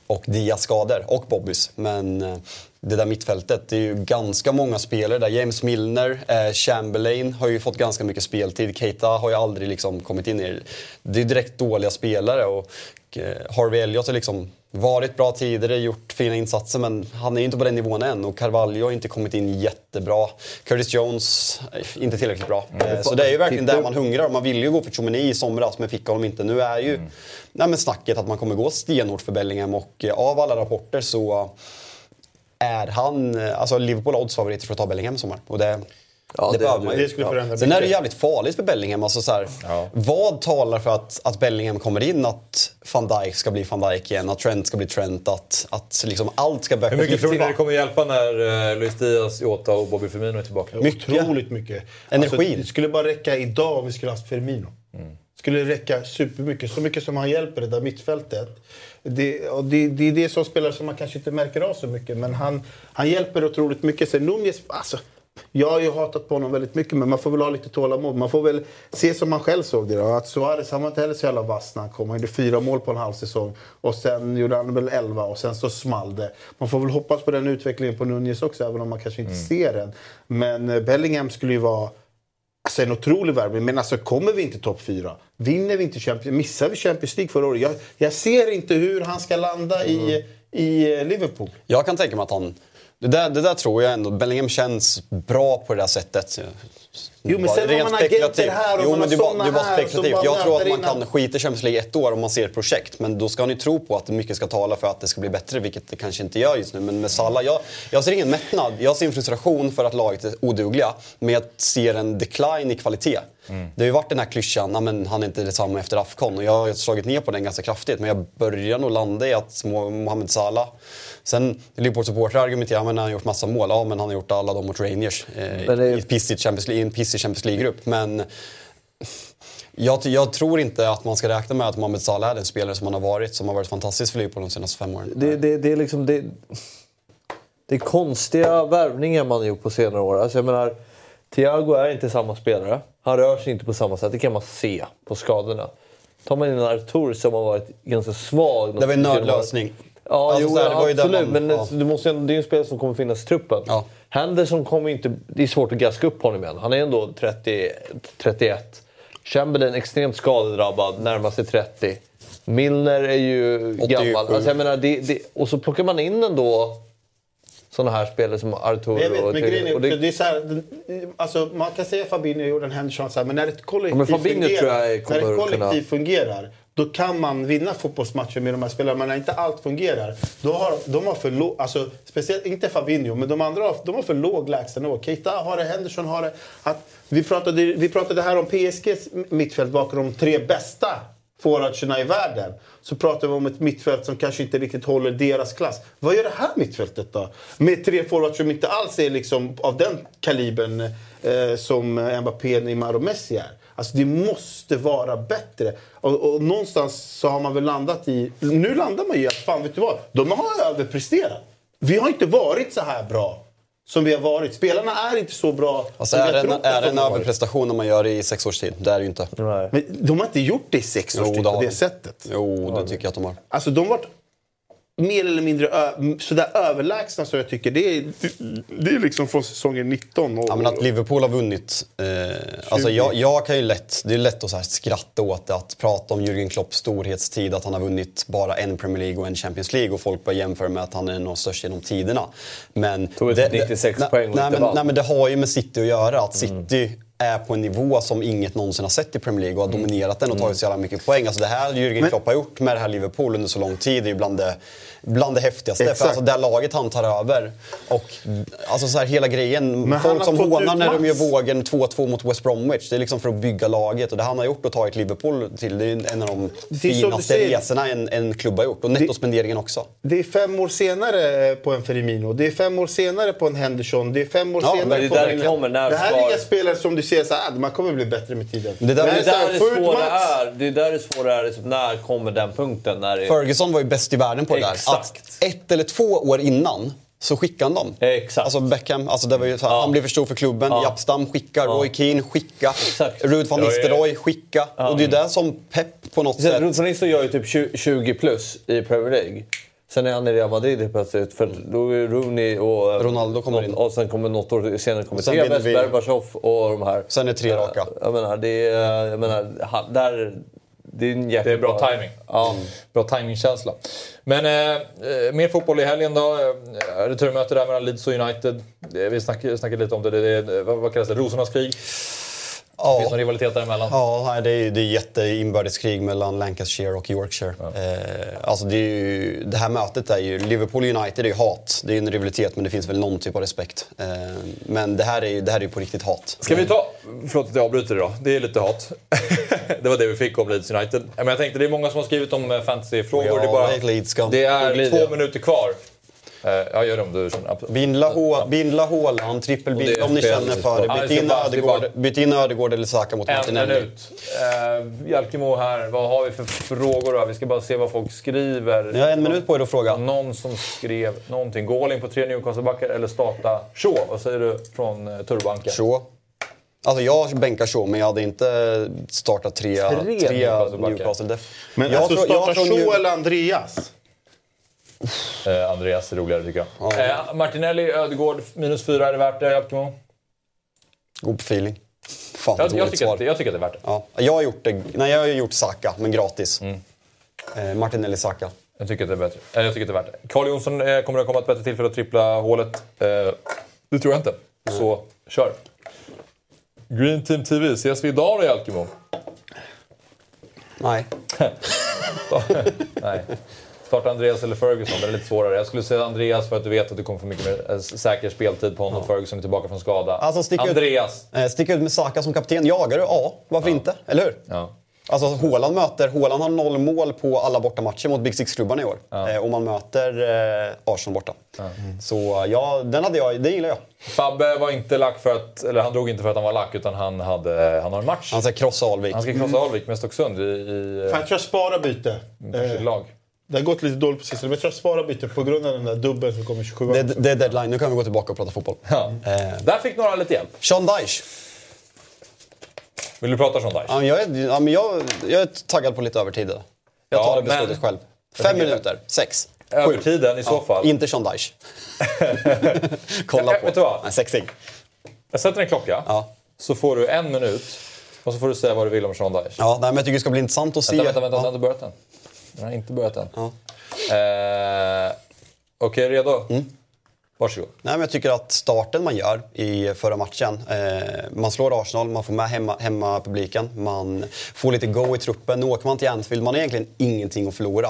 G: och Diaz skador och Bobbys. Men eh, det där mittfältet, det är ju ganska många spelare där. James Milner, eh, Chamberlain har ju fått ganska mycket speltid. Keita har ju aldrig liksom kommit in i det. Det är direkt dåliga spelare och eh, Harvey Elliott är liksom varit bra tidigare, gjort fina insatser men han är ju inte på den nivån än och Carvalho har inte kommit in jättebra. Curtis Jones, eh, inte tillräckligt bra. Eh, Så det är ju verkligen där man hungrar. Man ville ju gå för Chouameni i somras men fick honom inte. Nu är ju nej, men snacket att man kommer gå stenhårt för Bellingham och eh, av alla rapporter så är han, alltså Liverpool har oddsfavoriter för att ta Bellingham i sommar. Och det,
F: Ja,
G: det,
F: det-
G: man ju.
E: det skulle förändra
G: Sen är det jävligt farligt för Bellingham. Alltså så här, Vad talar för att, att Bellingham kommer in? Att van Dijk ska bli van Dijk igen, att Trent ska bli Trent, att, att liksom allt ska börja
D: Hur mycket tror ni det kommer hjälpa när eh, Luis Diaz, Jota och Bobby Firmino är tillbaka?
G: Mycket.
E: Otroligt mycket.
G: Energin.
E: Alltså, det skulle bara räcka idag om vi skulle haft Firmino. skulle räcka supermycket. Så mycket som han hjälper det där mittfältet. Det, och det, det är det som spelare som man kanske inte märker av så mycket. Men han, han hjälper otroligt mycket. Sen Nunez, alltså, jag har ju hatat på honom väldigt mycket men man får väl ha lite tålamod. Man får väl se som man själv såg det. Då. Att Suarez han var inte heller så jävla vass när han kom. Han gjorde fyra mål på en halv säsong. Och sen gjorde han väl elva och sen så small det. Man får väl hoppas på den utvecklingen på Nunez också även om man kanske inte ser den. Men eh, Bellingham skulle ju vara Alltså en otrolig värvning. Men alltså kommer vi inte topp fyra, vinner vi inte Champions missar vi Champions League förra året. Jag, jag ser inte hur han ska landa i, i eh, Liverpool.
G: Jag kan tänka mig att han... Det där, det där tror jag ändå. Bellingham känns bra på det där sättet.
E: Jo, men sen har man agenter här och
G: jo,
E: man
G: men
E: har
G: det var, det var spekulativt. Jag tror att man kan skita i Champions League ett år om man ser ett projekt. Men då ska ni tro på att mycket ska tala för att det ska bli bättre, vilket det kanske inte gör just nu. Men med Salah, jag, jag ser ingen mättnad. Jag ser en frustration för att laget är odugliga. Men jag ser en decline i kvalitet. Det har ju varit den här klyschan, "Nej, men han är inte detsamma efter Afcon. Och jag har slagit ner på den ganska kraftigt. Men jag börjar nog landa i att Mo- Mohamed Salah Sen Liverpool-supportrar argumenterar men han har gjort massa mål. Ja, men han har gjort alla dem mot Rangers eh,
F: det
G: i, pissigt Champions League, i en pissig Champions League-grupp. Men jag, jag tror inte att man ska räkna med att Mohamed Salah är den spelare som han har varit, som har varit fantastisk för Liverpool de senaste fem åren.
F: Det, det, det är liksom... Det, det är konstiga värvningar man har gjort på senare år. Alltså jag menar, Thiago är inte samma spelare. Han rör sig inte på samma sätt. Det kan man se på skadorna. Tar man in en Artur som har varit ganska svag.
G: Det var en nödlösning.
F: Ja,
G: Alltså,
F: jo,
G: här, det där
F: absolut.
G: man-
F: men
G: ja.
F: du måste, det är ju en spelare som kommer finnas i truppen.
G: Ja.
F: Henderson kommer inte... Det är svårt att gaska upp honom igen. Han är ändå 30, 31. Chamberlain extremt skadedrabbad, närmar sig 30. Milner är ju
G: 87.
F: gammal. Alltså, jag menar, det, det, och så plockar man in ändå såna här spelare som Artur
E: Jag vet,
F: och...
E: men grejen är
F: och
E: också, det är så här, alltså, man kan säga Fabinho och Jordan Henderson, men när ett kollektiv,
F: Ja, men Fabinho
E: fungerar,
F: tror jag kommer
E: när ett kollektiv
F: kunna-
E: fungerar, då kan man vinna fotbollsmatcher med de här spelarna. Men när inte allt fungerar, då har de har för låg, alltså, speciellt inte Fabinho, men de andra har, de har för låg lägstanivå. Keita har det, Henderson har det. Att, vi, pratade, vi pratade här om PSGs mittfält bakom de tre bästa forwardserna i världen. Så pratar vi om ett mittfält som kanske inte riktigt håller deras klass. Vad gör det här mittfältet då? Med tre forwards som inte alls är liksom av den kalibern eh, som Mbappé, Neymar och Messi är. Alltså det måste vara bättre. Och, och någonstans så har man väl landat i... Nu landar man ju i att, fan vet du vad? De har överpresterat. Vi har inte varit så här bra som vi har varit. Spelarna är inte så bra
G: Alltså,
E: som
G: är, en, är det
E: de
G: en
E: har varit.
G: överprestation om man gör det i sex års tid? Det är det ju inte.
E: Men de har inte gjort det i sex års
G: Jo,
E: tid på det
G: de.
E: sättet.
G: Jo, det tycker jag att de har.
E: Alltså de har varit mer eller mindre ö- sådär överlägsna så jag tycker. Det är, det är liksom från säsongen 19. Och,
G: Ja, men att Liverpool har vunnit. Eh, alltså jag, jag kan ju lätt, det är lätt att så här skratta åt det, att prata om Jürgen Klopps storhetstid, att han har vunnit bara en Premier League och en Champions League och folk börjar jämföra med att han är en av de största genom tiderna. Men
F: Tog
G: det- det-
F: 96
G: nej,
F: poäng och
G: nej, men, nej men det har ju med City att göra. Att City är på en nivå som inget någonsin har sett i Premier League och har dominerat den och tagit så jävla mycket poäng. Alltså det här Jürgen Klopp har gjort med det här Liverpool under så lång tid är ju bland det, bland det häftigaste.
E: Exakt.
G: För alltså det laget han tar över och alltså så här hela grejen.
E: Men
G: folk som hånar när de gör vågen 2-2 mot West Bromwich. Det är liksom för att bygga laget och det han har gjort och tagit Liverpool till det är en av de finaste resorna en, en klubb har gjort. Och nettospenderingen också.
E: Det är fem år senare på en Firmino, det är fem år senare på en Henderson, det är fem år
G: Ja,
E: senare
F: det
E: på en...
F: kommer, när
E: det här är inga spelare som du ser så här, "Ah, man kommer bli bättre med tiden.
G: Det där-
E: Men
G: det
E: här,
F: är svåra är. Det är där det svåra är. Liksom, när kommer den punkten? När det...
G: Ferguson var ju bäst i världen på det där.
F: Exakt.
G: Att ett eller två år innan så skickade han dem.
F: Exakt.
G: Alltså Beckham, alltså det var ju så här,
F: Ja.
G: han blev för stor för klubben.
F: Ja.
G: Jappstam skicka, Roy Keane skicka,
F: Exakt.
G: Ruud van
D: Ja, ja.
G: Nistelrooy skicka. Och det är det som Pep på något
F: Sen
G: sätt...
F: Ruud van Nistelrooy gör ju typ 20 20 plus i Premier League. Sen är han i Real Madrid helt plötsligt. För då är Rooney och...
G: Ronaldo kommer
F: något-
G: in.
F: Och sen kommer något år senare kommer
G: Sen
F: Tevez,
G: vi-
F: Berbatov och de här.
G: Sen är tre raka.
F: Jag menar, det är... Jag menar, där... Det är en
D: Det är
F: jättebra...
D: bra timing.
F: Ja.
D: Bra timingkänsla. Men eh, eh, mer fotboll i helgen då. Eh, Returmöte där mellan Leeds och United. Eh, Vi snackade, snackade lite om det. det, det vad, vad kallas det? Rosornas krig?
G: Ja.
D: Finns det någon rivalitet däremellan?
G: Ja, det är det är jätteinbördeskrig mellan Lancashire och Yorkshire. Eh, alltså det, ju, det här mötet är ju... Liverpool United är ju hat. Det är ju en rivalitet men det finns väl någon typ av respekt. Eh, men det här är ju det här är ju på riktigt hat.
D: Ska vi ta... Förlåt att jag avbryter idag. Det är lite hat. det var det vi fick om Leeds United. Men jag tänkte, det är många som har skrivit om eh, fantasyfrågor.
G: Ja,
D: det, är bara,
G: Leeds
D: det är två minuter kvar. Eh, ja, gör det om du känner.
G: Bindla, Hå- bindla Haaland,
D: Och det
G: trippelbind
D: är
G: om ni känner för det. Byt in Ödegård, byt in Ödegård eller Saka mot
D: En
G: Martinelli.
D: minut. Uh, Jalkemo här. Vad har vi för frågor då? Vi ska bara se vad folk skriver.
G: Ni har en minut på er att fråga.
D: Någon som skrev någonting. Gå in på tre Newcastle-backar eller starta Shaw. Vad säger du från uh, Turbanken?
G: Shaw. Alltså jag bänkar Shaw, men jag hade inte startat tre,
D: Tre
G: tre,
D: Newcastle-backar.
G: Newcastle.
E: Men
G: jag
E: alltså
G: tror- jag
E: starta
G: tror
E: Shaw eller Andreas?
D: Eh, Andreas är roligare tycker jag. Eh, Martinelli, Ödegård, minus fyra. Är det värt det, Jalkemo?
G: God på feeling. Fan,
D: Jag, jag, tycker att, det- jag tycker att det är värt det.
G: Ja, jag har gjort det. Nej, jag har gjort Saka, men gratis.
D: Mm.
G: Eh, Martinelli Saka.
D: Jag tycker att det är bättre. Eh, jag tycker att det är värt det. Carl Jonsson eh, kommer det komma ett bättre tillfälle att trippla hålet. Eh, det tror jag inte. Så kör. Green Team TV, ses vi idag då Jalkemo?
G: Nej.
D: Nej. Starta Andreas eller Ferguson, det är lite svårare. Jag skulle säga Andreas för att du vet att du kommer få mycket mer eh, säker speltid på honom. Ferguson är tillbaka från skada.
G: Alltså, stick ut-
D: Andreas!
G: Eh, sticka ut med Saka som kapten. Jagar du? Ja, varför inte? Eller hur?
D: Ja.
G: Alltså Haaland möter, Haaland har noll mål på alla bortamatcher mot Big Six-klubbarna i år. Eh, och man möter eh, Arsenal borta. Så ja, den hade jag, det gillar jag.
D: Fabbe var inte lack för att, eller han drog inte för att han var lack, utan han, hade, han har en match.
G: Han ska krossa Alvik.
D: Han ska krossa Alvik med Stocksund i, i,
E: Fan, jag tror jag sparar byte.
D: sitt
E: Eh,
D: lag.
E: Det har gått lite dåligt på sistone, men jag tror jag sparar bytet på grund av den där dubbeln som kommer 27
G: Det, det är deadline, nu kan vi gå tillbaka och prata fotboll.
D: Ja.
G: Eh,
D: Där fick några lite hjälp.
G: Sean Dyche.
D: Vill du prata Sean Dyche?
G: Ja, men jag, är, ja, men jag, jag är taggad på lite övertid. Jag
D: Ja,
G: tar det
D: men-
G: beslutet själv.
D: Jag
G: Fem minuter, sex.
D: Övertiden i så
G: Ja,
D: fall.
G: Inte Sean Dyche. Kolla
D: Ja,
G: på.
D: vet du vad?
G: Nej, sexig.
D: Jag sätter en klocka,
G: Ja.
D: så får du en minut och så får du säga vad du vill om Sean Dyche.
G: Ja, nej, men jag tycker det ska bli intressant att se.
D: Vänta, vänta, vänta, den
G: ja.
D: inte börjat än. Den har inte börjat än.
G: Ja.
D: Eh, Okej, redo?
G: Mm.
D: Varsågod.
G: Nej, men jag tycker att starten man gör i förra matchen, eh, man slår Arsenal, man får med hemma, hemmapubliken, man får lite go i truppen. Nu åker man till Anfield, man har egentligen ingenting att förlora.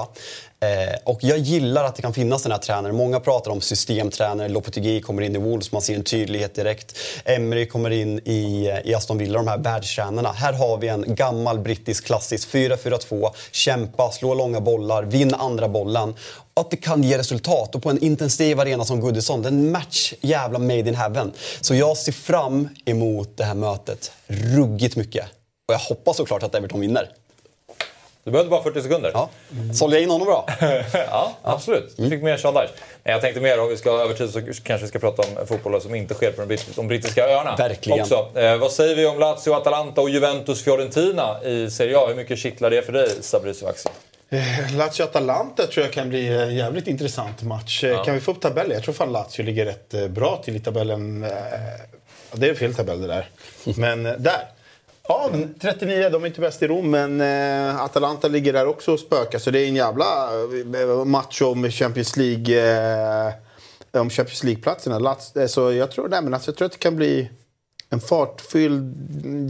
G: Eh, och jag gillar att det kan finnas den här tränaren. Många pratar om systemtränare, Lopetegui kommer in i Wolves, man ser en tydlighet direkt. Emery kommer in i, eh, i Aston Villa, de här världstränarna. Här har vi en gammal brittisk klassisk 4-4-2, kämpa, slå långa bollar, vinna andra bollen. Att det kan ge resultat och på en intensiv arena som Goodison, den match jävla made in heaven. Så jag ser fram emot det här mötet ruggigt mycket. Och jag hoppas såklart att Everton vinner.
D: Du behövde bara 40 sekunder.
G: Ja. Sålde jag in honom bra?
D: ja, absolut. Du fick med Sean Dyche. Jag tänkte mer om vi ska ha övertid så kanske vi ska prata om fotboll som inte sker på de, britt- de brittiska öarna.
G: Verkligen.
D: Också. Eh, vad säger vi om Lazio, Atalanta och Juventus Fiorentina i Serie A? Hur mycket kittlar det för dig, Sabri Waxi?
E: Eh, Lazio-Atalanta tror jag kan bli en jävligt intressant match. Eh, Kan vi få upp tabellen? Jag tror fan Lazio ligger rätt eh, bra till i tabellen. Eh, ja, Det är fel tabell det där. Men eh, där. Ja, 39, de är inte bäst i Rom, men eh, Atalanta ligger där också och spökar. Så det är en jävla eh, match om Champions League... Eh, om Champions League-platserna. Lats- eh, Så jag tror, nej, men alltså, jag tror att det kan bli en fartfylld,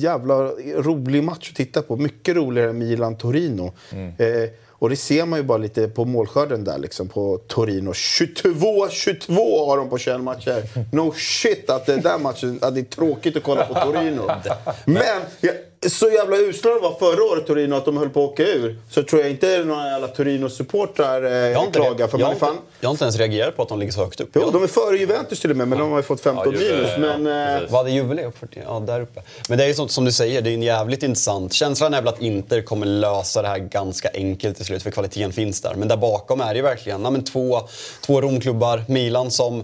E: jävla rolig match att titta på. Mycket roligare än Milan-Torino. Eh, och det ser man ju bara lite på målskörden där liksom på Torino. 22-22 har de på 21 matcher. No shit att det där matchen, att det är tråkigt att kolla på Torino. Men ja, så jävla usla de var förra året Torino att de höll på att åka ur. Så tror jag inte några jävla Torino-supportrar eh, klagar. För
G: jag,
E: man
G: har
E: är
G: inte,
E: fan...
G: jag har inte ens reagerat på att de ligger så högt upp.
E: Jo, de är före Juventus till och med, men de har ju fått 15
D: Ja, Juve,
E: minus.
D: ja,
E: Men, eh,
G: Vad hade Juve legat på? Ja, där uppe. Men det är ju sånt som du säger, det är en jävligt intressant. Känslan är väl att Inter kommer lösa det här ganska enkelt till slut, för kvaliteten finns där. Men där bakom är det ju verkligen ja, men två, två Romklubbar, Milan som...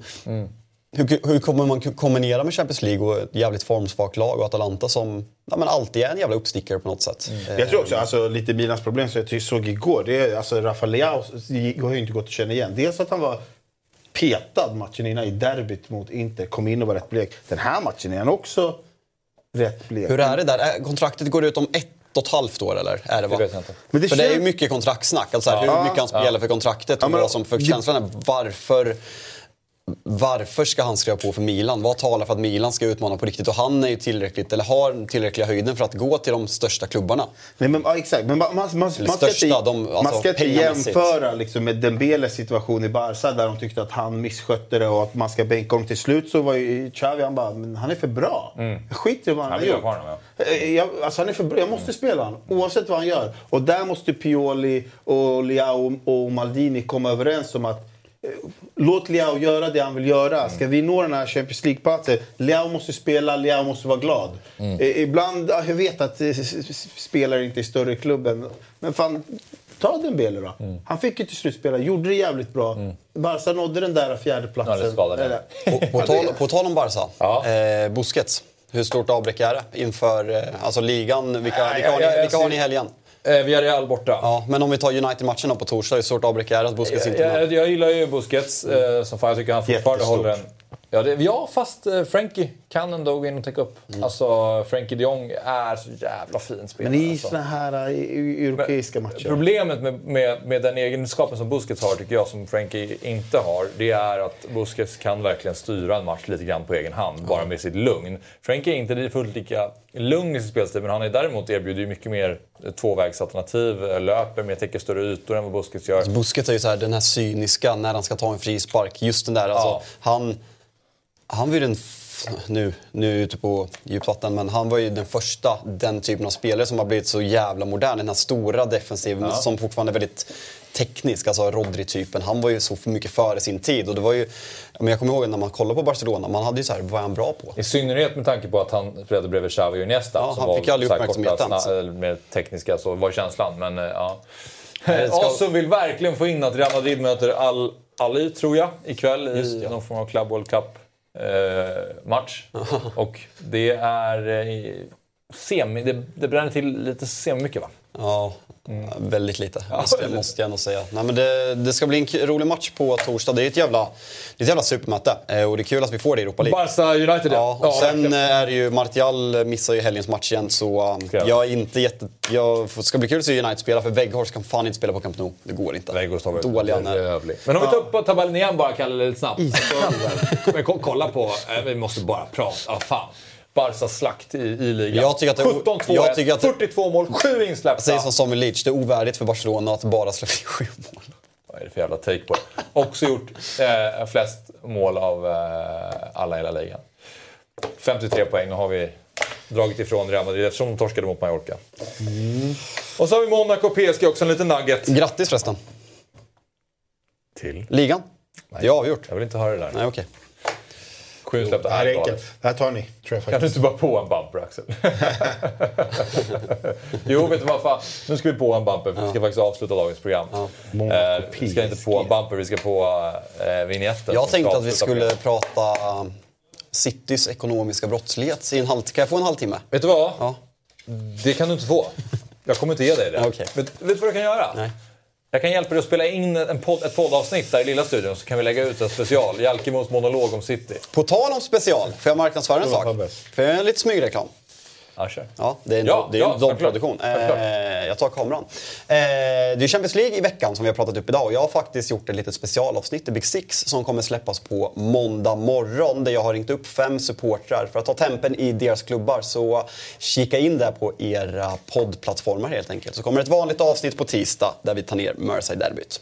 G: Hur, hur kommer man kombinera med Champions League och ett jävligt formsvagt lag och Atalanta som ja, men alltid är en jävla uppstickare på något sätt. Eh,
E: Jag tror också, alltså, lite Milans problem som jag såg igår, det är alltså Rafael Leao har ju inte gått att känna igen. Dels att han var petad matchen innan i derbyt mot Inter, kom in och var rätt blek. Den här matchen är han också rätt blek.
G: Hur är det där? Är- Kontraktet går ut om ett och ett halvt år eller? Är det, va?
D: inte.
E: Men det
G: för det är ju mycket kontraktsnack. Alltså,
E: Ja.
G: hur mycket han gäller för kontraktet.
E: Ja,
G: och
E: men-
G: vad som, för känslan är varför... Varför ska han skriva på för Milan? Vad talar för att Milan ska utmana på riktigt? Och han är ju tillräckligt, eller har tillräckliga höjden för att gå till de största klubbarna.
E: Nej, men, ja, exakt. Men man, man, man, man ska
G: största,
E: inte,
G: de- alltså,
E: man ska inte jämföra liksom, med Dembeles situation i Barca där de tyckte att han misskötte det och att man ska bänka honom. Till slut så var ju Xavi, han bara, men han är för bra. Jag skiter i vad han,
D: Han kvar honom,
E: Eh, Jag, alltså han är för bra. Jag måste spela honom, oavsett vad han gör. Och där måste Pioli, och Leao och Maldini komma överens om att Låt Leao göra det han vill göra. Ska vi nå den här Champions League-platsen, Leao måste spela, Leao måste vara glad. Eh, Ibland, ja, jag vet att eh, spelare inte är större i klubben, men fan, ta Dembele då. Han fick ju till slut spela, gjorde det jävligt bra. Barca nådde den där fjärdeplatsen.
G: På, på, tal, på tal om Barca,
D: Ja.
G: eh, Busquets. Hur stort avbräck är det inför eh, alltså ligan? Vilka, vilka, har, ni, vilka har ni i helgen?
D: Eh, Villarreal borta.
G: Ja, men om vi tar United-matchen på torsdag, hur stort avbräck är det att Busquets inte är med?
D: Jag, jag gillar ju Busquets eh, som fan. Jag tycker han fortfarande håller en... Ja, det, ja, fast eh, Frankie kan ändå gå in och täcka upp. Alltså, Frankie de Jong är så jävla fin spelare.
E: Men i
D: alltså.
E: såna här eh, eu- europeiska matcher.
D: Problemet med, med, med den egenskapen som Busquets har, tycker jag, som Frankie inte har, det är att Busquets kan verkligen styra en match lite grann på egen hand, bara med sitt lugn. Frankie är inte fullt lika lugn i sin spelstil, men han är däremot erbjuder ju mycket mer tvåvägsalternativ, eh, löper mer, täcker större ytor än vad Busquets gör.
G: Busquets är ju så här, den här cyniska när han ska ta en frispark. Just den där, alltså,
D: Ja.
G: han, han var ju den, nu, nu är jag ute på djupt vatten, men han var ju den första den typen av spelare som har blivit så jävla modern. Den här stora defensiven som fortfarande är väldigt teknisk, alltså Rodri-typen. Han var ju så för mycket före sin tid. Och det var ju, men jag kommer ihåg när man kollade på Barcelona, man hade ju så här, vad är han bra på?
D: I synnerhet med tanke på att han spelade bredvid Xavi och Iniesta.
G: Ja,
D: som
G: han
D: var
G: fick ju aldrig uppmärksamheten.
D: korta, eller mer tekniska, så var känslan. Men eh, ja. Asum vill verkligen få in att Real Madrid möter Al Ali, tror jag, ikväll i någon form av Club World Cup-match. och det är eh, semi... Det, det bränner till lite semi-mycket, va?
G: Ja, väldigt lite. Måste, måste jag ändå säga. Nej, men det, det ska bli en rolig match på torsdag. Det är ett jävla, det är ett jävla supermöte. Eh, Och det är kul att vi får det i Europa League.
D: Barca United,
G: Ja,
D: ja.
G: och sen
D: verkligen.
G: eh, är det ju Martial missar ju helgens match igen så um, jag är inte jätte... Jag, det ska bli kul att se United spela för Weghorst kan fan inte spela på Camp Nou. Det går inte.
D: Weghorst har varit
G: Dåliga.
D: Men om vi tar upp på tabellen igen bara, Kalle, lite snabbt. Så, men ko- kolla på... eh, Vi måste bara prata. Ah, fan. Barcas slakt i, i ligan.
G: Jag tycker att det-
D: 17-2,
G: jag tycker att det-
D: 42 mål, 7 insläppta.
G: Säger som Samuel Leach, det är ovärdigt för Barcelona att bara släppa in sju mål.
D: Vad är det för jävla take på det? Också gjort eh, flest mål av eh, alla i hela ligan. 53 poäng, nu har vi dragit ifrån Real Madrid eftersom de torskade mot Mallorca. Och så har vi Monaco och PSG också, en liten nugget.
G: Grattis förresten.
D: Till?
G: Ligan. Det är avgjort.
D: Jag vill inte höra det där.
G: Nej, okej.
D: Sju insläppta
I: Det här är enkelt. Det här tar ni, tror jag
D: Kan du
I: faktiskt.
D: inte bara på en bumper, Axel? jo, vet du vad fan? Nu ska vi på en bumper, för vi ska faktiskt avsluta dagens program. Eh, vi ska inte på en bumper, vi ska på eh, vignetten.
G: Jag tänkte att vi skulle
D: programmet.
G: prata um, Citys ekonomiska brottslighet i en halvtimme. Kan jag få en halvtimme?
D: Vet du vad?
G: Ja.
D: Det kan du inte få. Jag kommer inte ge dig det.
G: Okej.
D: Vet, vet du vad du kan göra?
G: Nej.
D: Jag kan hjälpa dig att spela in en podd, ett poddavsnitt där i lilla studion så kan vi lägga ut en special. Jalkemos monolog om City.
G: På tal om special, får jag marknadsföra en sak? För jag är lite smygreklam.
D: Ja, kör.
G: Ja, det är en,
D: Ja,
G: det är en
D: ja, självklart.
G: Eh, jag tar kameran. Eh, det är Champions League i veckan som vi har pratat upp idag och jag har faktiskt gjort ett litet specialavsnitt i Big Six som kommer släppas på måndag morgon där jag har ringt upp fem supportrar för att ta tempen i deras klubbar. Så kika in där på era poddplattformar helt enkelt. Så kommer ett vanligt avsnitt på tisdag där vi tar ner Merseyside-derbyt.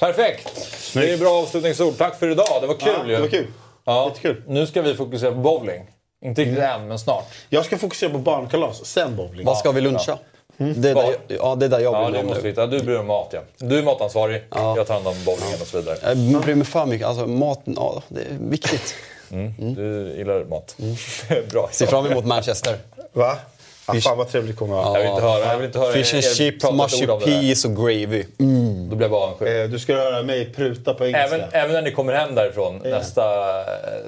D: Perfekt! Det är bra avslutningsord. Tack för idag. Det var kul
I: Ja, det var kul.
D: Ja.
I: Jättekul.
D: Nu ska vi fokusera på bowling. Inte riktigt än, men snart.
I: Jag ska fokusera på barnkalas, sen bowling.
G: Vad ska vi luncha? Det är där, jag- ja, det är där jag
D: Ja,
G: bryr mig om nu.
D: hitta. Du bryr dig om mat, ja. Du är matansvarig. Jag tar hand om bowlingen och så vidare.
G: Jag bryr mig för mycket. Alltså maten, ja, det är viktigt.
D: Du gillar mat. Bra.
G: Ser fram emot Manchester.
I: Va? Ja, fan vad trevligt det kommer vara.
D: Jag vill inte höra, jag vill inte höra
G: Fish and chips, mushy peas och gravy.
D: Då blir jag bara avundsjuk.
I: Eh, Du ska höra mig pruta på engelska.
D: Även, även när ni kommer hem därifrån nästa,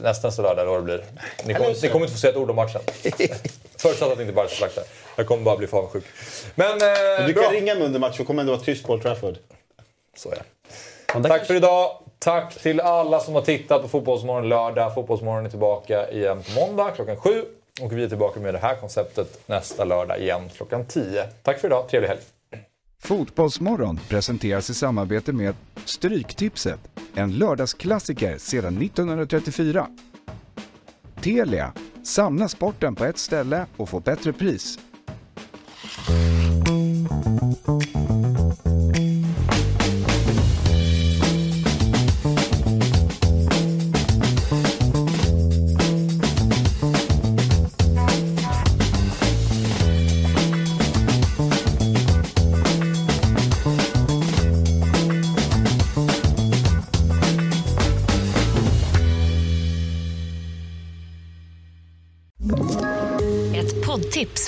D: nästa nästa lördag, eller vad det blir. Ni kommer, ni kommer inte få se ett ord om matchen. Förutsatt att det inte bara slaktar. Jag kommer bara bli för avundsjuk. Men eh,
I: Du
D: bra.
I: kan ringa mig under matchen, kommer ändå vara tyst på Old Trafford.
D: Så är det. Tack för idag. Tack till alla som har tittat på Fotbollsmorgon lördag. Fotbollsmorgon är tillbaka igen på måndag klockan sju. Och vi är tillbaka med det här konceptet nästa lördag igen klockan 10. Tack för idag. Trevlig helg.
C: Fotbollsmorgon presenteras i samarbete med Stryktipset, en lördagsklassiker sedan 1934. Telia, samla sporten på ett ställe och få bättre pris.